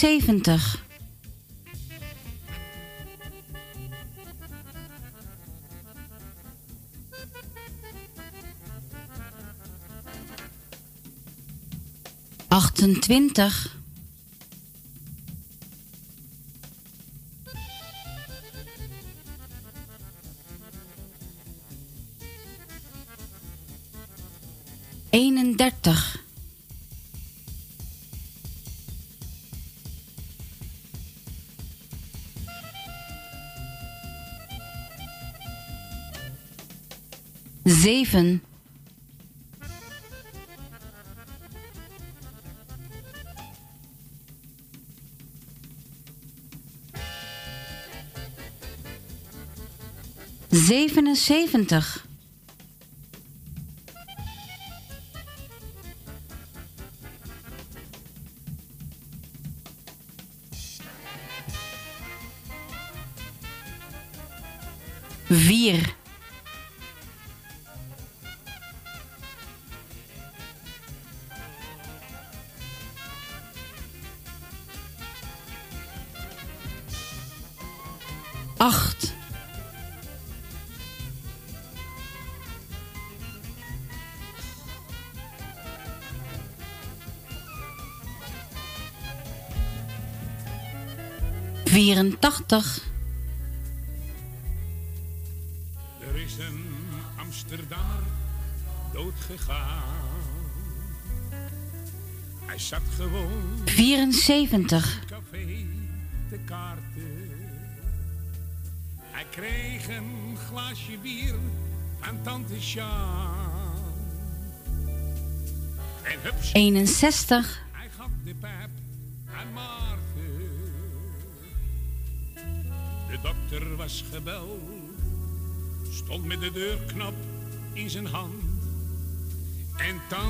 72. Achtentwintig. Eenendertig. Zeven. Zevenenzeventig. 84. Er is een Amsterdammer doodgegaan. Hij zat gewoon 74. café kaarten. Hij kreeg een glaasje bier aan tante Sjaan. 61.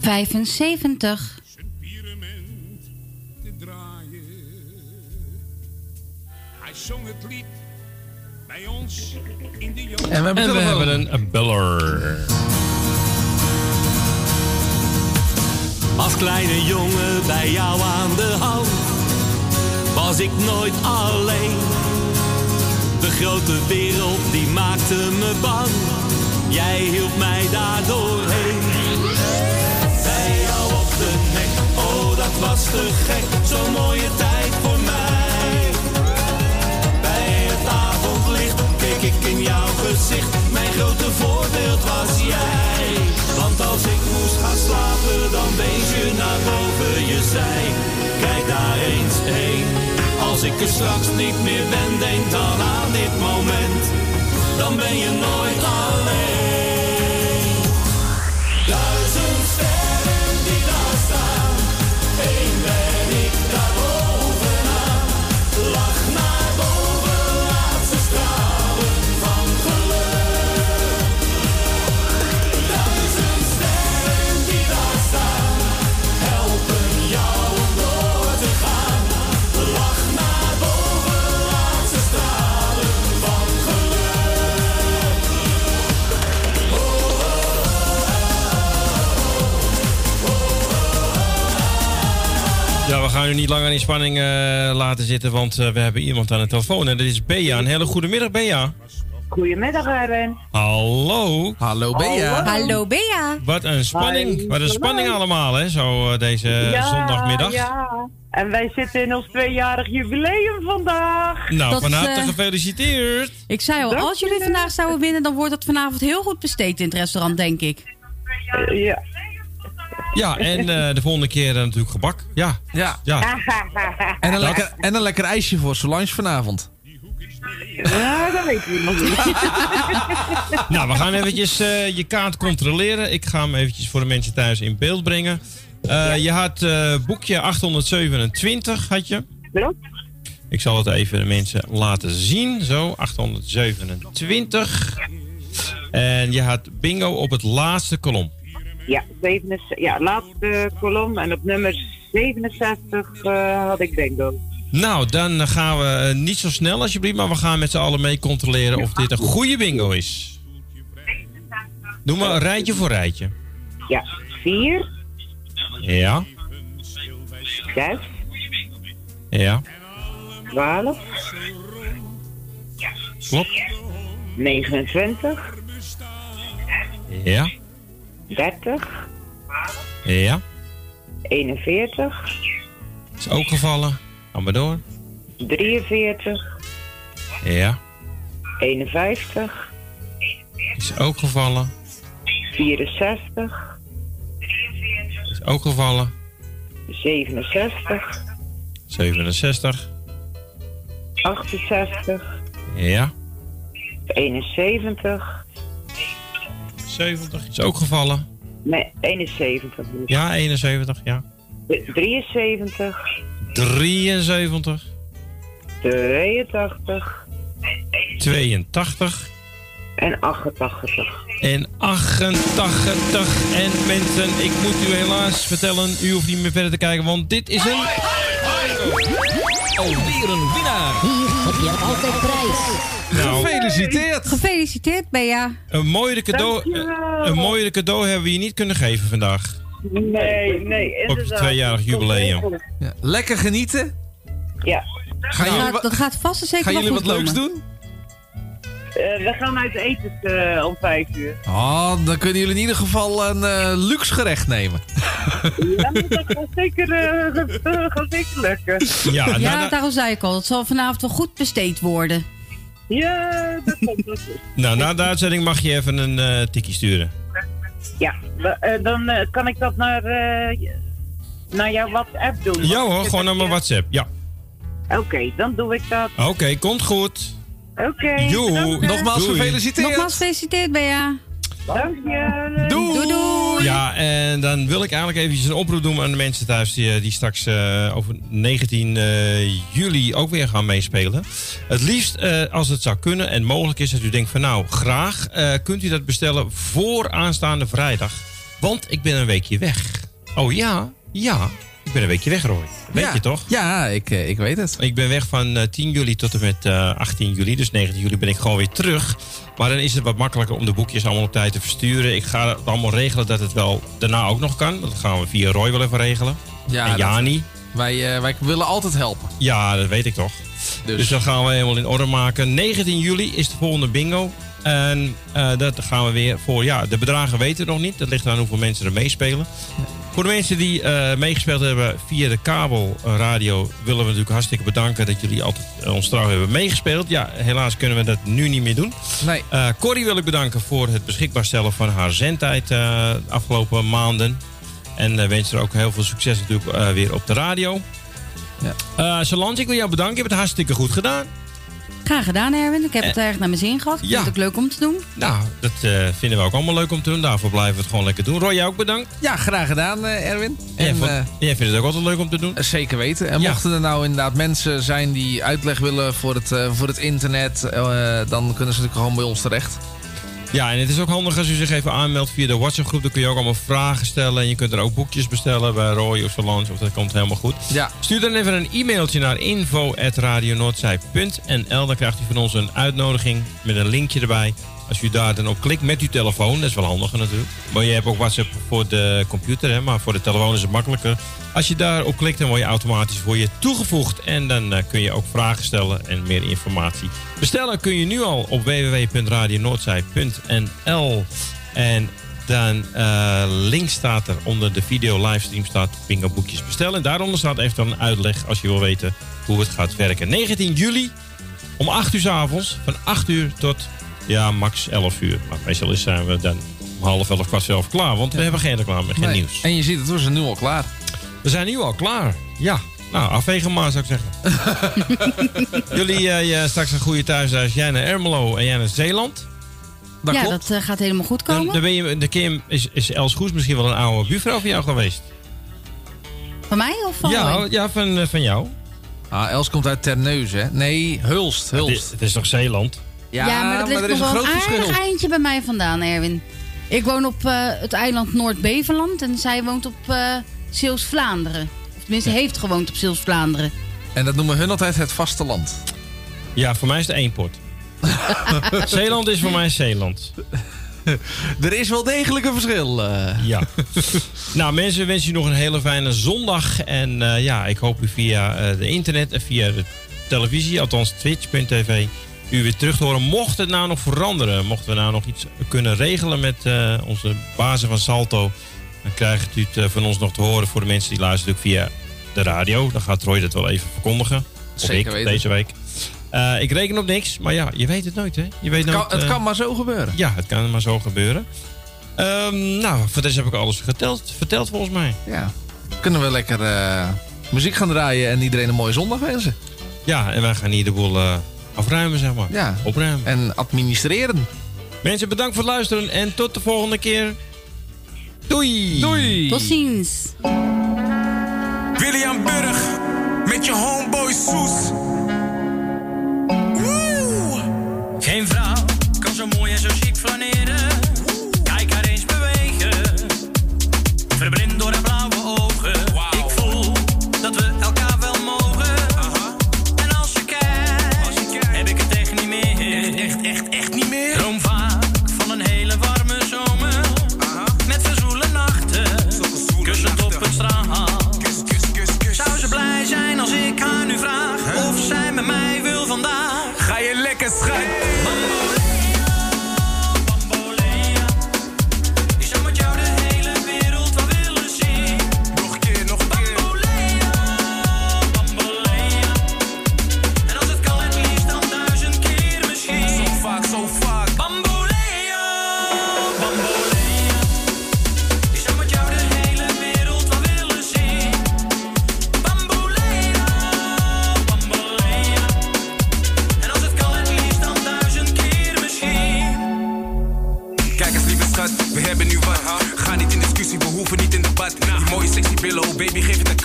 75. En we hebben, en we hebben een, een beller. Als kleine jongen bij jou aan de hand was ik nooit alleen. De grote wereld die maakte me bang. Jij hielp mij daardoor heen. Was te gek, zo'n mooie tijd voor mij. Bij het avondlicht keek ik in jouw gezicht, mijn grote voorbeeld was jij. Want als ik moest gaan slapen, dan wees je naar boven je zij. Kijk daar eens heen. Als ik er straks niet meer ben, denk dan aan dit moment. Dan ben je nooit alleen. Gaan u niet langer in spanning eh, laten zitten, want eh, we hebben iemand aan de telefoon. En dat is Bea. Een hele goede middag, Bea. Goedemiddag, Erwin. Hallo. Hallo, Bea. Hallo, Bea. Wat een spanning. Hi. Wat een spanning allemaal, hè, zo eh, deze zondagmiddag. Ja, en wij zitten in ons tweejarig jubileum vandaag. Nou, Dat, van harte gefeliciteerd. Ik zei al, als jullie vandaag zouden winnen, dan wordt het vanavond heel goed besteed in het restaurant, denk ik. Ja. Ja, en eh, de volgende keer eh, natuurlijk gebak. Ja. Ja. ja. En een, lekker, en een lekker ijsje voor Solange vanavond. Nou, dat weet ik nog niet. Nou, we gaan eventjes eh, je kaart controleren. Ik ga hem eventjes voor de mensen thuis in beeld brengen. Eh, Je had eh, boekje 827, had je? Ik zal het even de mensen laten zien. Zo, 827. En je had bingo op het laatste kolom. Ja, 67, ja, laatste kolom. En op nummer 67 eh, had ik bingo. Nou, dan gaan we eh, niet zo snel alsjeblieft, maar we gaan met z'n allen mee controleren of dit een goede bingo is. Doe maar een rijtje voor rijtje. Ja, 4, Ja, 6, ja, 12, klopt. 29, Ja, 30, ja. 41, Is ook gevallen. Ga maar door. 43, Ja, 51, is ook gevallen. 64, Is ook gevallen. 67, 67. 68, Ja, 71, 70 is ook gevallen. nee, 71 dus. Ja, 71, ja. 73, 73, 82 82 en 88. en 88. En mensen, ik moet u helaas vertellen, u hoeft niet meer verder te kijken, want dit is een... Alweer een winnaar. Hier heb je altijd prijs. Nou. Gefeliciteerd. Gefeliciteerd, Bea. Een mooiere cadeau, een mooiere cadeau hebben we je niet kunnen geven vandaag. Nee, nee, Op je inderdaad. tweejarig jubileum. Ja, lekker genieten. Ja. Gaan Dat jullie, gaat, wa- dat gaat vast en zeker gaan jullie wat leuks doen? Eh, we gaan uit eten eh, om vijf uur. Oh, dan kunnen jullie in ieder geval een eh, luxe gerecht nemen. Ja, dat gaat zeker, gaat zeker lukken. Ja, nou, Ja, daarom zei ik al. Het zal vanavond wel goed besteed worden. Ja, dat komt nou, na de uitzending mag je even een eh tikkie sturen. Ja, dan eh, kan ik dat naar, eh, naar jouw WhatsApp doen. Ja hoor, gewoon naar mijn WhatsApp. Ja. Oké, dan doe ik dat. Oké, komt goed. Oké. Joe. bedankt. Nogmaals Doei. gefeliciteerd. Nogmaals gefeliciteerd, Bea. Dank je. Doei. Doei, doei. Ja, en dan wil ik eigenlijk eventjes een oproep doen aan de mensen thuis die, eh, die straks eh, over 19 eh, juli ook weer gaan meespelen. Het liefst, eh, als het zou kunnen en mogelijk is, dat u denkt van nou, graag eh, kunt u dat bestellen voor aanstaande vrijdag. Want ik ben een weekje weg. Oh ja, ja, ik ben een weekje weg, Roy. Weet Ja. je toch? Ja, ik, eh, ik weet het. Ik ben weg van eh, 10 juli tot en met eh, 18 juli. Dus 19 juli ben ik gewoon weer terug. Maar dan is het wat makkelijker om de boekjes allemaal op tijd te versturen. Ik ga het allemaal regelen dat het wel daarna ook nog kan. Dat gaan we via Roy wel even regelen. Ja, en dat- Jani. Wij, eh, wij willen altijd helpen. Ja, dat weet ik toch. Dus, Dus dat gaan we helemaal in orde maken. 19 juli is de volgende bingo. En eh, dat gaan we weer voor. Ja, de bedragen weten we nog niet. Dat ligt aan hoeveel mensen er meespelen. Voor de mensen die eh, meegespeeld hebben via de kabelradio, willen we natuurlijk hartstikke bedanken dat jullie altijd eh, ons trouw hebben meegespeeld. Ja, helaas kunnen we dat nu niet meer doen. nee. Eh Corrie wil ik bedanken voor het beschikbaar stellen van haar zendtijd de afgelopen maanden. En wens er ook heel veel succes natuurlijk weer op de radio. Ja. Ik wil jou bedanken. Je hebt het hartstikke goed gedaan. Graag gedaan, Erwin. Ik heb het erg naar mijn zin gehad. Ik ja. vind het ook leuk om te doen. Nou, dat eh, vinden we ook allemaal leuk om te doen. Daarvoor blijven we het gewoon lekker doen. Roy, jij ook bedankt. Ja, graag gedaan, eh, Erwin. En, jij, En, vond- eh, jij vindt het ook altijd leuk om te doen? Zeker weten. En Ja. mochten er nou inderdaad mensen zijn die uitleg willen voor het, eh, voor het internet, eh, dan kunnen ze natuurlijk gewoon bij ons terecht. Ja, en het is ook handig als u zich even aanmeldt via de WhatsApp-groep. Dan kun je ook allemaal vragen stellen. En je kunt er ook boekjes bestellen bij Roy of Solange. Of dat komt helemaal goed. Ja. Stuur dan even een e-mailtje naar info.radionoordzij.nl. Dan krijgt u van ons een uitnodiging met een linkje erbij. Als u daar dan op klikt met uw telefoon, dat is wel handiger natuurlijk. Maar je hebt ook WhatsApp voor de computer, hè, maar voor de telefoon is het makkelijker. Als je daarop klikt, dan word je automatisch voor je toegevoegd. En dan eh, kun je ook vragen stellen en meer informatie. Bestellen kun je nu al op www.radionoordzij.nl. En dan eh, links staat er onder de video livestream staat bingo boekjes bestellen. En daaronder staat even een uitleg als je wil weten hoe het gaat werken. 19 juli om 8 uur s avonds. Van 8 uur tot ja, max 11 uur. Maar meestal is- zijn we dan om half 11, kwart 11 klaar. Want we hebben geen reclame, geen Nee. nieuws. En je ziet het, we zijn nu al klaar. We zijn nu al klaar. Ja. Nou, afvegen maar, zou ik zeggen. Jullie eh, ja, straks een goede thuisreis. Jij naar Ermelo en jij naar Zeeland. Dat ja, klopt. dat eh, gaat helemaal goed komen. dan ben je, de Kim, is, is Els Goes misschien wel een oude buurvrouw van jou geweest? Van mij of van Ja, ja van, eh, van jou. Ah, Els komt uit Terneuzen, hè? Nee, Hulst. Hulst. Het is toch Zeeland? Ja, maar dat ligt nog wel een aardig eindje bij mij vandaan, Erwin. Ik woon op eh, het eiland Noord-Beverland en zij woont op eh Zeeuws-Vlaanderen. Of tenminste, heeft gewoond op Zeeuws-Vlaanderen. En dat noemen hun altijd het vasteland. Ja, voor mij is het één pot. Zeeland is voor mij Zeeland. er is wel degelijk een verschil. eh. Ja. nou, mensen wensen je nog een hele fijne zondag. En eh, ja, ik hoop u via eh, de internet en via de televisie, althans twitch.tv, u weer terug te horen. Mocht het nou nog veranderen, mochten we nou nog iets kunnen regelen met eh, onze bazen van Salto, dan krijgt u het eh, van ons nog te horen voor de mensen die luisteren via de radio. Dan gaat Roy dat wel even verkondigen. Zeker ik, deze week. Eh, ik reken op niks, maar ja, je weet het nooit, hè? Je weet Het kan, nooit, het eh, kan maar zo gebeuren. ja, het kan maar zo gebeuren. Ehm, nou, voor deze heb ik alles verteld, verteld volgens mij. Ja. Kunnen we lekker muziek gaan draaien en iedereen een mooie zondag wensen. Ja, en wij gaan hier de boel afruimen, zeg maar. Ja. Opruimen. En administreren. Mensen, bedankt voor het luisteren en tot de volgende keer. Doei! Doei! Tot ziens. William Burg met je homeboy Soes. Woe! Geen vrouw kan zo mooi en zo chic flaneren.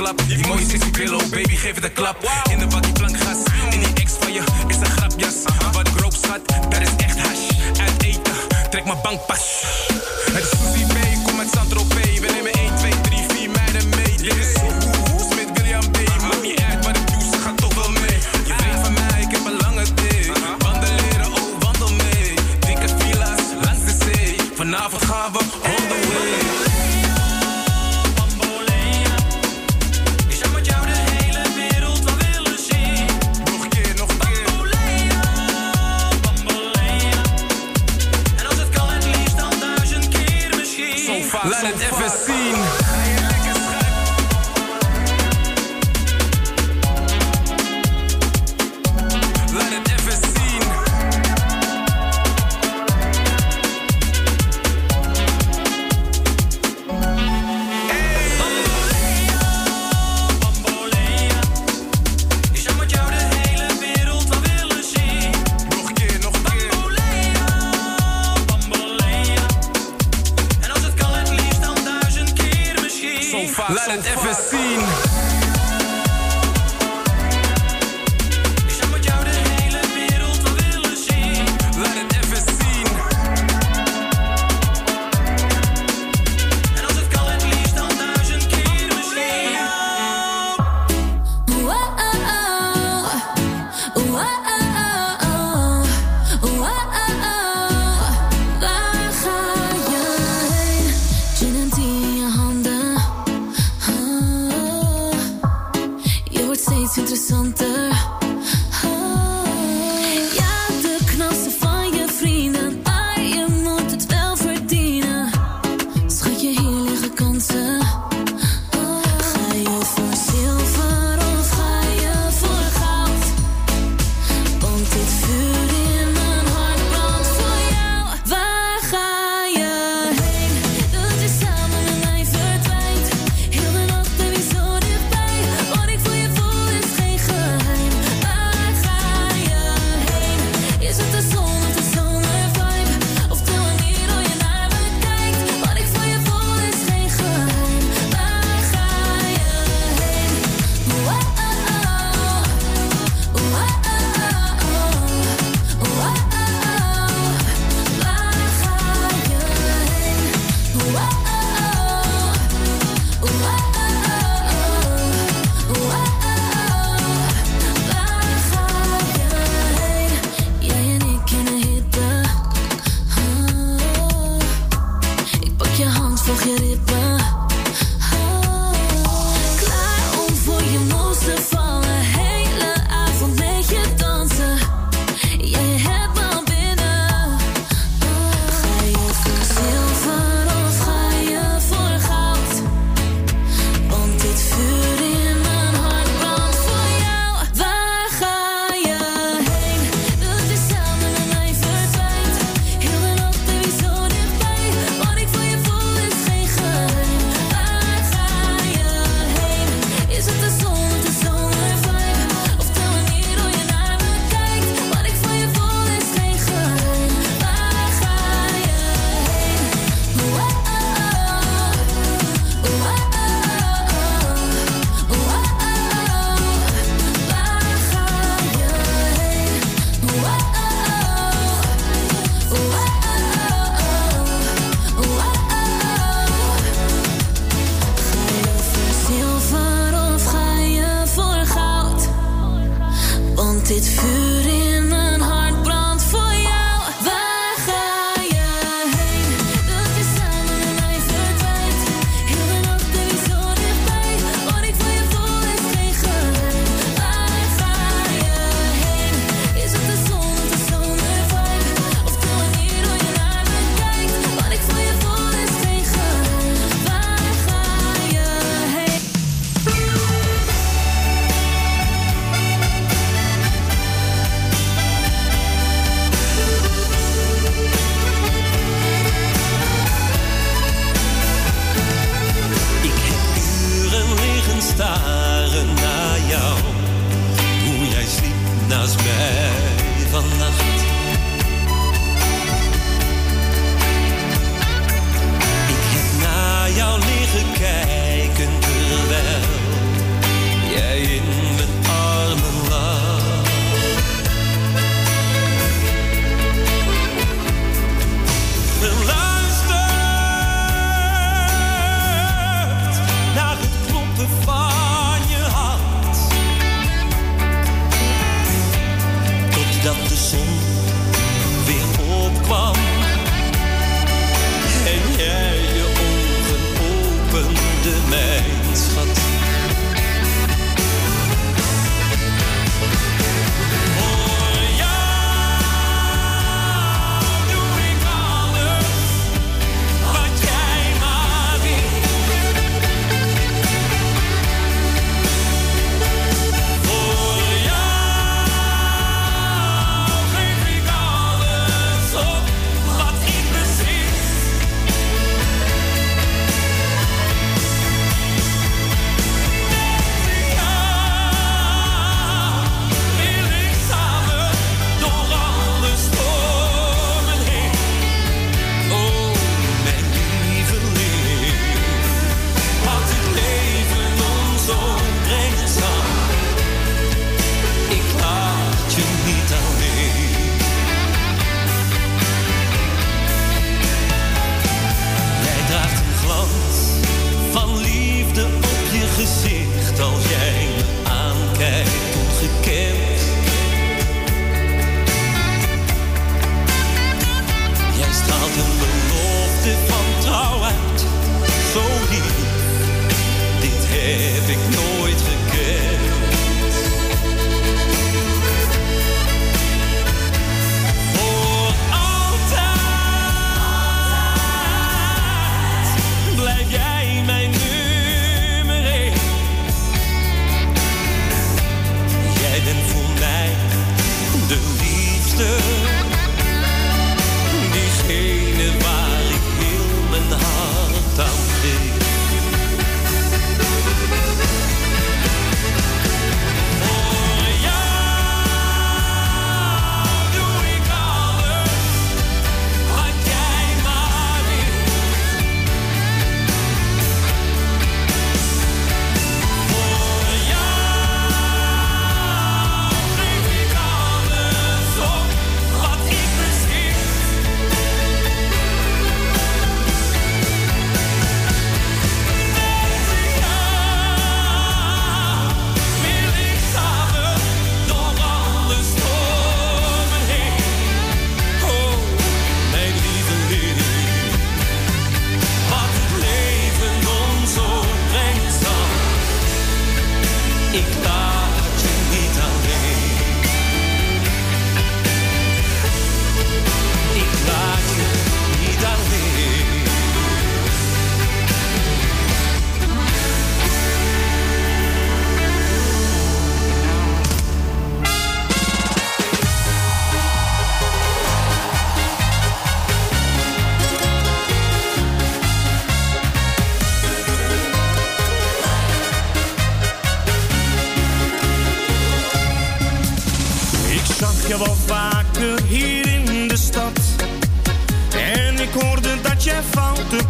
Die mooie sexy pillow, baby, geef het een klap. In de bakkie plankgas, in die ex van je is een grapjas. Wat ik rook, schat, dat is echt hash. Uit eten, trek mijn bankpas.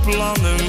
Plannen